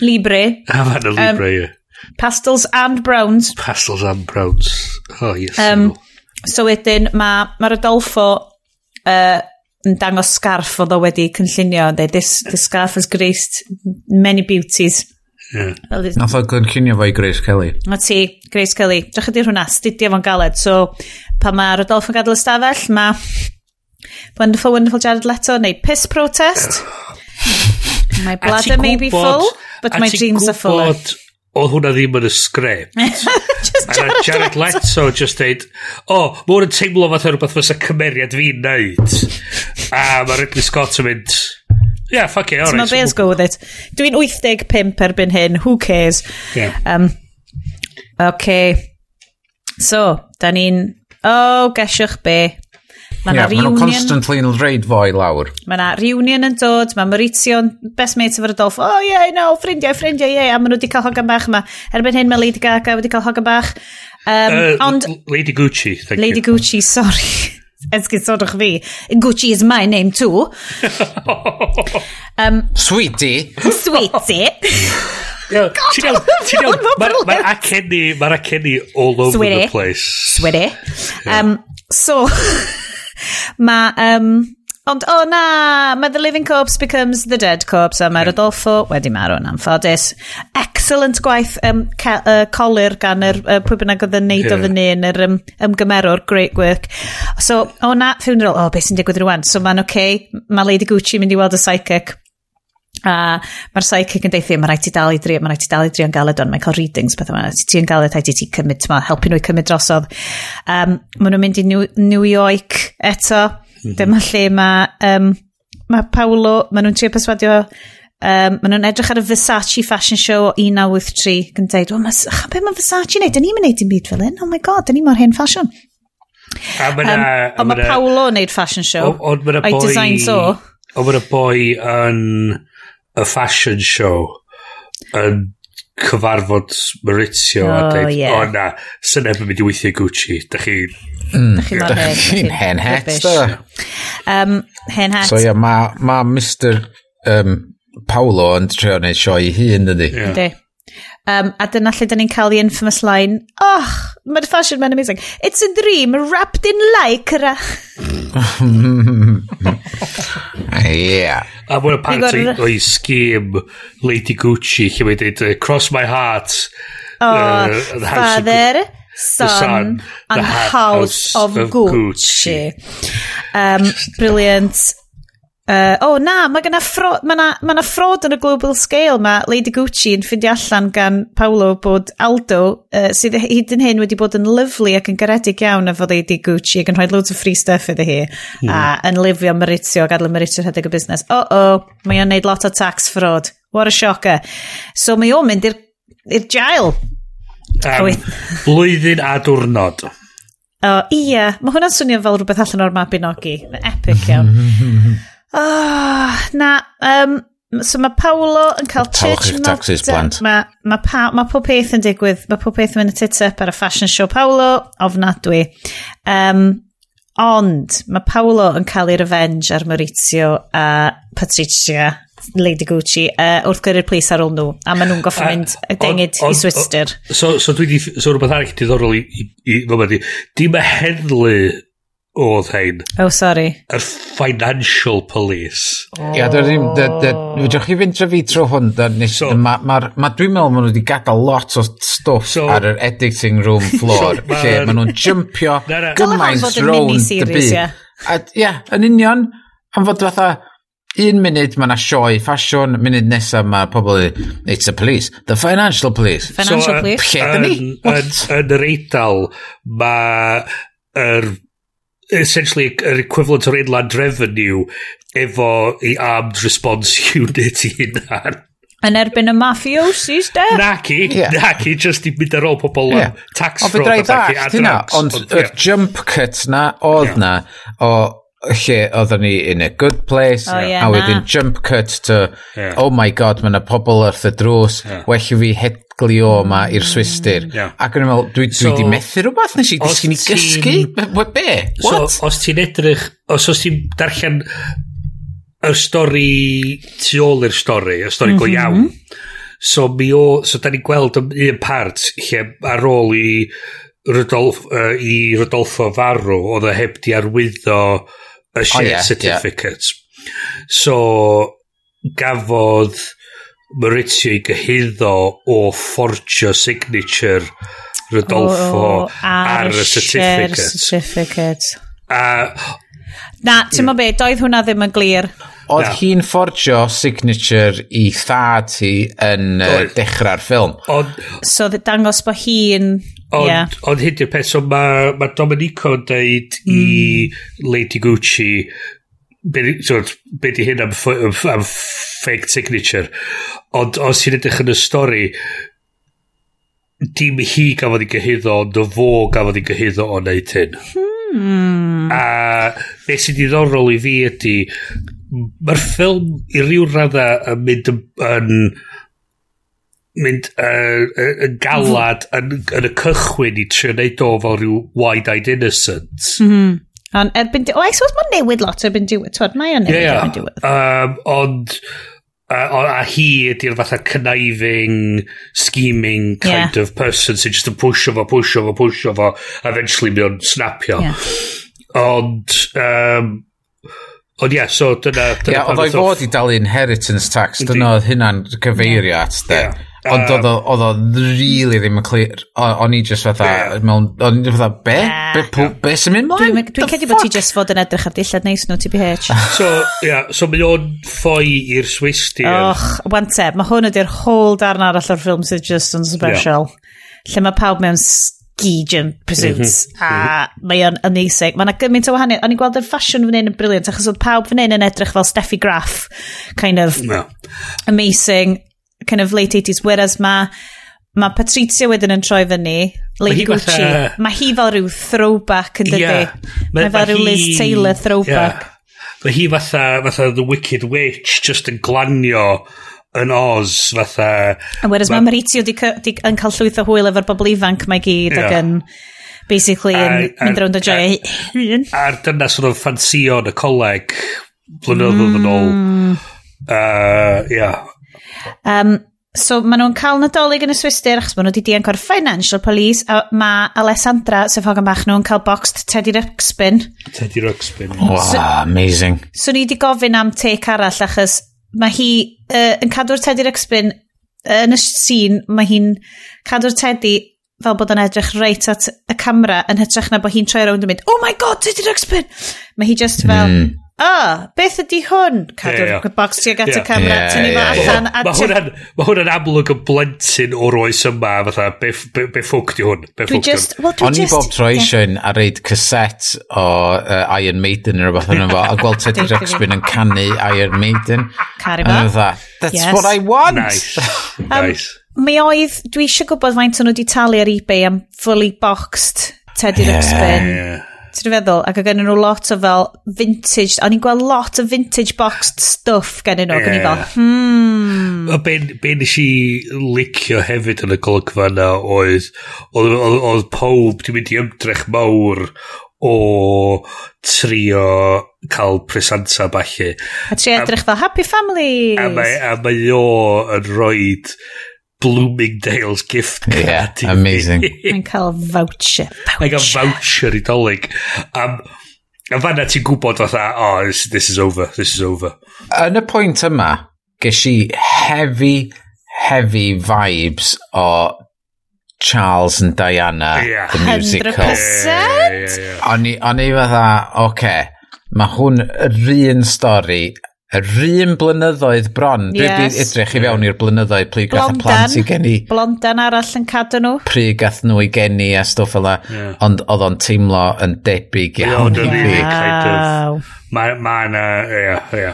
Libre. Havana Libre, um, yeah. Pastels and Browns. Pastels and Browns. Oh, yes. Um, so wedyn mae ma Rodolfo uh, yn dangos scarf oedd o wedi cynllunio yn dweud this, this scarf has graced many beauties. Yeah. Nath o gynllunio fo i Grace Kelly. O ti, Grace Kelly. Drach ydy hwnna, studio fo'n galed. So pa mae Rodolf yn gadael ystafell Mae Wonderful Wonderful Jared Leto neu Piss Protest. My bladder may be full But my dreams are full oedd hwnna ddim yn y sgrept. *laughs* A Jared Leto just dweud, o, oh, mae hwn yn teimlo fath o rhywbeth fysa cymeriad fi'n neud. A mae Ridley Scott yn mynd, yeah, fuck it, alright. So mae go with it. Dwi'n 85 erbyn hyn, who cares? Yeah. Um, okay. So, da ni'n... O, oh, gesiwch be. Mae yeah, reunion... Mae constantly yn reid fo i lawr. Mae yna reunion yn dod, mae Maurizio'n best mate efo'r Adolf. Oh, yeah, no, ffrindiau, ffrindiau. Yeah. A maen nhw wedi cael hogan bach yma. Erbyn hyn mae Lady Gaga wedi cael hogan bach. Um, uh, ond... Lady Gucci, thank Lady you. Lady Gucci, sorry. *laughs* Esgyn sodwch fi. Gucci is my name too. *laughs* um, Sweetie. Sweetie. *laughs* God, Mae'r acen ni all over Sweetie. the place. Sweetie. Um, so, Mae, um, ond o oh, na, mae The Living Corpse becomes The Dead Corpse a mae. Rodolfo wedi marw'n anffodus. Excellent gwaith um, ca, uh, colir gan yr uh, pwy bynnag oedd yn neud yeah. o fyny yn yr um, ymgymerwr, great work. So, o oh, na, funeral, o, oh, beth sy'n digwydd rwan? So, mae'n oce, okay. mae Lady Gucci mynd i weld y psychic A mae'r psychic yn deithio, mae'n rhaid ti dal i drio, mae'n rhaid ti dal i drio'n galed o'n, mae'n cael readings, beth yma, ti drio'n galed, haid i ti cymryd, ma, helpu nhw i cymryd drosodd. Um, maen nhw'n mynd i New, New York eto, mm -hmm. dyma lle mae um, ma Paolo, maen nhw'n trio perswadio Um, maen nhw'n edrych ar y Versace fashion show o 1983 gan dweud, wel, beth mae Versace wneud? Dyn ni'n mynd dim byd fel un. Oh my god, dyn ni mor hen fashion. A mae um, a ma Paolo yn neud fashion show. Ond mae'n y boi... I design so. Ond mae'n y boi yn... Um, y fashion show yn cyfarfod Maurizio oh, a dweud, yeah. o na, sy'n neb mynd i weithio Gucci. Da chi... Mm. Da chi'n hen het, da. Um, hen het. So, ia, yeah, ma, ma Mr um, Paolo yn trio wneud sioe hun, ydy. Ydy. Yeah. Um, a dyna lle dyn ni'n cael the infamous line, oh, mae'r fashion man amazing. It's a dream wrapped in lycra. *laughs* *laughs* Yeah. A mae'n apparently o'i sgim Lady Gucci lle mae'n dweud uh, Cross my heart. Oh, uh, father, of, son, son, and the house, of, of Gucci. Um, brilliant uh, oh na, mae yna ffro, ma na, ma na ffrod yn y global scale ma Lady Gucci yn ffeindio allan gan Paolo bod Aldo, uh, sydd hyd yn hyn wedi bod yn lyflu ac yn garedig iawn efo Lady Gucci ac yn rhoi loads o free stuff iddi hi, mm. a yn lifio Maritio, gadael Maritio rhedeg y busnes. Oh oh, mae o'n neud lot o tax fraud. What a shocker. So mae o'n mynd i'r jail. Um, blwyddyn a diwrnod. O, oh, ia. Mae hwnna'n swnio fel rhywbeth allan o'r Mabinogi. Epic iawn. *laughs* Oh, na, um, so mae Paolo yn cael church taxes, plant. Mae ma, pa, ma pob peth yn digwydd, mae pob peth yn mynd y tit-up ar y fashion show Paolo, ofnadwy. Um, ond mae Paolo yn cael ei revenge ar Maurizio a Patricia Lady Gucci uh, wrth gyrru'r plis ar ôl nhw a maen nhw'n goffa ah, mynd y dengid i Swister so, so, dwi di, so rhywbeth arall diddorol i, i, i, i di, dim y heddlu oedd hein. Oh, sorry. Yr financial police. Oh. Ia, dwi'n ddim... Wydwch chi fynd trefi tro hwn, nes, so, ma, ma, ma dwi'n meddwl maen nhw wedi gadael lot o stwff so, ar yr editing room *laughs* floor, so, lle maen nhw'n jumpio gymaint rown dy byd. Ia, yeah, yn union, am fod fatha un munud mae yna sioe ffasiwn, munud nesaf mae pobl it's the police, the financial police. Financial so, police? Lle dyn ni? Yn yr eidl, mae yr er, essentially yr equivalent o'r inland revenue efo i armed response *laughs* unit i hunan. Yn erbyn y mafiosis, de? Naci, yeah. naci, just i mynd ar ôl pobl yeah. tax fraud. Ond fe drai ddallt hynna, ond y jump cut na oedd yeah. na o lle oedden ni in a good place oh, yeah, a wedyn jump cut to yeah. oh my god mae yna pobl wrth y drws yeah. well i fi hedgli o ma i'r mm. swister yeah. ac yn ymwneud dwi, dwi so, di methu rhywbeth nes i ddysgu ni gysgu be? So, os ti'n edrych os os ti'n darllen y stori tu ôl i'r stori y stori mm -hmm. go mhm. iawn so mi o so da ni'n gweld un part lle ar ôl i Rodolf, uh, i Rodolfo Farw oedd e heb di arwyddo y oh, share oh, yeah, certificate. Yeah. So, gafodd Maurizio i gyhyddo o fforgio signature Rodolfo oh, ar, ar y certificate. certificate. A... Na, ti'n yeah. beth, doedd hwnna ddim yn glir. Oedd hi'n fforgio signature i thad hi yn uh, dechrau'r ffilm. Ond, so, dangos bod hi'n Ond, yeah. ond hyn di'r peth, so mae ma Dominico yn deud mm. i hmm. Lady Gucci, be, so, be di hyn am, am, am fake signature, ond os ti'n edrych yn y stori, dim hi gafodd ei gyhyddo, ond y fo gafodd ei gyhyddo o wneud hyn. Hmm. A beth sy'n diddorol i fi ydy, mae'r ffilm i ryw radda yn mynd yn, yn mynd uh, yn galad yn, yn y cychwyn i trio neud o fel rhyw wide-eyed innocent. Mm -hmm. Ond erbyn... di... O, I suppose mae'n newid lot erbyn diwedd. Twod, mae o'n newid yeah, erbyn diwedd. Um, ond... Uh, a a hi ydy'r fatha conniving, scheming kind yeah. of person sy'n just yn pwysio fo, pwysio fo, pwysio fo, eventually mi o'n snapio. Yeah. Ond... Um, Ond ia, yeah, so dyna... dyna yeah, oedd o'i fod i dalu inheritance tax, dyna oedd hynna'n cyfeirio at, de. Yeah. Ond oedd o really ddim yn clir. O'n i just fatha, mewn, o'n i fatha, be? Be, be sy'n mynd mlaen? Dwi'n cedi bod ti just fod yn edrych ar dillad neis nhw, TBH. *laughs* So, ia, so mae o'n ffoi i'r Swistir. Och, wante, mae hwn ydy'r whole darn arall o'r ffilm sydd just yn special. Lle mae pawb mewn gijant pursuits mhm. a mhm. mae o'n amazing mae yna gymaint o wahaniaeth o'n i'n gweld yr ffasiwn fan hyn yn briliant achos oedd pawb fan hyn yn edrych fel Steffi Graff kind of no. amazing kind of late 80s whereas mae mae Patricia wedyn yn troi fyny Lady ma Gucci fatha... mae hi fel rhyw throwback yn dydi yeah. mae ma fel rhyw. Liz Taylor throwback yeah. Mae hi fatha, fatha The Wicked Witch just yn glanio yn Oz fatha... A Whereas mae Maritio di, di, yn cael llwyth o hwyl efo'r bobl ifanc mae gyd yeah. ac yn basically yn mynd rownd o joio hun. A'r dyna sydd o'n ffansio yn y coleg blynyddoedd mm. yn ôl. Uh, yeah. Um, so maen nhw'n cael nadolig yn y swister achos maen nhw wedi dianc o'r financial police a mae Alessandra, sef hogan bach nhw'n cael boxed Teddy Ruxpin Teddy Ruxpin wow, so, amazing so ni wedi gofyn am take arall achos mae hi uh, yn cadw'r tedi'r ecsbyn yn y sîn, mae hi'n cadw'r teddy fel bod yn edrych reit at y camera yn hytrach na bod hi'n troi rownd yn mynd, oh my god, teddy ecsbyn! Mae hi just fel, mm a, beth ydy hwn? Cadw'r yeah, yeah. box tuag at yeah. y camera, yeah, tynnu fo allan. Mae hwnna'n ma hwnna amlwg yn blentyn o'r oes yma, fatha, be, be, be ffwc di hwn? Be dwi just, well, dwi O'n i bob tro eisiau a reid cassette o uh, Iron Maiden neu rhywbeth yn efo, a gweld Teddy Ruxpin yn canu Iron Maiden. Cari ma. That's yes. what I want! Nice, *laughs* nice. Um, mi oedd, dwi eisiau gwybod faint o'n nhw wedi talu ar eBay am fully boxed Teddy yeah. Ruxpin. Yeah Ti'n feddwl? Ac oedd gen nhw lot o fel vintage, o'n i'n gweld lot o vintage boxed stuff gen nhw, ac o'n i'n fel, hmm. O ben, ben nes i licio hefyd yn y golygfa yna oedd, oedd pob, ti'n mynd i ymdrech mawr o trio cael presanta falle. A trio edrych fel happy families. A mae, a mae o yn rhoi Bloomingdale's gift card. Yeah, i amazing. Mae'n cael voucher. voucher. Mae'n cael voucher i dolyg. Um, a fanna ti'n gwybod fatha, oh, this, this is over, this is over. Yn y pwynt yma, ges i heavy, heavy vibes o Charles and Diana, yeah. the musical. 100%! Yeah, yeah. O'n i fatha, oce, okay, mae hwn yr un stori yr un blynyddoedd bron. Yes. Dwi wedi edrych i fewn i'r blynyddoedd pryd gath y plant i geni. Blondan arall yn cadw nhw. Pryd gath nhw i geni a stwff fel yeah. Ond oedd o'n teimlo yn debyg iawn i fi. Wow. Mae ma na, ie. ia.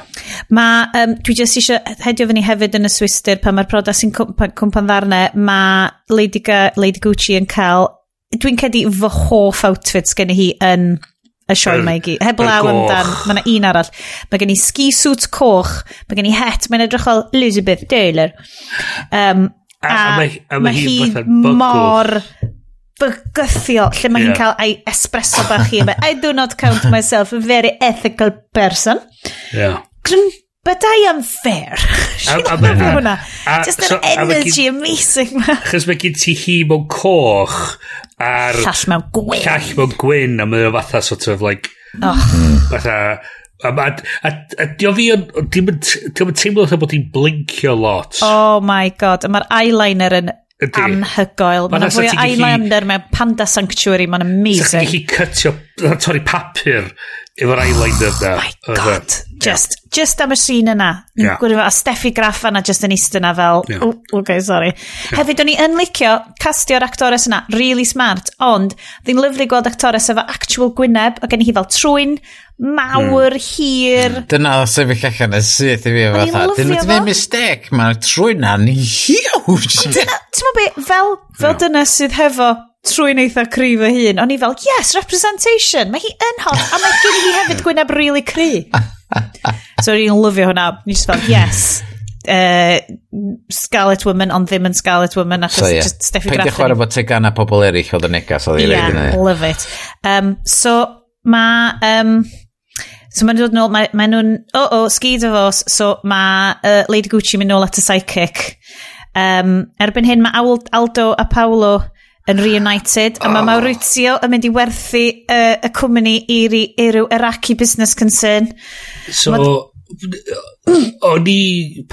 Ma, um, dwi jyst eisiau hedio fyny hefyd yn y swister pan mae'r prodas sy'n cwmpan ddarnau, mae Lady, Ga, Lady Gucci yn cael, dwi'n cedi fy hoff outfits gen i hi yn y sioe mae i gyd. Heb law amdan, mae yna un arall. Mae gen i ski suit coch, mae gen i het, mae'n edrych fel Elizabeth Taylor. Um, a, a, a, mae, a mae hi, hi mor bygythio lle mae yeah. hi'n cael ei espresso bach hi. I do not count myself a very ethical person. Yeah but I am fair. *laughs* Si'n lyfio hwnna. Just an so, energy gyd, amazing ma. Chos mae gen ti hi mewn coch a'r... Llall mewn gwyn. Llall mewn gwyn a mae o fatha sort of like... Oh. Fatha... A, a, a, a di o fi yn... Di o'n teimlo bod hi'n blinkio lot. Oh my god. Mae'r eyeliner yn Ydy. anhygoel. Mae'n fwy o eyeliner mewn Panda Sanctuary. Mae'n amazing. Sa'ch chi cytio... Torri papur efo'r eyeliner na. Oh my god. Yna. Just, just am y sîn yna. Yeah. A Steffi Graff yna just yn eist yna fel, yeah. oh, okay, sorry. Yeah. Hefyd, o'n i yn licio castio'r actores yna, really smart, ond ddim lyflu gweld actores efo actual gwyneb, o gen i hi fel trwy'n, mawr, mm. hir. Hmm. Dyna o sefyll allan y syth i fi O'n efo lyfio Dyn nhw'n gwneud mistake. mae'r trwy'n na'n huge. Ti'n mwyn be, fel, fel dyna sydd hefo trwy'n eitha cryf fy hun, o'n i fel, yes, representation, mae hi yn hot, a mae gen i hefyd *laughs* gwyneb really cry. so o'n i'n lyfio hwnna, ni just fel, yes, uh, Scarlet Woman, ond ddim yn Scarlet Woman, achos so, yeah. just Steffi Graffin. Peidiwch chwarae bod tegana pobl eraill oedd y negas oedd i'r yeah, love it. Um, so, mae... Um, So mae'n dod nôl, mae, mae nhw'n, oh oh, ski divorce, so mae uh, Lady Gucci mynd nôl at y psychic. Um, erbyn hyn mae Aldo a Paolo yn reunited oh. a mae Mauricio yn mynd i werthu uh, y cwmni i ryw Iraqi business concern so ma... *clears throat* o'n i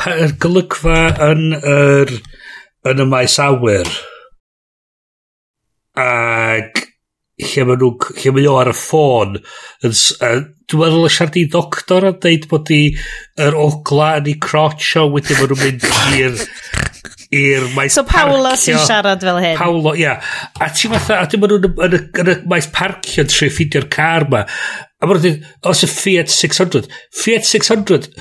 golygfa yn yr yn y maes awyr ac lle mae nhw lle mae nhw ar y ffôn yn, uh, dwi'n meddwl y siarad i doctor a dweud bod i yr ogla yn ei crotch o wedyn mae nhw'n mynd i'r i'r maes So Paolo sy'n siarad fel hyn. Paolo, ia. Yeah. A ti fatha, a dim ond yn, yn, yn, y maes parcio yn ffidio'r car ma. A mae'n dweud, os y Fiat 600, Fiat 600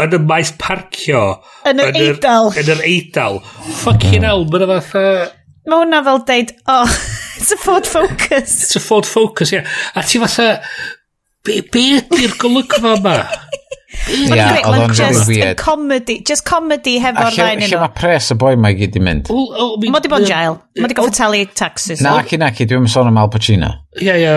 yn y maes parcio. Yn yr eidl. Yn yr eidl. Fucking hell, mae'n fatha... Mae hwnna fel deud, oh, *laughs* it's a Ford Focus. It's a Ford Focus, ia. Yeah. A ti fatha, be, be ydy'r golygfa ma *laughs* Ia, oedd o'n rili weird. Comedy, just comedy hefo'r rhain un o. mae pres y boi mae gyd i mynd? Mo di bod jail. Mo di gofio talu taxes. Na, ac i naci, dwi'n sôn am Al Pacino. Ia, ia,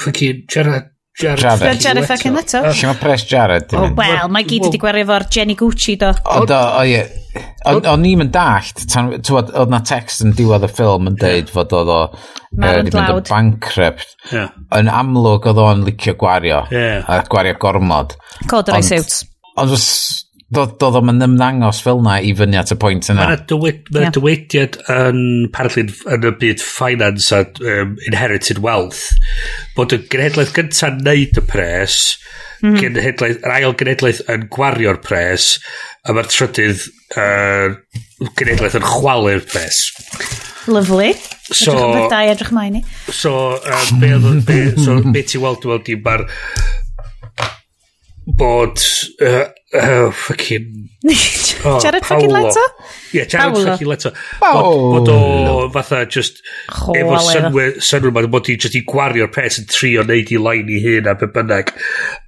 ffyci, Gerard Jared. Jared. Jared Jennifer Cynneto. Si mae pres Jared. Oh, wel, mae gyd wedi gwerio fo'r Jenny Gucci do. O, do, o ie. O'n ni'n mynd dallt, oedd na text yn diwedd y ffilm yn deud fod oedd o wedi mynd yn bankrupt. Yn amlwg oedd o'n licio gwario. A gwario gormod. Codrai suits. Ond doedd do, do, yn ymddangos fel na i fyny at y pwynt yna. Mae dywed, ma yeah. dywediad yn parlun yn y byd finance a um, inherited wealth bod y genhedlaeth gyntaf wneud y pres, mm. genhedlaeth, yr ail genhedlaeth yn gwario'r pres, a mae'r trydydd uh, genhedlaeth yn chwalu'r pres. Lovely. So, edrych yn edrych mai ni. So, uh, be, be, so, be ti weld, weld i, mae'r bod uh, Oh, fucking... *laughs* oh, Jared Paolo. fucking Leto? Ie, yeah, Jared Paolo. fucking Leto. Paolo. Bod o fatha just... Chwale. Efo synwyr, synwyr ma'n bod i just i gwario'r peth yn trio neud i lain i hyn a be bynnag.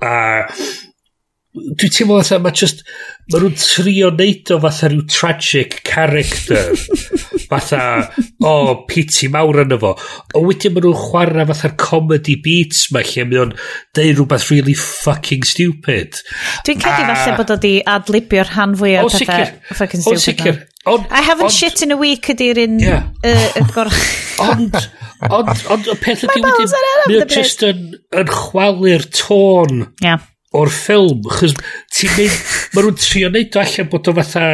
A... Uh, Dwi teimlo fatha, mae just, mae nhw'n trio neud o fatha rhyw tragic character. *laughs* fatha, o, oh, piti mawr yn efo. O wedyn mae nhw'n chwarae fatha'r comedy beats ma, lle mae o'n deud rhywbeth really fucking stupid. Dwi'n credu a... falle bod o di adlibio'r rhan fwy o pethau fucking stupid. O, sicr. On, I haven't on, shit in a week ydy'r un yeah. uh, gorch. *laughs* ond, ond, ond, y peth ydy wedyn, mae o just yn, yn chwalu'r tôn. Yeah o'r ffilm, chys ti'n mynd, ma nhw'n trio neud o allan bod o fatha,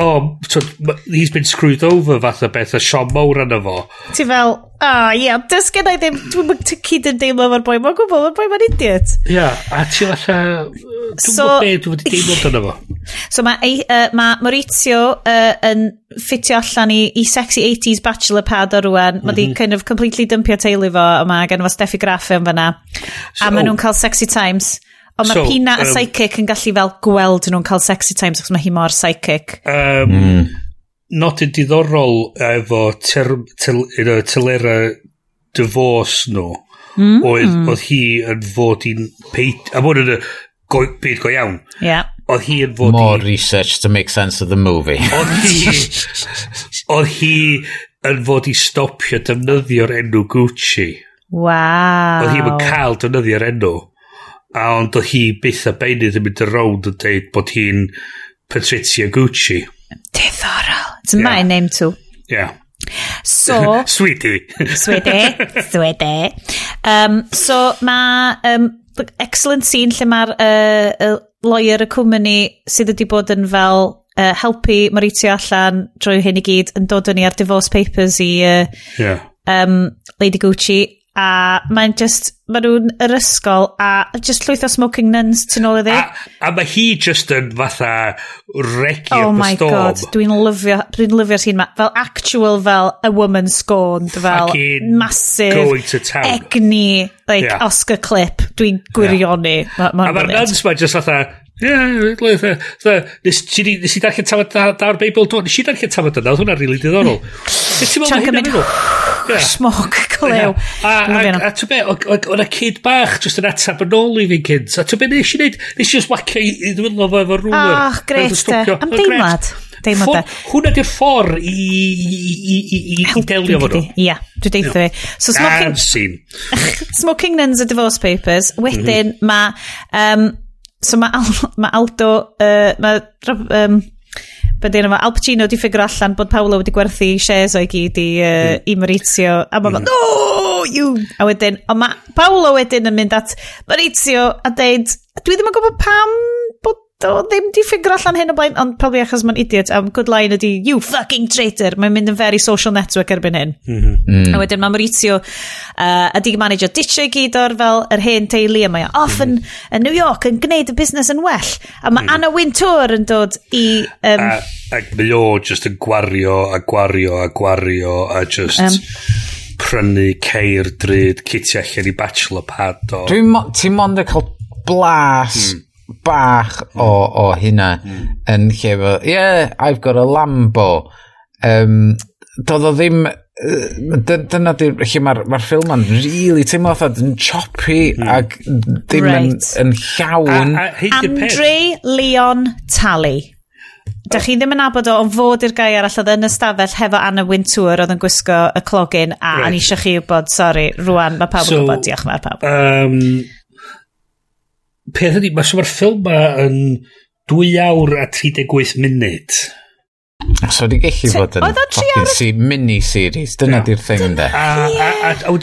o, oh, so, he's been screwed over fatha beth, a Sean Mowr yna fo. Ti fel, o, oh, ie, yeah, dys gen i ddim, dwi'n mynd ti cyd yn deimlo fo'r boi, mae'n gwybod, mae'r boi mae'n idiot. Ie, yeah, a ti fatha, dwi'n so, be, dwi'n mynd deimlo dyna fo. *laughs* So mae uh, ma Maurizio uh, yn ffitio allan i, i sexy 80s bachelor pad o rwan. Mae mm -hmm. di mhm. kind of completely dympio teulu fo, a mae gen fo Steffi Graff yn fyna. So, a maen nhw'n cael sexy times. Ond mae so, mae Pina um, a Psychic yn gallu fel gweld nhw'n cael sexy times achos mae hi mor Psychic. Um, mm. Not yn diddorol efo telera dyfos nhw. Mm. Oedd, oedd hi yn fod i'n peit... A bod yn y byd go iawn. Yeah. Oedd hi yn fod More i... research to make sense of the movie. Oedd *laughs* hi... oedd hi yn fod i stopio defnyddio'r enw Gucci. Wow. Oedd hi yn cael defnyddio'r enw. A ond o hi byth a beinydd yn mynd y rownd yn dweud bod hi'n Patricia Gucci. Diddorol. It's yeah. my name too. Yeah. So... *laughs* Sweetie. sweetie. Sweetie. Um, so mae um, excellent scene lle mae'r uh, lawyer y cwmni sydd wedi bod yn fel uh, helpu Maritio allan drwy hyn i gyd yn dod yn ni ar divorce papers i uh, yeah. um, Lady Gucci a mae'n just, mae nhw'n yr ysgol a just llwyth o smoking nuns tu nôl iddi. A, a mae hi just yn fatha regi oh my storm. god, dwi'n lyfio, dwi'n lyfio sy'n ma. Fel actual fel a woman scorned, fel Fucking massive going to town. egni, like yeah. Oscar clip. Dwi'n gwirioni. Yeah. Ma, ma a mae'r nuns ma just fatha, Ie, yeah, nes, nes i darllen tafod da'r Beibl dwi'n, nes i darllen tafod yna, oedd hwnna'n rili diddorol. Chunk yn mynd, smog, *laughs* clew. A, a, a ti'n be, o'na kid bach jyst yn atab yn ôl i fi'n cynt. A ti'n be, nes i wneud, nes i just wacio i ddwylo fo efo rŵler. Ach, gret, am deimlad. Deimlad e. Hwna di'r ffordd i, i, i, i, i i delio fo nhw. Ia, dwi'n deitha fi. So, smoking, *laughs* smoking nuns a divorce papers. Mhm. Wedyn, mae... Um, so mae, Al, ma Aldo, uh, mae, um, bydde yna, Al Pacino di ffigur allan bod Paolo wedi gwerthu shares o'i gyd i, uh, mm. i Maurizio, a mae'n mm. no, you, a wedyn, ond mae Paolo wedyn yn mynd at Maurizio a deud, dwi ddim yn gwybod pam o ddim di ffigur allan hyn o blaen, ond probably achos mae'n idiot, um, good line ydi, you fucking traitor, mae'n mynd yn very social network erbyn hyn. Mhm. Mm -hmm. A wedyn mae Maurizio uh, a di manager ditio i gyd o'r fel yr hen teulu, a mae off yn, mm -hmm. yn New York yn gwneud y busnes yn well, a mae mm. Anna Wintour yn dod i... Um, a, ac mae o just yn gwario, a gwario, a gwario, a just... Um, prynu ceir dryd, citi allan i bachelor pad o... Dwi'n... Ti'n mond yn cael blas mm bach o, o hynna mm. yn lle fel, yeah, I've got a Lambo. Um, doedd o ddim, dyna di, lle mae'r ma ffilm yn really teimlo oedd yn choppy mm. ac ddim right. yn, yn llawn. A, a, Andre Leon Talley. Dych chi ddim yn abod o, ond fod i'r gai arall oedd yn ystafell hefo Anna Wintour oedd yn gwisgo y clogin a right. anisio chi wybod, sori, rwan, mae pawb so, yn gwybod, diolch mae'r pawb. Um, peth ydy, mae sy'n ffilm ma yn 2 awr a 38 munud. So wedi gallu fod yn fucking mini-series, dyna yeah. di'r thing ynddo. A, a, a, a, a, a, a, a, a, a,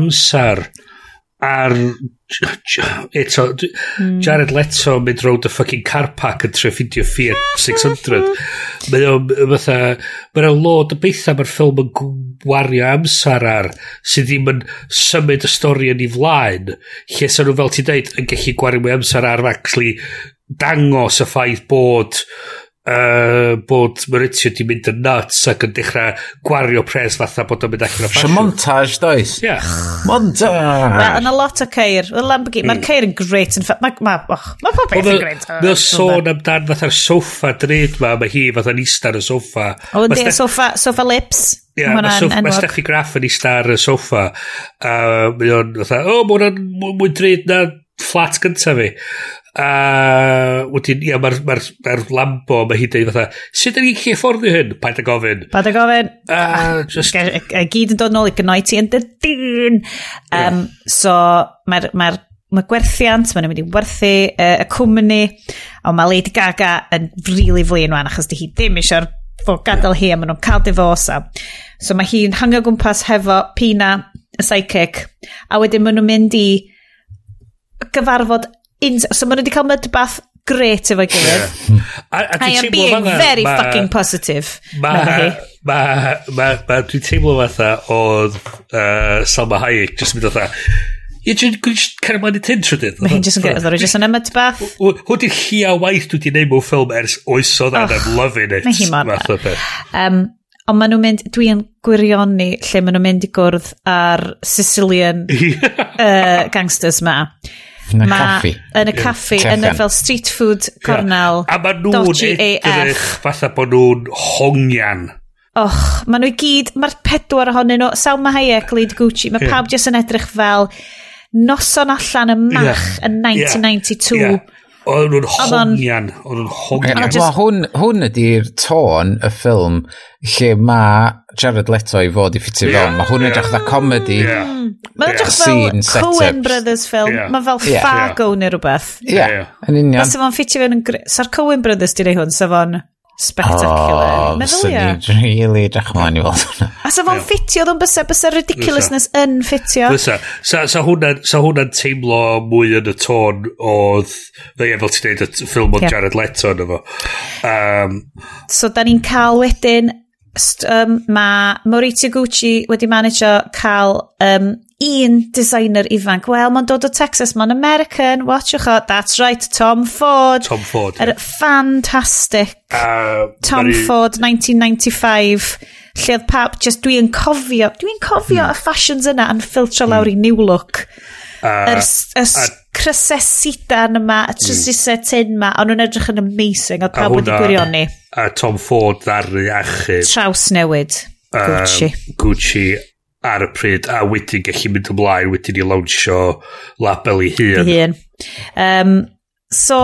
a, a, a, a, ar eto mm. Jared Leto mynd round y fucking car park yn trio ffindio Fiat 600 mae o'n fatha mae'n lod o beitha mae'r ffilm yn gwario amser ar sydd ddim yn symud y stori yn ei flaen lle sy'n nhw fel ti'n deud yn gallu gwario mwy amser ar actually dangos y ffaith bod uh, bod Mauricio di mynd yn nuts ac yn dechrau gwario pres fatha bod o'n mynd allan o ffasiwn. montage, does? Yeah. montage! Yn a lot o ceir. Lamborghini, mae'r mm. ceir yn great. Mae ma, ma, oh, ma pob beth yn great. Mae o sôn amdan fatha'r soffa dred ma, mae hi fatha'n ista ar y soffa. O, ynddi, soffa, soffa lips. Ie, Yeah, mae Steffi Graff yn ista ar y soffa. Uh, mae o'n fatha, o, mae hwnna'n mwy dred na fflat gyntaf fi. A wedyn, ia, mae'r ma r, ma, r, ma r lambo, mae hi'n dweud fatha, sut ydyn ni'n gallu efforddio hyn? Paid a gofyn. Paid a gofyn. A, ah, just... A gyd yn dod nôl i gynnoi ti yn dy dyn. Um, yeah. So, mae'r ma mae gwerthiant, mae'n mynd i werthu uh, y cwmni, ond mae Lady Gaga yn really flin wan, achos di hi ddim eisiau'r fod gadael hi, a maen nhw'n cael divorce. a. So mae hi'n hangio gwmpas hefo Pina, y psychic, a wedyn maen nhw'n mynd i gyfarfod in, so maen nhw wedi cael mudbath great efo'i gilydd. Yeah. a, a I am being fatha, very ma, fucking positive. Ma, Mae... Mae... ma, Ma, dwi'n teimlo fatha oedd uh, Salma Hayek jyst yn mynd fatha... Ie, dwi'n gwneud cael ymlaen i tyn trwy dyn. Mae hi'n jyst yn gwneud, oedd jyst yn ymwyd bath. Hw di'r hia waith dwi wedi gwneud mewn ffilm ers oesodd and I'm loving it. Mae hi mor. Um, ond maen nhw'n mynd, dwi'n gwirioni lle maen nhw'n mynd i gwrdd ar Sicilian *laughs* uh, gangsters ma. Yn y caffi. Yn y caffi, yn y fel street food cornel. A ma nhw'n edrych fatha bod nhw'n hongian. Och, ma nhw i gyd, mae'r pedwar ohonyn nhw, Salma Hayek, Lady Gucci, mae yeah. pawb jyst yn edrych fel noson allan y mach yn 1992. Oedd nhw'n hongian. Oedd nhw'n hongian. Just... Well, hwn, hwn ydy'r tôn y ffilm lle mae Jared Leto i fod i ffitio yeah, fewn. Mae hwn yeah. edrych dda comedy. Yeah. Hmm. Mae'n edrych fel Coen Brothers ffilm. Yeah. Mae fel yeah. Fargo yeah. neu rhywbeth. Ie, yeah. yeah. yn union. Sa'n fo'n ffitio fewn yn... Sa'r Coen Brothers di rei hwn, sa'n fo'n spectacular. Oh, Meddwl ia. Swn really drach mlaen i weld hwnna. A sa fo'n ffitio ddwn bysau, bysau ridiculousness yn ffitio. Bysa. Sa, sa hwnna'n hwnna teimlo mwy yn y tôn oedd, dde e fel ti'n neud y ffilm o yeah. Jared Leto yn efo. Um, so, da ni'n cael wedyn, um, mae Maurizio Gucci wedi manage cael um, un designer ifanc. Wel, mae'n dod o Texas, mae'n American, watchwch o, that's right, Tom Ford. Tom Ford. Yr er yeah. fantastic uh, Tom very... Ford 1995, lle oedd pap, just dwi'n cofio, dwi'n cofio mm. y fashions yna yn ffiltro mm. lawr i New Look. Uh, yr y uh, crysesudan yma, y hmm. trysisau mm. tyn yma, ond nhw'n edrych yn amazing, oedd pawb wedi gwirioni. A Tom Ford ddaru achub. Traws newid. Gucci. Um, Gucci ar y pryd a wedyn gallu mynd ymlaen wedyn i lawnsio label i hun. Hun. Um, so,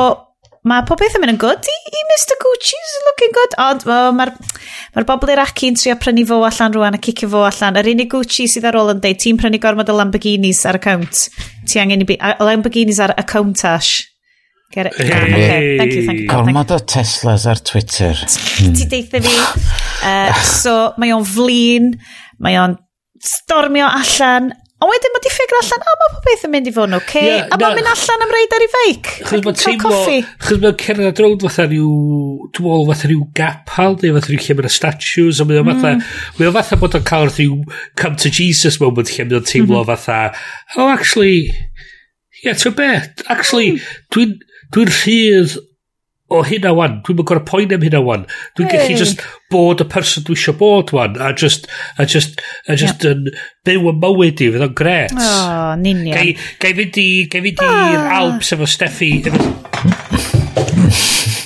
mae pob beth yn mynd yn good i, i Mr Gucci's looking good, ond oh, mae'r ma, bobl ma r trio prynu fo allan rwan a cicio fo allan. Yr unig Gucci sydd ar ôl yn dweud, ti'n prynu gormod o Lamborghinis ar account. Ti angen i bi... a, Lamborghinis ar account ash. Get it. Hey. Ah, okay. Thank you, thank you. Gormod o Teslas ar Twitter. Ti deitha fi. Uh, so, mae o'n flin, mae o'n stormio allan A wedyn mae di ffigur allan, a mae popeth yn mynd i fod yn oce, okay, yeah, a mae'n mynd allan am reid ar ei feic, chos mae'n cael coffi. Chos mae'n cerdded rownd fatha rhyw, dwi'n meddwl fatha rhyw gapal, neu fatha rhyw lle mae'n statues, a mae'n mm. fatha, mae'n fatha bod o'n cael rhyw come to Jesus moment lle mae'n teimlo mm fatha, oh actually, yeah, to bet, actually, mm. dwi'n dwi rhydd o hynna wan, dwi'n mynd gorau poen am hynna wan. Dwi'n gallu hey. just bod y person dwi eisiau bod wan, a just, a just, a just yep. yn byw yn mywyd i, fydd o'n gret. O, oh, ninia. Gai, gai fynd i, gai fynd i'r oh. Alps efo Steffi, efo,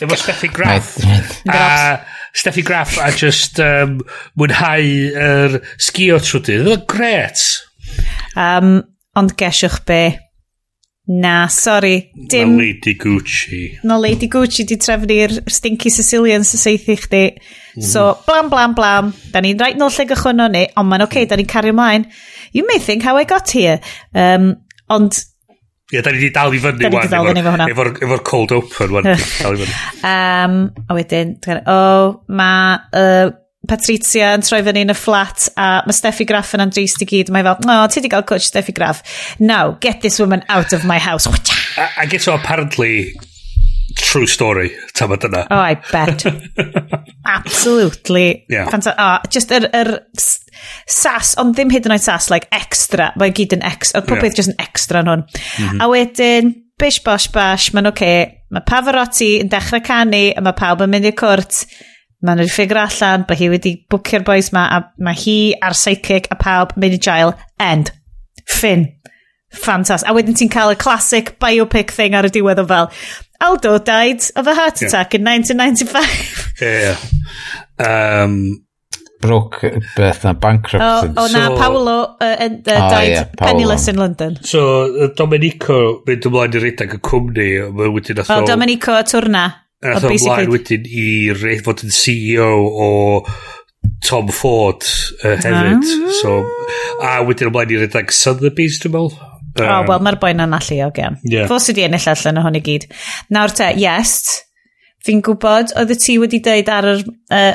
efo Steffi Graff. a Steffi Graff, a just um, mwynhau yr er sgio trwy dydd. Fydd o'n gret. Um, ond gesiwch be, Na, sorry. Dim... Na Lady Gucci. Na Lady Gucci di trefnu'r stinky Sicilians y seithi chdi. Mm. So, blam, blam, blam. Da ni'n rhaid nôl lle gychwyn ni, ond mae'n oce, okay, da ni'n cario ymlaen. You may think how I got here. Um, ond... Ie, yeah, da ni wedi dal i fyny wan. Da ni wedi dal i Efo'r efo cold open wan. *laughs* um, a wedyn, oh, mae uh, Patricia yn troi fyny yn y fflat a mae Steffi Graff yn andreus i gyd. Mae fel, no, ti di gael coach Steffi Graff. Now, get this woman out of my house. I get so apparently true story tam dyna. Oh, I bet. *laughs* Absolutely. Yeah. Fanta oh, just yr, yr er sas, ond ddim hyd yn oed sas, like extra. Mae gyd yn extra. Oedd popeth yeah. just yn extra yn hwn. Mm -hmm. A wedyn, bish bosh bash, mae'n oce. Okay. Mae Pavarotti yn dechrau canu, a mae pawb yn mynd i'r cwrt. Mae nhw wedi ffigur allan bod hi wedi bwcio'r boys ma a mae hi a'r psychic a pawb mynd i jail. End. Fin. Fantas. A wedyn ti'n cael y classic biopic thing ar y diwedd o fel Aldo died of a heart attack yeah. in 1995. yeah. Um, broke beth na bankrupt. O, o na, so, Paolo uh, uh, died oh, yeah, penniless in London. So, Domenico mynd ymlaen i redag y cwmni. Fel Domenico a Twrna. A so ymlaen wedyn i'r fod yn CEO o Tom Ford uh, hefyd. Ah. So, a wedyn ymlaen i redag Sotheby's, dwi'n meddwl. Um, oh, wel, mae'r boi'n o gen. Yeah. Fos ydi ennill allan o hwn i gyd. Nawr te, yes, fi'n gwybod, oedd y ti wedi dweud ar yr, uh,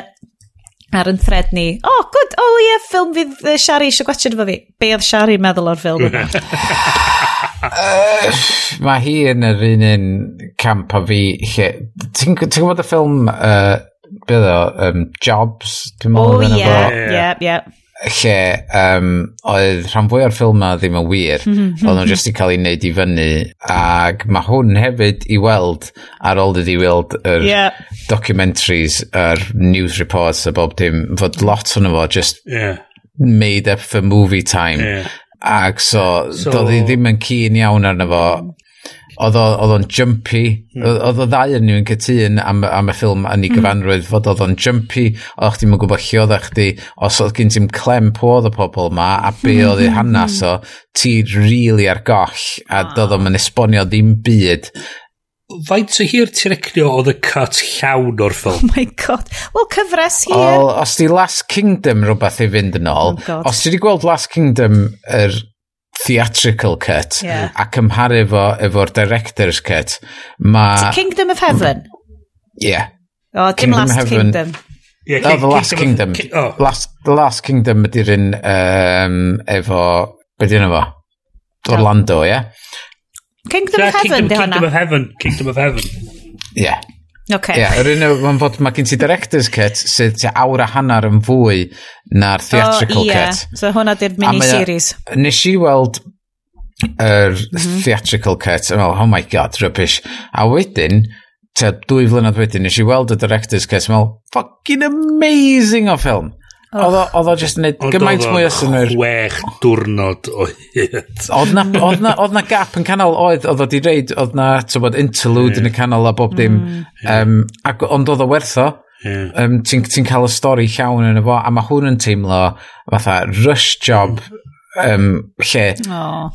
ar yn thread ni, o, oh, good, o oh, ie, yeah, ffilm fydd uh, Shari eisiau gwachod efo fi. Be oedd Shari meddwl o'r ffilm yma? *laughs* Mae hi yn yr un un camp a fi. Ti'n ti gwybod y ffilm, uh, beth o, um, Jobs? Dwi'n O, ie, ie, ie lle um, oedd rhan fwy o'r ffilm ma ddim yn wir mhm, mhm. oedd nhw'n jyst i cael ei wneud i fyny ac mae hwn hefyd i weld ar ôl ydi weld yr yeah. documentaries yr news reports a bob dim fod lot o'n fo just yeah. made up for movie time yeah. Ac so, so doedd hi ddim yn cyn iawn arno fo. Oedd o'n jumpy. Hmm. Oedd o ddau yn ni'n cytun am, am y ffilm yn ei hmm. gyfanrwydd mm. fod oedd o'n jumpy. Oedd chdi'n gwybod lle oedd e, chdi. Os oedd gen ti'n clem po oedd y pobl ma a be *laughs* oedd ei hanes o, ti rili really ar goll a doedd o'n esbonio ddim byd faint o hir ti'n recnio oedd y cut llawn o'r ffilm? *laughs* Oh my god. Wel, cyfres hir. O, os di Last Kingdom rhywbeth i fynd yn ôl, oh os ti wedi gweld Last Kingdom yr er theatrical cut yeah. a cymharu fo efo'r director's cut, mae... Kingdom of Heaven? Yeah. O, dim Kingdom Last Heaven. Kingdom. Yeah, oh, the Last Kingdom. Kingdom. Oh. Last, the Last Kingdom ydy'r un um, efo... Be dyn efo? Oh. Orlando, ie? Yeah? Kingdom yeah, of Heaven, Kingdom, di hwnna? Kingdom of Heaven. Kingdom of Heaven. Ie. Yeah. Okay. Yeah, yr un o'n fod, mae gen ti director's cut sydd ti awr a hanner yn fwy na'r theatrical oh, yeah. cut. So hwnna di'r mini-series. Nes i weld yr er theatrical cut, oh, oh my god, rubbish. A wedyn, te, dwy flynedd wedyn, nes i weld y director's cut, meddwl, fucking amazing o ffilm. Oedd o jyst yn neud gymaint mwy o synwyr. Chwech diwrnod o hyd. Oedd na, *laughs* oedd na, oedd na gap yn canol oedd, oedd o di reid, oedd na bod, interlude yeah. yn y canol a bob dim. Mm. Um, ac, ond oedd o wertho. Yeah. Um, Ti'n ti cael y stori llawn yn y fo, a mae hwn yn teimlo fatha rush job mm um, lle oh.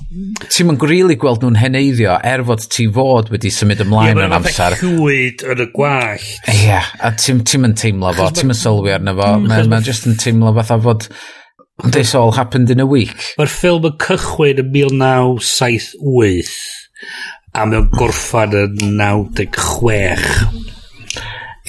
ti'n mynd gwrili gweld nhw'n heneiddio er fod ti fod wedi symud ymlaen yeah, yn amser. Ie, llwyd yn y gwallt. Ie, yeah, a ti'n ti mynd teimlo fo, ti'n mynd sylwi arno fo, mm. mae'n ma just yn teimlo fatha fod this all happened in a week. Mae'r ffilm yn cychwyn yn 1978 a mae'n gorffan yn 96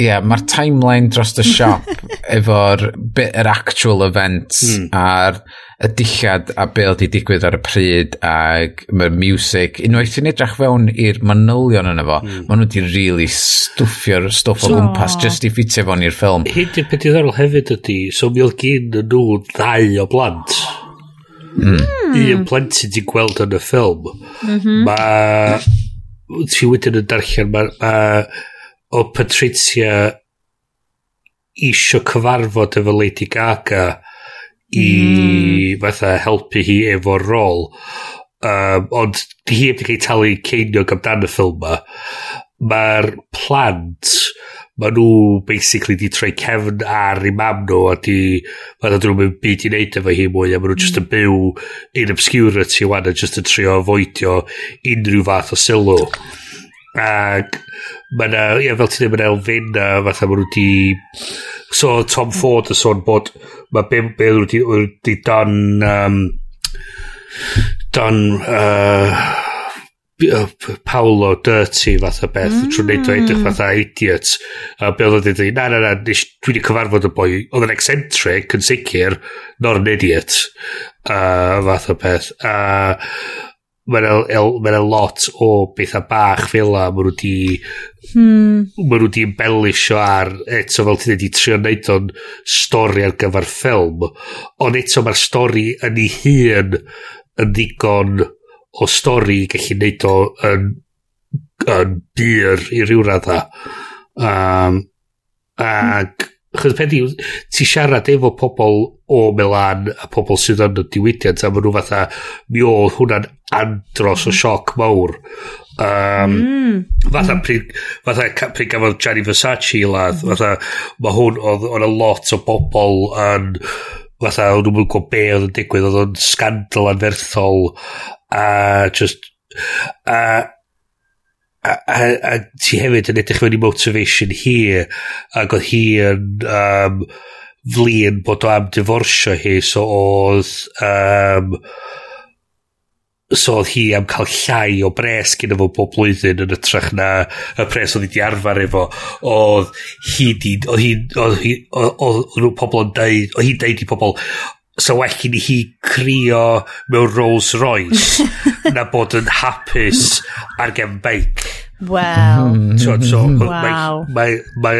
yeah, mae'r timeline dros y siop *laughs* efo'r yr actual events mm. a'r y dillad a be oedd i digwydd ar y pryd ac mae'r music unwaith ti'n edrych fewn i'r manylion yna fo mm. maen nhw wedi really stwffio'r stwff o gwmpas just i ffitio fewn i'r ffilm hyd i'r peth ddiddorol hefyd ydy so mi oedd gyn nhw ddau o blant mm. un hmm. plentyn ti'n gweld yn y ffilm mm -hmm. mae ti wedyn yn darllen mae ma o Patricia isio cyfarfod efo Lady Gaga i mm. fatha helpu hi efo rôl. Um, ond di hi wedi cael talu ceiniog amdano ffilm ma. Mae'r plant mae nhw basically di troi cefn ar ei mam nhw a di mae nhw'n mynd byd i wneud efo hi mwy a mae nhw just yn hmm. byw in obscurity wan a just yn trio avoidio unrhyw fath o sylw. Ac mae yna, ie, fel ti'n dweud, mae yna elfenna, fatha mae nhw wedi... So Tom Ford yn sôn bod, mae be, be nhw wedi dan... Um, dan... Uh, Paolo Dirty fatha beth mm. trwy'n neud o edrych fatha idiot a be oedd wedi dweud na na na dwi wedi cyfarfod y boi oedd yn eccentric yn sicr nor an idiot uh, fatha beth a uh, mae'n yna lot o bethau bach fel a maen nhw wedi hmm. maen nhw wedi embelisio ar eto fel ti'n wedi trio wneud o'n stori ar gyfer ffilm. Ond eto mae'r stori yn ei hun yn ddigon o stori gallu wneud o yn, yn byr i ryw radda. Um, hmm. ac Chos pen di, ti siarad efo pobl o Milan a pobl sydd yn y diwydiant a maen nhw fatha, mi oedd hwnna'n andros o sioc mawr. Um, mm. Fatha pryd, fatha pryd gafodd Gianni Versace i ladd, fatha, mae hwn, oedd o'n a lot o bobl yn, fatha, o'n nhw'n gwybod be oedd yn digwydd, oedd o'n scandal anferthol, a just, a, a, a, a ti hefyd yn edrych fewn i motivation hi ac oedd hi yn um, flin bod o am divorsio hi so oedd um, so oedd hi am cael llai o bres gyda fo bob blwyddyn yn ytrach na y pres oedd hi di arfer efo oedd hi di oedd hi oedd hi oedd nhw pobl yn deud oedd hi'n deud i pobl so well i ni hi crio mewn Rolls Royce *laughs* na bod yn hapus ar gen beic. Wel. Mhm. So, so, wow. Mae'n ma,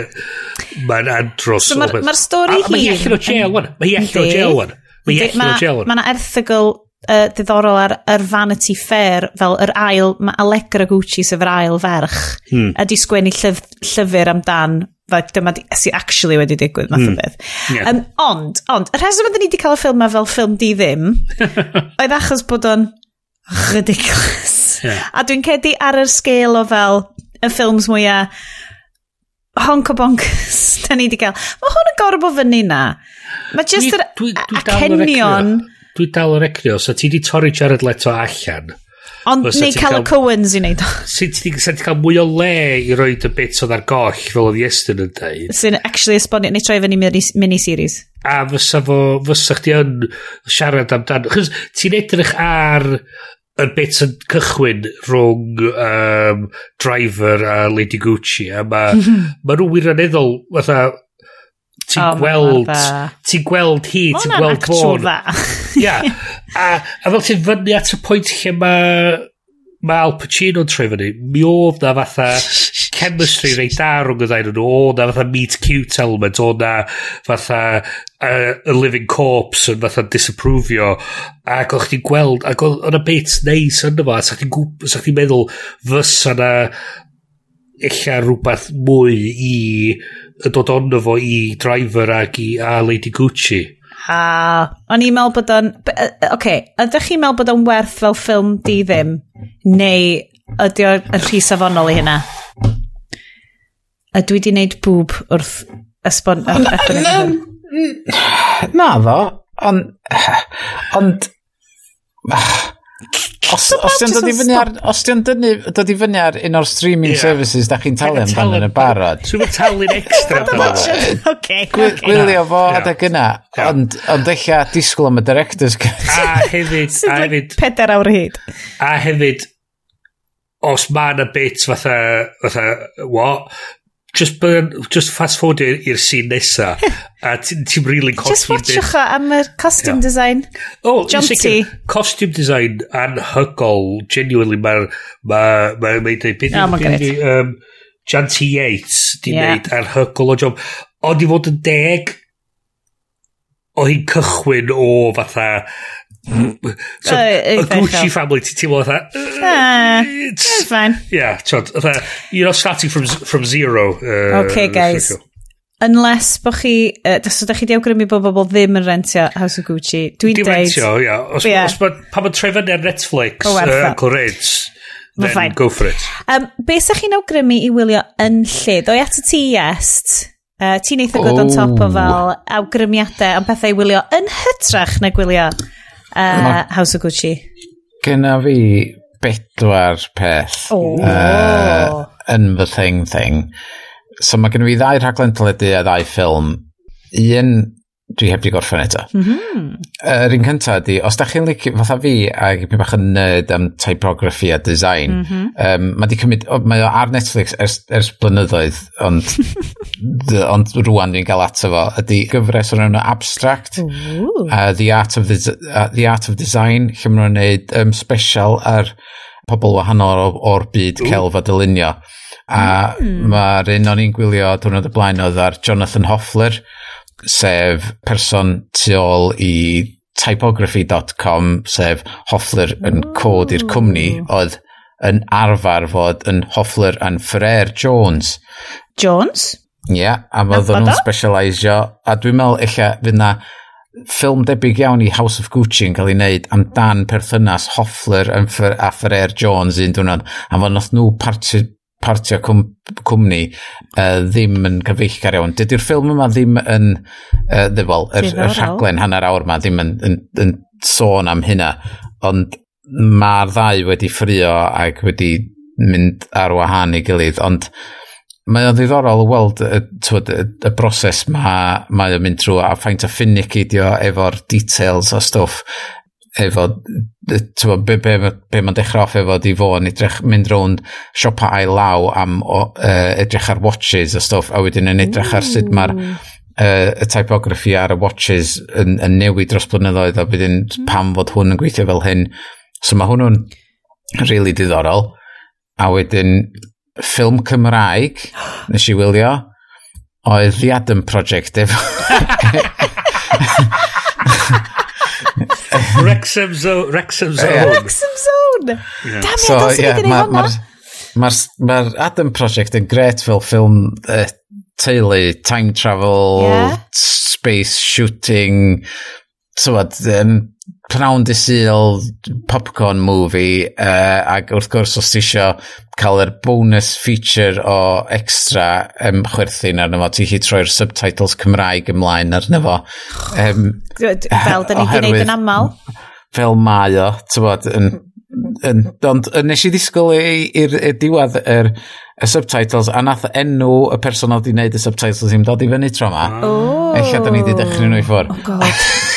ma, ma andros. So, Mae'r ma stori hi... Mae hi allan o jail wan. Mae hi allan o jail wan. Mae hi allan o jail wan. Mae yna erthigol uh, diddorol ar, ar Vanity Fair fel yr ail, mae Allegra Gucci sef yr ail ferch hmm. a di sgwennu llyf, llyfr amdan like, dyma di, si actually wedi digwydd math mm. o beth. Yeah. Um, ond, ond, y rheswm ydyn ni wedi cael y ffilm ma fel ffilm di ddim, *laughs* oedd achos bod o'n ridiculous. Yeah. A dwi'n cedi ar yr sgêl o fel y ffilms mwyaf honk o bonkers *laughs* da ni wedi cael. Mae hwn yn gorfod fyny na. Mae just yr acenion... Dwi dal o'r ecrio, so ti di torri Jared Leto allan. Ond neu cael y Cowens i wneud o. *laughs* Sut ti cael mwy o le i roi y bit oedd ar goll fel oedd Iestyn yn dweud. Sy'n actually esbonio, neu troi fyny mini-series. A fysa fo, fysa chdi yn siarad amdano. Chos ti'n edrych ar y bit yn cychwyn rhwng um, driver a Lady Gucci a mae *laughs* ma nhw wirioneddol fatha ti'n oh, gweld ti'n gweld hi ti'n gweld actual fôn ia *laughs* A, a fel ti'n fyny at y pwynt lle mae ma Al Pacino'n troi fyny, mi oedd na fatha chemistry reit da rhwng y ddain nhw, oedd na fatha meet cute element, oedd na fatha uh, a living corpse yn fatha disapprofio, ac o'ch ti'n gweld, ac oedd na bit neis yn yma, sa'ch ti'n sa meddwl fysa na ella rhywbeth mwy i y dod ond fo i driver ac i a Lady Gucci. A o'n i'n meddwl bod o'n... Oce, okay, ydych chi'n meddwl bod o'n werth fel ffilm di ddim? Neu ydy o'n rhy safonol i hynna? A dwi di wneud bwb wrth ysbon... Na ddo. *sighs* ond... *sighs* Ond... *sighs* Os, os ti'n dod i fyny ar, os ti'n dod i fyny ar un o'r streaming yeah. services da chi'n talu amdano yn y barod. Swn nhw'n talu'n extra. okay, Gwylio fo adeg yna, ond, ond eich disgwyl am y director's cut. A hefyd, a hefyd. Peder awr hyd. A hefyd, os mae yna bit fatha, fatha, what? just burn, just fast forward i'r scene nesa *laughs* a ti'n ti really'n coffi just watchwch o am y costume yeah. design. Oh, jaunty costume design anhygol genuinely mae'r mae ma, ma, ma, ma, ma, um, Janty Yates di yeah. neud anhygol o job. Ond i fod yn deg o hi'n cychwyn o fatha Mm. so, oh, y Gucci family, ti teimlo fatha... Uh, ah, that? it's fine. Yeah, so, you're not starting from, from zero. Uh, okay, guys. Unless bo chi, uh, os ydych chi di awgrymu bod bobl ddim yn rentio House of Gucci, dwi'n deud... Rentio, ia. Os, yeah. os pan mae'n trefyn ar Netflix, uh, Uncle Rich, then fine. go for it. Um, be sa chi'n awgrymu i wylio yn lle? Doi at y ti est, uh, ti'n eitha oh. good on top o oh. fel awgrymiadau am pethau i wylio yn hytrach na gwylio uh, House of Gucci. Gyna fi bedwar peth oh. uh, yn fy thing thing. So mae gen i fi ddau rhaglen teledu a ddau ffilm. Un dwi heb di gorffen eto. Mm -hmm. Yr un cyntaf di, os da chi'n licio, fatha fi, ac mi bach yn nerd am typography a design, mm -hmm. um, mae di cymryd, oh, mae o ar Netflix ers, ers blynyddoedd, ond, *laughs* d, ond rwan dwi'n cael ato fo, ydy gyfres o'r enw Abstract, Ooh. uh, the, Art of the, uh, the Art of Design, lle maen nhw'n gwneud um, special ar pobl wahanol o'r byd Ooh. celf a dylunio. A mm. mae'r un o'n i'n gwylio diwrnod y blaen oedd ar Jonathan Hoffler, sef person tu ôl i typography.com, sef Hoffler yn cod i'r cwmni, oedd yn arfer fod yn Hoffler and Ferrer Jones. Jones? Ie, yeah, a oedden nhw'n specialisio. A dwi'n meddwl eich fydd na ffilm debyg iawn i House of Gucci yn cael ei wneud amdan perthynas Hoffler a Ferrer Jones un dwi'n A fod nath nhw partio cwm, cwmni uh, ddim yn gyfeillgar iawn. Dydy'r ffilm yma ddim yn, uh, ddefol, yr, yr er rhaglen hanner awr yma ddim yn, yn, yn sôn am hynna, ond mae'r ddau wedi ffrio ac wedi mynd ar wahân i gilydd, ond mae o'n ddiddorol weld y, twyd, y, y broses mae, mae o'n mynd trwy a ffaint o ffinic idio efo'r details o stwff efo, tywa, be, be, be mae'n dechrau off efo di fo yn edrych, mynd rownd siopa ail law am o, uh, edrych ar watches a stwff, a wedyn yn edrych ar sut mae'r uh, y typography ar y watches yn, yn newid dros blynyddoedd a wedyn mm. pam fod hwn yn gweithio fel hyn. So mae hwnnw'n really diddorol. A wedyn ffilm Cymraeg *gasps* nes i wylio oedd The Adam Project efo *laughs* *laughs* *laughs* Wrexham Zone. Wrexham Zone. Wrexham Zone. Damn it, so, yeah, mae'r ma, ma, ma Adam Project yn gret fel ffilm uh, teulu, time travel, yeah. space shooting, tywed, um, pnawn disul popcorn movie uh, ac wrth gwrs os ti isio cael yr bonus feature o extra um, chwerthin arno fo, ti chi troi'r subtitles Cymraeg ymlaen arno fo. Um, Fel da ni wedi gwneud yn aml. Fel mae o, tywod, yn, yn, ond nes i ddisgwyl i'r diwedd yr y subtitles a nath enw y person oedd i wneud y subtitles ddim dod i fyny tro ma. Oh. Eilla da ni wedi dechrau nhw i ffwrdd. Oh god. *laughs*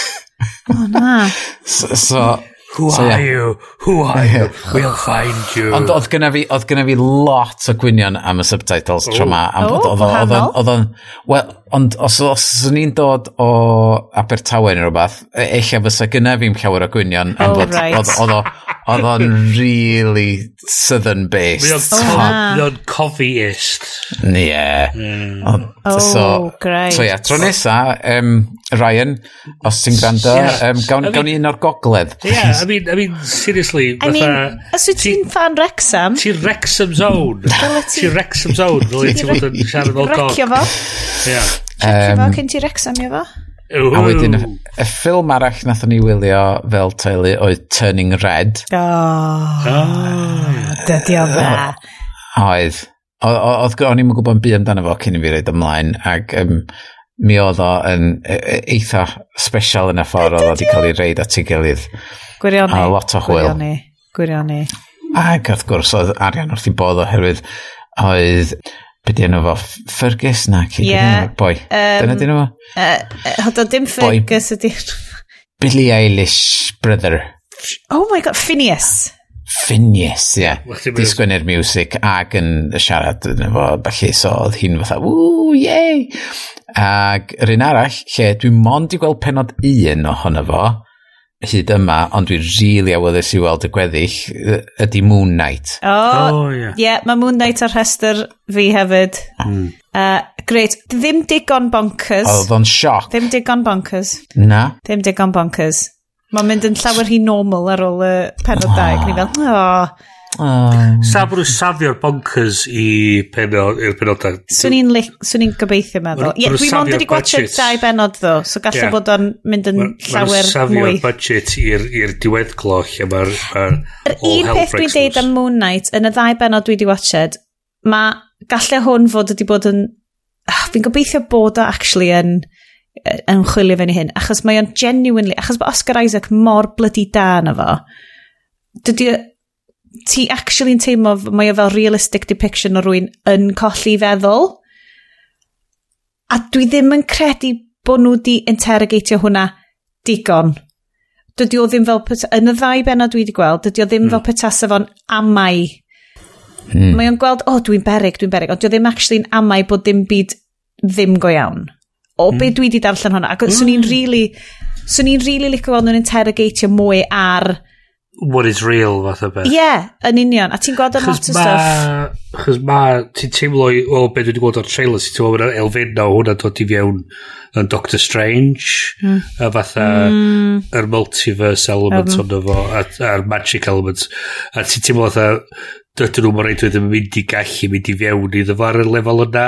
oh, na. So, so Who so, are yeah. you? Who are you? *laughs* We'll find you. Ond oedd gynna fi, oedd gynna fi lot o gwynion am y subtitles tro ma. Oedd o'n, well, Ond os os o'n i'n dod o Abertawe neu rhywbeth, eich fysa gyna fi'n llawer o gwynion. Oh, bod, right. Oedd oedd o'n really southern based. Mae o'n cofi-ist. Ie. Oh, so, great. So ia, tro nesa, um, Ryan, os ti'n gwrando, yeah. um, gawn, I mean, gawn ni un o'r gogledd. Yeah, I mean, I mean seriously. I mean, os wyt ti'n fan Rexham? Ti'n Rexham zone. Ti'n Rexham zone. Ti'n fod yn siarad o'r gog. Recio fo. Yeah. Um, fo, cyn ti Rexham fo. A wedyn, y ffilm arall nath ni wylio fel teulu oedd Turning Red. O, oh, oh. dydy o dda. Oedd. Oedd o'n i'n gwybod yn byd amdano fo cyn i fi reid ymlaen, ac um, mi oedd o yn e, e, eitha special yn y ffordd oedd o wedi cael ei reid at ei gilydd. Gwirioni. A lot o chwil. Gwirioni. Gwirioni. Ac wrth gwrs oedd arian wrth i bod oherwydd oedd Be di enw fo? Fergus na ci? Yeah. Boi. Um, Dyna dyn enw fo? Uh, Hod o dim Fergus ydi. Billy Eilish brother. Oh my god, Phineas. Phineas, ie. Yeah. Di sgwynnu'r music ac yn y siarad yn efo, falle so oedd hi'n fatha, ww, yey! Ac yr un arall, lle dwi mond i gweld penod un ohono fo, hyd yma, ond dwi'n rili really awyddus i weld y gweddill, ydy Moon Knight. O, oh, oh, yeah. yeah, mae Moon Knight ar rhestr fi hefyd. Mm. Uh, great. ddim digon bonkers. Oedd o'n sioc. Ddim digon bonkers. Na. Ddim digon bonkers. Mae'n mynd yn llawer hi normal ar ôl y penod oh. dau. Ni fel, oh, Oh. Sa bod nhw'n safio'r bonkers i penod, i'r penodau? Swn i'n swn i'n gobeithio meddwl. Ie, yeah, dwi mond wedi gwachod dau benod ddo, so gallai yeah. bod o'n mynd yn ma, llawer mwy. Mae nhw'n budget i'r diweddglo lle mae'r Yr un peth dwi'n deud am Moon Knight, yn y ddau benod dwi wedi watched, mae gallai hwn fod wedi bod yn... Ah, fi'n gobeithio bod o actually yn yn chwilio fewn hyn, achos mae o'n genuinely, achos mae Oscar Isaac mor blydi da na fo, dydy ti actually'n teimlo mae o fel realistic depiction o rwy'n yn colli feddwl. A dwi ddim yn credu bod nhw wedi interrogatio hwnna digon. Dydy o ddim fel... Yn y ddau benod dwi wedi gweld, dydy o ddim mm. fel hmm. petasa fo'n amau. Mm. Mae o'n gweld, o, oh, dwi'n berig, dwi'n berig, ond dydy o ddim actually'n amau bod dim byd ddim go iawn. O, mm. be dwi wedi darllen hwnna. Ac mm. swn i'n really... Swn i'n really licio gweld nhw'n interrogatio mwy ar what is real fath o beth. Ie, yeah, yn union. A ti'n gweld yn lot o stuff. Chos ma, ti'n teimlo o oh, beth wedi gweld o'r trailer, ti'n teimlo bod elfenna o hwnna dod i fewn yn Doctor Strange, mm. a fatha mm. yr multiverse element. Mm. honno fo, a'r magic element. A ti'n teimlo fatha, dydyn nhw'n rhaid wedi mynd i gallu mynd i fewn i fo ar y lefel yna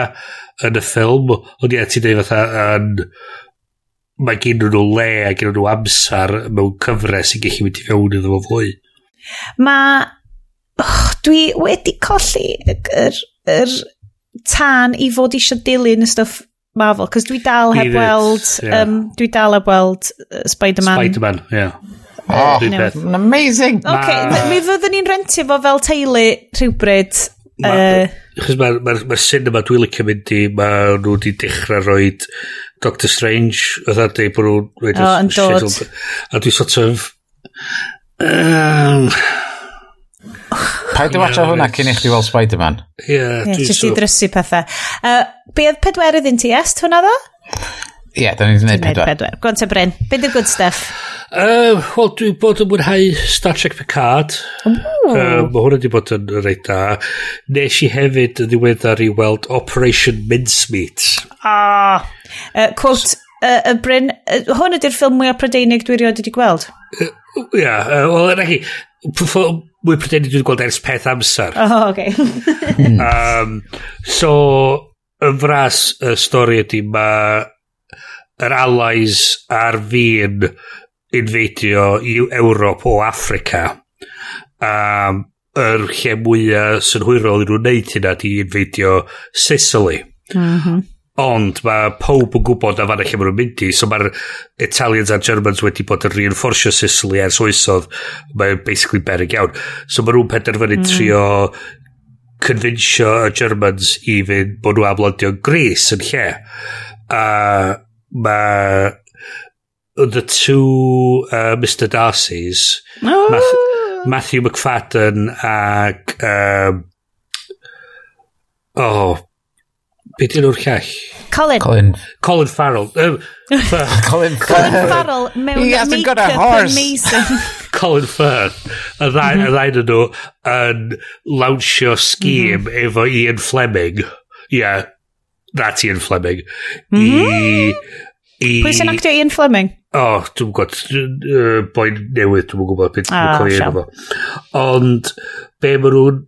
yn y ffilm, ond ie, ti'n dweud fatha yn... Uh, mae gen nhw le a gen nhw amser mewn cyfres sy'n gallu mynd i fewn iddo fo fwy. Mae... Oh, dwi wedi colli yr, yr tan i fod eisiau dilyn y stwff Marvel, cos dwi dal heb weld... Yeah. Um, dwi dal heb weld uh, Spider-Man. Spider-Man, ie. Yeah. Oh, uh, amazing! Ok, ma... mi fyddwn ni'n rentio fo fel teulu rhywbryd Chos uh, mae'r ma, ma, cinema dwi'n licio mynd i, mae nhw wedi dechrau rhoi Doctor Strange, oedd adeg bod nhw'n rhaid oh, yn dod. A dwi sort of... Um, Paid i watcha hwnna cyn i chdi weld Spider-Man. Ie, yeah, yeah, jyst i drysu pethau. Uh, be oedd pedwerydd yn ti est hwnna ddo? Ie, yeah, da ni wedi gwneud pedwar. pedwar. Gwant te Bryn, beth yw'r good stuff? Uh, Wel, dwi bod yn mwynhau Star Trek Picard. Um, uh, mae hwnna wedi bod yn reit da. Nes i hefyd yn ddiweddar i weld Operation Mincemeat. Ah, uh, quote, uh, uh, Bryn, uh, hwn ydy'r ffilm mwyaf prydeinig dwi erioed wedi gweld. Ie, uh, yeah, uh, wel, yna chi, mwy prydeinig dwi'n gweld ers peth amser. Oh, okay. um, so, yn fras y stori ydy mae yr allies a'r fi'n infeidio Ewrop o Africa. Um, yr lle mwyaf synhwyrol i nhw'n neud hynna di infeidio Sicily. Mm -hmm. Ond mae pob yn gwybod a fanna lle maen nhw'n mynd i, so mae'r Italians a Germans wedi bod yn reinforcio Sicily ers oesodd, mae'n basically berig iawn. So mae nhw'n penderfynu mm. trio convincio y Germans i fynd bod nhw am London Greece yn lle. A uh, mae The Two uh, Mr Darcy's oh. Math Matthew McFadden ac um, oh beth yw'r llall? Colin. Colin. Colin Farrell. Um, *laughs* Colin Colin Farrell mewn He hasn't got a horse. amazing. *laughs* Colin Firth. Y ddain mm -hmm. nhw yn lawnsio scheme mm -hmm. efo Ian Fleming. Yeah that's Ian Fleming. Mm. I, i, Pwy sy'n actio Ian Fleming? O, oh, dwi'n gwybod, uh, boi newydd, dwi'n gwybod beth ah, dwi'n cofio efo. Ond, be mae nhw'n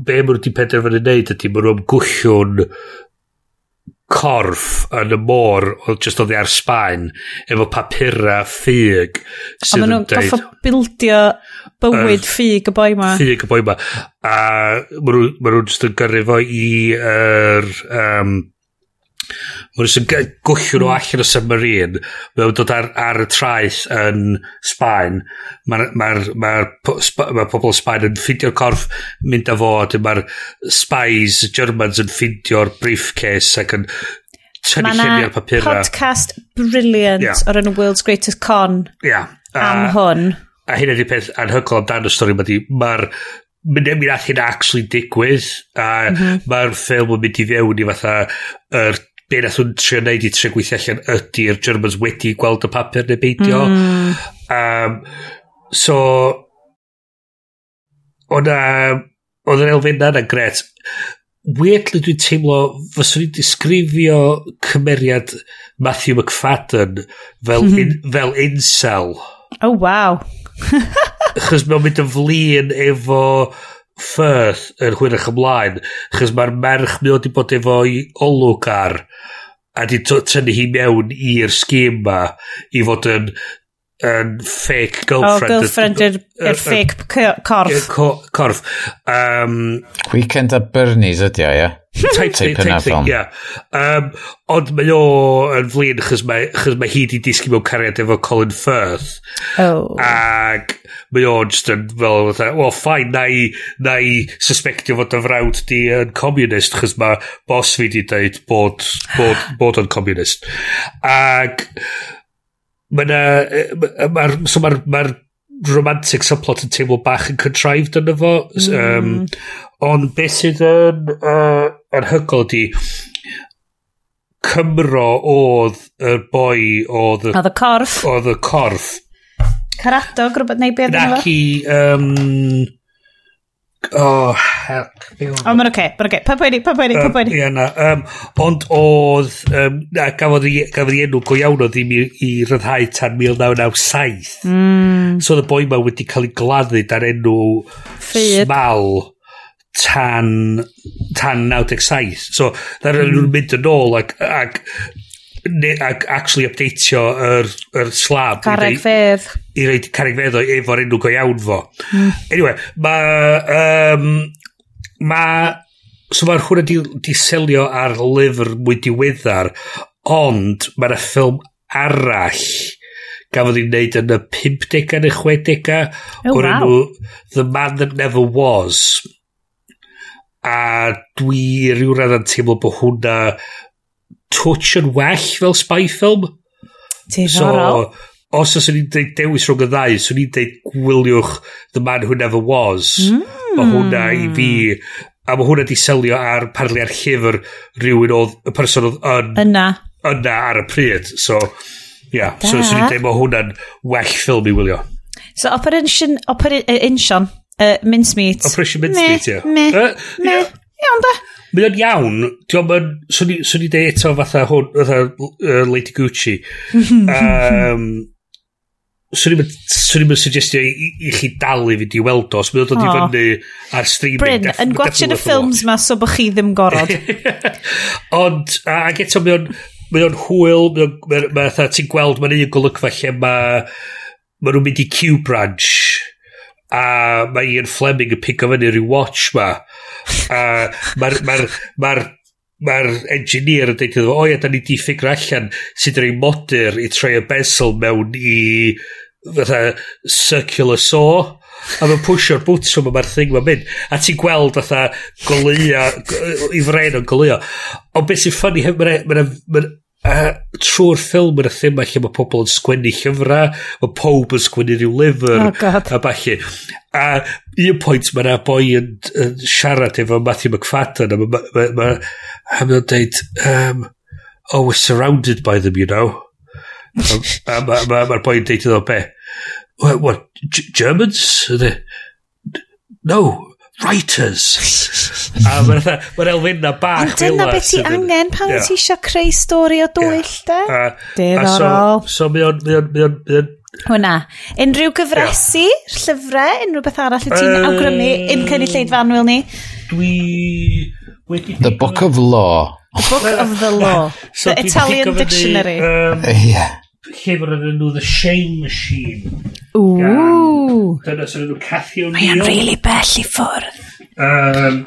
be mae nhw wedi penderfynu wneud ydy mae nhw'n gwllio'n corff yn y môr o just oedd ar Sbaen efo papura ffug sydd yn nhw'n goffa bildio bywyd ffug y boi ma ffug y boi ma a maen nhw'n ma nhw just yn gyrru fo i er, um, Mae'n Mae nhw'n gwyllio nhw hmm. allan o submarine. Mae'n dod ar, ar y traeth yn Sbaen. Mae'r ma ma ma pobl Sbaen yn ffidio'r corff mynd â fo. Mae'r spies, Germans yn ffidio'r briefcase ac yn tynnu lluniau ar papurau. Mae podcast brilliant yeah. o'r enw World's Greatest Con yeah. uh, am hwn. A hyn ydy peth anhygol amdano'r stori. Mae'r mynd e'n mynd allan actually digwydd a mm -hmm. mae'r ffilm yn mynd i fewn i fatha yr er be nath nhw'n trio neud i trio gweithio allan ydy'r Germans wedi gweld y papur neu beidio. Mm. Um, so, o'na, oedd yr elfenna yna'n gret. Weirdly dwi'n teimlo, fyswn i'n disgrifio cymeriad Matthew McFadden fel, mm -hmm. in, fel incel. Oh, wow. *laughs* Chos mae'n mynd yn flin efo Firth yn hwyrach ymlaen, chys mae'r merch mi oedd bod efo i olwg ar a di tynnu hi mewn i'r sgîm ma i fod yn yn fake oh, girlfriend. O, girlfriend yr er, fake corff. Corff. Um, Weekend at Bernie's ydi o, ie. Type thing, type thing, ie. Um, ond mae o yn flin, chys mae, chys mae hi di disgu mewn cariad efo Colin Firth. Oh. Ac mae o just yn fel, well, fine, na i, na i suspectio fod y frawd di yn communist, chys mae bos fi di dweud bod, bod, bod yn communist. Ac Mae na... Yy, ma'r, so ma'r ma romantic subplot yn teimlo bach yn contrived yn efo. Mm. Um, ond beth sydd yn uh, anhygol di Cymro oedd y boi oedd... Oedd y corff. Oedd y corff. Caradog, rhywbeth neu beth yn efo. Naci... Um, Oh, help. O, mae'n oce, mae'n oce. Pa pwyni, pa pwyni, pa poeni. Ie, na. Um, ond oedd, um, na, gafodd i, gafodd i enw go iawn oedd i, i ryddhau tan 1997. Mm. So oedd y boi ma wedi cael ei gladdu dan enw Ffyd. smal tan, tan 97. So, dda'r mm. nhw'n mynd yn ôl ac, ac ne, ac actually updateio yr, yr slab carreg fedd. i reid carreg fedd efo'r enw go iawn fo. Hmm. Anyway mae um, ma, so mae'r hwnna di, di selio ar lyfr mwy diweddar ond mae ffilm arall gafodd i'n neud yn y 50au neu 60au oh, o'r wow. enw The Man That Never Was. A dwi rhyw radd yn teimlo bod hwnna touch yn well fel spy film. Diddorol. So, os oes ni'n i'n deud dewis rhwng y ddau, swn i'n deud gwyliwch The Man Who Never Was. Mm. Mae hwnna i fi a mae hwnna di selio ar parlu ar llyfr rhywun oedd y person oedd yn... Yna. Yna ar y pryd. So, ia. Yeah. Da. So, swn i'n deud mae hwnna'n well ffilm i wylio. So, Operation... Operation... Uh, mincemeat. Operation Mincemeat, ie. Me. Me. Me. Yeah. Iawn da. Mae o'n iawn, ti'n o'n... Swn i de eto fatha hwn, fatha uh, Lady Gucci. *laughs* um, swn i'm yn suggestio i, i chi dalu fynd i weld os mae'n dod i fyny ar streaming Bryn, yn gwachod y ffilms ma so bych chi ddim gorod. *laughs* Ond ac eto mae o'n mae o'n hwyl mae o'n ti'n gweld mae'n un golygfa lle mae mae nhw'n mynd i Q branch a mae Ian Fleming yn pigo fyny rhyw watch ma. A mae'r mae'r mae'r mae'r engineer yn dweud iddo fo o ia da ni di ffigur allan sydd yn ei modur i troi y bezel mewn i fatha circular saw a mae'n pwysio'r bwtwm a mae'r thing mae'n mynd. A ti'n gweld fatha goleuo i fren o'n goleuo. Ond beth sy'n ffynnu mae'n a trwy'r ffilm yn y thema lle mae pobl yn sgwennu llyfrau, mae pob yn sgwennu rhyw lyfr, oh God. a falle. A un pwynt mae yna boi yn, yn, siarad efo Matthew McFadden, a mae ma, ma, ma, deud, um, oh, we're surrounded by them, you know. a mae'r ma, ma, ma boi'n deud iddo, be, what, what Germans? No, writers. *laughs* a mae'n ma elfen na bach. Ond dyna beth ti angen pan yeah. ti eisiau creu stori o dwyll, yeah. de? Diddorol. So, so mae o'n... on, on Hwna. Unrhyw gyfresu, yeah. llyfrau, unrhyw beth arall y ti'n uh, awgrymu yn cynulleid fanwyl ni? Dwi... Wedi... The Book of Law. The Book of the Law. *laughs* so the Italian Dictionary. Um, yeah llyfr yn enw The Shame Machine. Ooh. Dyna sy'n enw Cathy O'Neill. Mae'n really bell i ffwrdd. Um,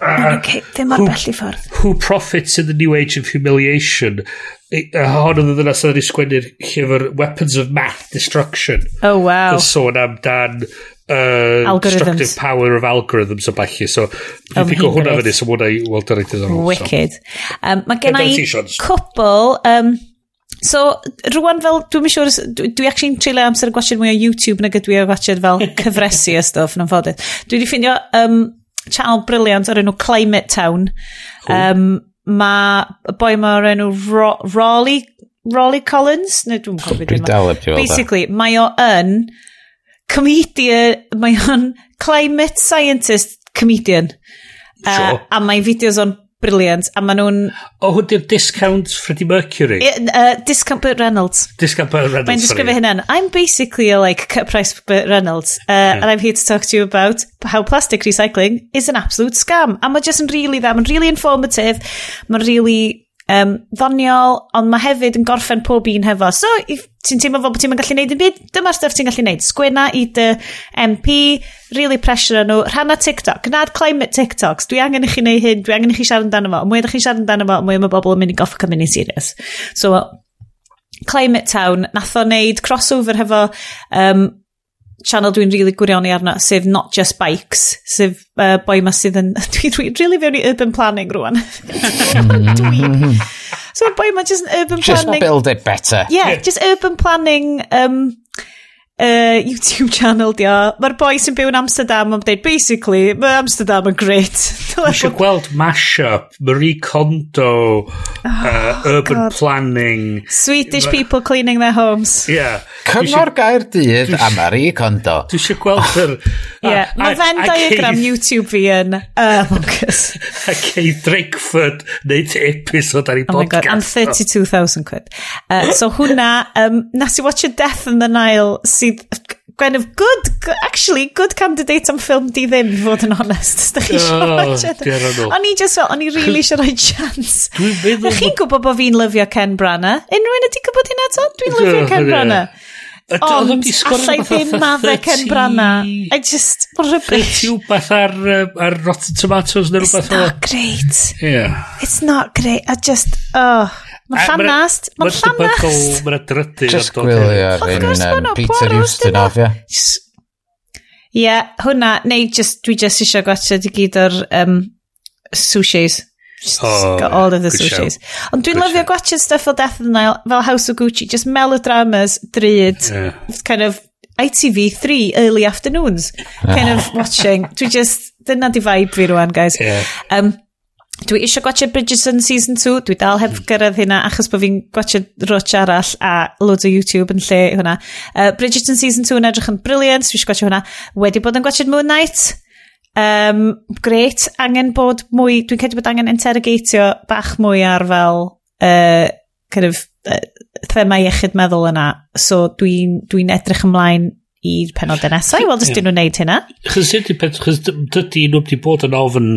okay, ddim mor bell i ffwrdd. Who profits in the new age of humiliation? Hon oedd yna sydd wedi sgwennu'r llyfr Weapons of Math Destruction. Oh, wow. Yn sôn amdan uh, destructive power of algorithms o bachu. So, dwi'n pigo hwnna fyny, so mwna i weld yr eithaf. Wicked. Um, mae gen i cwpl... Um, So, rwan fel, dwi'n siŵr, dwi, dwi actually'n treulio amser yn gwachod mwy o YouTube nag ydw i o gwachod fel *laughs* cyfresu a stuff yn ymffodydd. Dwi wedi ffindio um, channel briliant o'r enw Climate Town. Cool. Um, mae boi ma o'r enw Ro Raleigh, Raleigh Collins? No, dwi'n gwybod beth yma. Basically, mae o yn comedian, mae o'n climate scientist comedian. Sure. Uh, a mae fideos o'n briliant, a maen nhw'n... O, oh, hwn di'r discount Freddie Mercury? Uh, discount Burt Reynolds. Discount Burt Reynolds, Mae'n disgrifio hynna'n, I'm basically a like cut price Burt Reynolds, uh, yeah. and I'm here to talk to you about how plastic recycling is an absolute scam. A mae just yn really dda, mae'n really informative, mae'n really um, ddoniol, ond mae hefyd yn gorffen pob un hefo. So, if ti'n teimlo fel bod ti'n gallu neud yn byd, dyma'r stuff ti'n gallu neud. Sgwena i dy MP, really pressure nhw, rhanna TikTok, gnad climate TikToks, dwi angen i chi neud hyn, dwi angen i chi siarad amdano fo, mwy ydych chi'n siarad amdano fo, mwy mae bobl yn mynd i goffa cymryd ni'n serious. So, Climate Town, nath o wneud crossover hefo um, channel dwi'n really gwirioni arno, sef Not Just Bikes, sef uh, boi ma sydd yn... *laughs* Dwi'n dwi, dwi really fewn i urban planning rwan. *laughs* dwi'n... *laughs* So boi ma just yn urban Just planning... build it better. Yeah, just urban planning um, uh, YouTube channel di o. Mae'r boi sy'n byw yn Amsterdam yn dweud, basically, mae Amsterdam yn great. Mae eisiau gweld Mashup, Marie Kondo, oh, uh, Urban God. Planning. Swedish ma... people cleaning their homes. Yeah. Cyngor gair dydd a Marie Kondo. Dwi eisiau gweld yr... *laughs* Yeah. Mae Venn diagram Keith... YouTube fi yn amongous. a Kate Drakeford neud episod ar ei oh podcast. Oh my God, and 32,000 quid. Uh, so hwnna, um, nes i watch A Death in the Nile sydd Gwen of good, actually, good candidate am ffilm di ddim, fod yn honest. Ydych chi eisiau O'n i just fel, o'n i really eisiau rhoi chance. Ydych chi'n gwybod bod fi'n lyfio Ken Branagh? Unrhyw un ydy gwybod hynna to? Dwi'n lyfio Ken Branagh. Ond allai ddim madde Ken Branagh. I just, rybys. 30 wbath ar, ar Rotten Tomatoes neu rhywbeth. It's not great. Yeah. It's not great. I just, oh. Mae'n llanast. Mae'n llanast. Mae'n drydu. Just gwylio'r un Peter Houston off, ia. Ie, yeah, hwnna. Neu just, dwi just eisiau gwachod i gyd o'r um, sushis. Just oh, got all of the sushis. Ond dwi'n lyfio gwachod stuff fel Death of the Nile, fel House of Gucci, just melodramas, dryd, yeah. kind of ITV3 early afternoons, kind of *laughs* watching. Dwi just, dyna di vibe fi rwan, guys. Yeah. Um, Dwi eisiau gwachio Bridgerton season 2, dwi dal heb hmm. gyrraedd hynna achos bod fi'n gwachio roch arall a loads o YouTube yn lle hwnna. Uh, Bridgerton season 2 yn edrych yn briliant, dwi eisiau gwachio hwnna. Wedi bod yn gwachio Moon Knight, um, great, angen bod mwy, dwi'n credu bod angen interrogatio bach mwy ar fel uh, kind of, uh, thema iechyd meddwl yna. So dwi'n dwi, edrych ymlaen i'r penodau nesau, wel, dys dyn nhw'n neud hynna. Chos dydy nhw wedi bod yn ofyn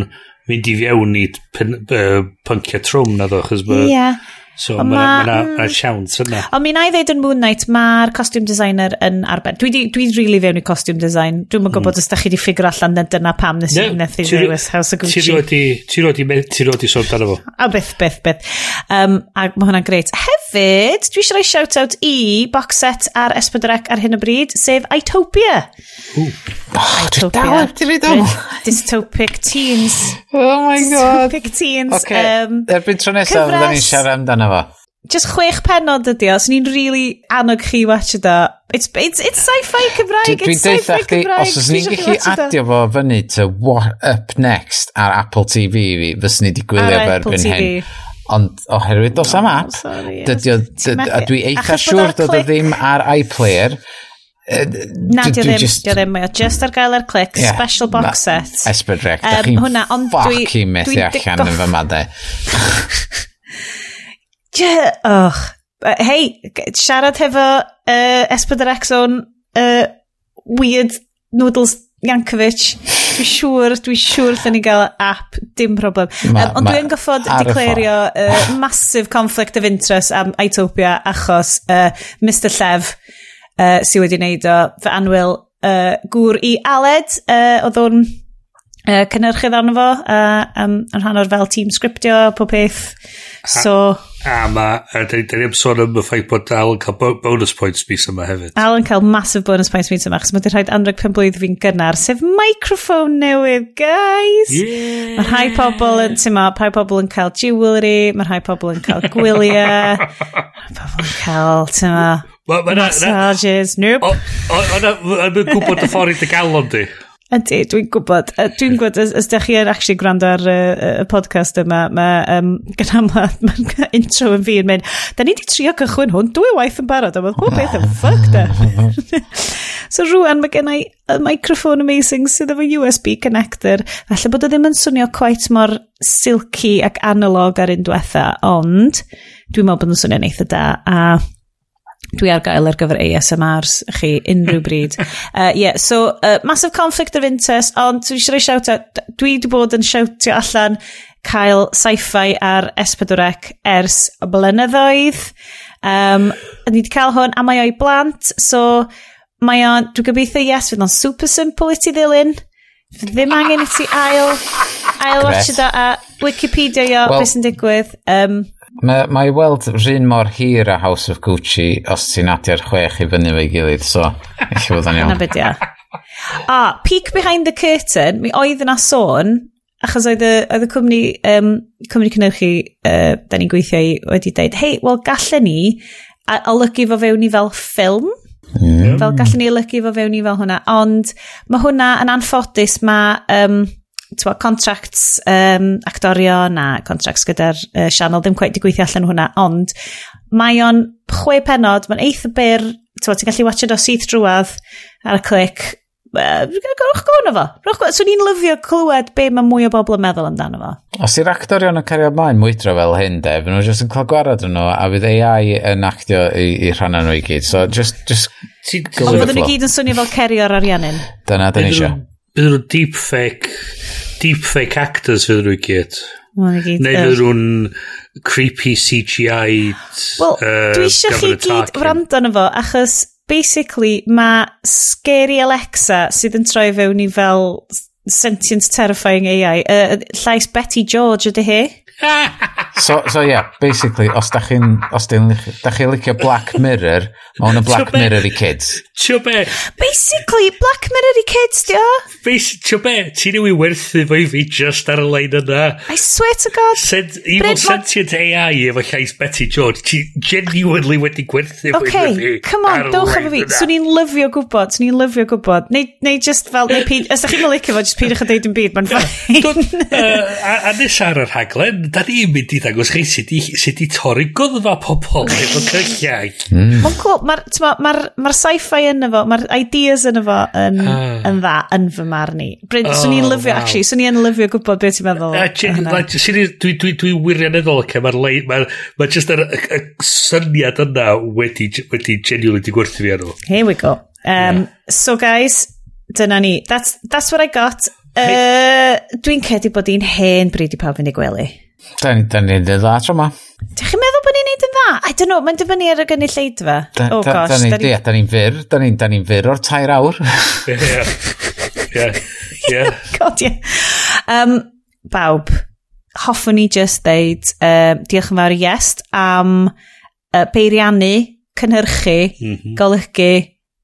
mynd i fiewn i pen, uh, pyncia trwm na ddo, chos mae... Yeah. So mae ma, ma, ma, mm. ma siawns yna. Ond mi na i ddeud yn Moon Knight, mae'r costume designer yn arbenn. Dwi dwi'n dwi really fewn i costume design. Dwi'n mm. gwybod os da chi wedi ffigur allan na dyna pam nes i'n neth i ddewis House of Gucci. Ti roed i sôn dan efo. A byth, byth, byth. Um, a mae hwnna'n greit. Hefyd, dwi eisiau rhoi shout-out i box set ar Esbydrec ar hyn o bryd, sef Itopia. Ooh. Oh, Itopia. Dystopic teens. Oh my god. Dystopic teens. Okay. Um, Erbyn tro nesaf, fydda ni'n siarad amdano yna fo. Just chwech penod ydi o, so ni'n really annog chi watch it. It's, it's, it's sci-fi Cymraeg, it's sci-fi Cymraeg. Os ydyn ni'n gallu adio fo fyny to What Up Next ar Apple TV fi, fys ni di gwylio ar erbyn hyn. Ond oherwydd dos am oh, app, dydy o, a dwi eitha siŵr dod o ddim ar iPlayer, Na, di o ddim, di o ddim, mae o just ar gael ar clic, yeah, special box set. Esbydrec, rec, da chi'n fucking methu allan yn fy madau. E. *laughs* Yeah, och. Hei, siarad hefo uh, Esbydr o'n uh, weird noodles Yankovic. Dwi'n siŵr, dwi'n siŵr lle ni gael app, dim problem. Ma, um, ond dwi'n goffod declario uh, massive conflict of interest am Aitopia achos uh, Mr Llef uh, sydd wedi wneud o fy anwyl uh, gŵr i Aled uh, oedd o'n uh, cynnyrchydd arno fo uh, um, yn rhan o'r fel team scriptio pob peth. So... A ma, a da ni, da ni am sôn am y ffaith bod Al yn cael bonus points mis yma hefyd. Al yn cael massive bonus points mis yma, achos mae wedi rhaid 15 blwydd fi'n gynnar, sef microphone newydd, guys! Yeah. Mae rhai pobl yn, ti'n ma, rhai pobl yn cael jewelry, mae rhai pobl yn cael gwyliau, mae pobl yn cael, ti'n ma, ma, ma massages, na, o, o, Ond yn gwybod y ffordd i dy galon di. Ydy, dwi'n gwybod. Dwi'n gwybod, os, os ydych chi yn actually gwrando ar y, y podcast yma, mae um, gyda ma, ma intro yn fi yn mynd, da ni wedi trio cychwyn hwn, dwy waith yn barod, a mae'n pob beth yn ffucked up. *laughs* so rwan, mae gen i y microphone amazing sydd efo USB connector, falle bod o ddim yn swnio quite mor silky ac analog ar un diwetha, ond dwi'n meddwl bod yn swnio'n eitha da, a dwi ar gael ar gyfer ASMRs chi unrhyw *laughs* bryd. Uh, yeah, so uh, massive conflict of interest, ond dwi eisiau rhoi shout out, dwi wedi bod yn shoutio allan cael sci-fi ar S4C ers y blynyddoedd. Um, ni wedi cael hwn, a mae o'i blant, so mae o'n, dwi'n gobeithio yes, fydd o'n super simple i ti ddilyn. Fydd ddim angen i ti ail, ail watch it a Wikipedia o well, beth sy'n digwydd. Um, Mae, mae weld rhan mor hir a House of Gucci os ti'n adio'r chwech i fyny fe'i gilydd, so eich bod yn iawn. Yna A, Peek Behind the Curtain, mi oedd yna sôn, achos oedd y, oedd y cwmni, um, cwmni cynewchi uh, da ni'n gweithio i wedi dweud, hei, wel gallen ni olygu fo fewn i fel ffilm, mm. fel gallen ni olygu fo fewn i fel hwnna, ond mae hwnna yn anffodus, mae... Um, twa, contracts um, actorion a contracts gyda'r uh, sianel ddim gweithio gweithio allan hwnna, ond mae o'n chwe penod, mae'n eitha byr, twa, ti'n gallu watch it o syth drwad ar y clic, uh, gwrwch gwrwch fo. Rwch, gwrwch, swn i'n lyfio clywed be mae mwy o bobl yn meddwl amdano fo. Os i'r actorion yn cario ymlaen mwydro fel hyn, de, fy nhw jyst yn cael gwarad yn nhw, a fydd AI yn actio i, i rhan nhw i gyd. So, just, just Ond oedden nhw gyd yn swnio fel cerio'r ariannin. Dyna, dyna eisiau. Bydd nhw'n deepfake, deepfake actors fydd nhw'n gyd. Neu bydd nhw'n creepy CGI. Wel, uh, dwi eisiau chi gyd wrando na fo achos basically mae scary Alexa sydd yn troi fewn i fel sentient terrifying AI. Uh, llais Betty George ydy hi? so, so yeah, basically, os da chi'n os da chi licio Black Mirror, mae hwn yn Black be, Mirror i kids. Tio be? Basically, Black Mirror i kids, di dio. Tio be? Ti'n ei werthu fo i fi just ar y lein yna. I swear to God. Sent, evil Bryd sentient AI efo llais Betty George. Ti genuinely wedi gwerthu fo okay, i fi. come on, dowch efo fi. Swn i'n lyfio gwybod, swn i'n lyfio gwybod. Neu, neu just fel, neu pyd, os da chi'n lycio fo, just pydwch a deud yn byd, mae'n ffain. A nes ar yr haglen, da ni'n mynd i ddangos chi sydd i, syd i torri goddfa pobl efo mm. cylliau. Mm. Mae'n cool, mae'r ma, ma, ma sci-fi yn efo, mae'r ideas yn efo yn, ah. yn dda, yn fy marn i. Bryn, oh, swn i'n oh, lyfio, wow. actually, swn i'n lyfio gwybod beth ti'n meddwl. Dwi, dwi, dwi wirioneddol, okay, mae'r leid, mae, mae just y, y, syniad yna wedi, wedi genuinely di gwerthu fi arno. Here we go. Um, yeah. So guys, dyna ni. That's, that's what I got. Uh, dwi'n cedi bod i'n hen bryd i pawb fynd i gwely. Da ni, da ni'n neud dda tro ma. Dych chi'n meddwl bod ni'n neud yn dda? I don't know, mae'n dibynnu ar y gynulleidfa. Oh gosh. Da ni'n da ni'n fyr, da ni'n da ni'n fyr o'r tair awr. *laughs* Ie. Ie. *laughs* God, yeah. Um, bawb, hoffwn ni just ddeud, uh, diolch yn fawr iest am uh, beiriannu, cynhyrchu, mm -hmm. golygu,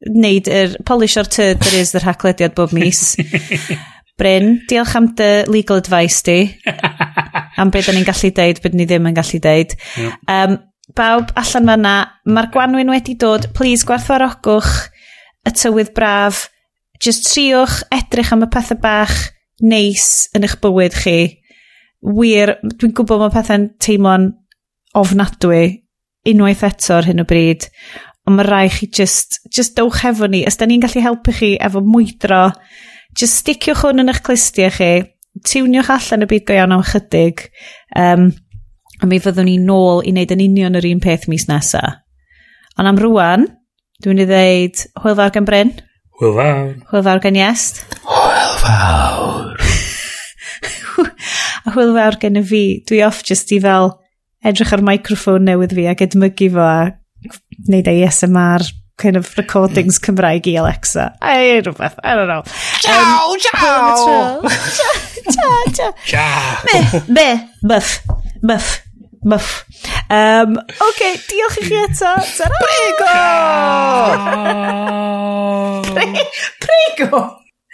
wneud yr polish o'r tyd yr is yr haglediad bob mis. *laughs* Bryn, diolch am dy legal advice di am beth ni'n gallu deud, beth ni ddim yn gallu deud. Um, bawb allan fyna, mae'r gwanwyn wedi dod, please gwerthfawrogwch y tywydd braf, just triwch edrych am y pethau bach neis yn eich bywyd chi. Wir, dwi'n gwybod mae pethau'n teimlo'n ofnadwy unwaith eto ar hyn o bryd, ond mae rai chi just, just dowch efo ni, os da ni'n gallu helpu chi efo mwydro, just sticiwch hwn yn eich clustiau chi, tiwniwch allan y byd go iawn am chydig, um, a mi fyddwn ni nôl i wneud yn union yr un peth mis nesa. Ond am rwan, dwi'n mynd i ddeud hwyl fawr gan Bryn. Hwyl fawr. Hwyl fawr gan Iest. Hwyl fawr. *laughs* a hwyl fawr gen y fi. Dwi off just i fel edrych ar microffon newydd fi ac edmygu fo a wneud ASMR kind of recordings mm. Cymraeg i Alexa. I, rhywbeth, I don't know. Ciao, um, *laughs* ciao! Ciao, ciao. Ciao. Be, be, muff, muff. Muff. Um, OK, diolch i chi eto. Ta-ra! Prego! *laughs* Prego!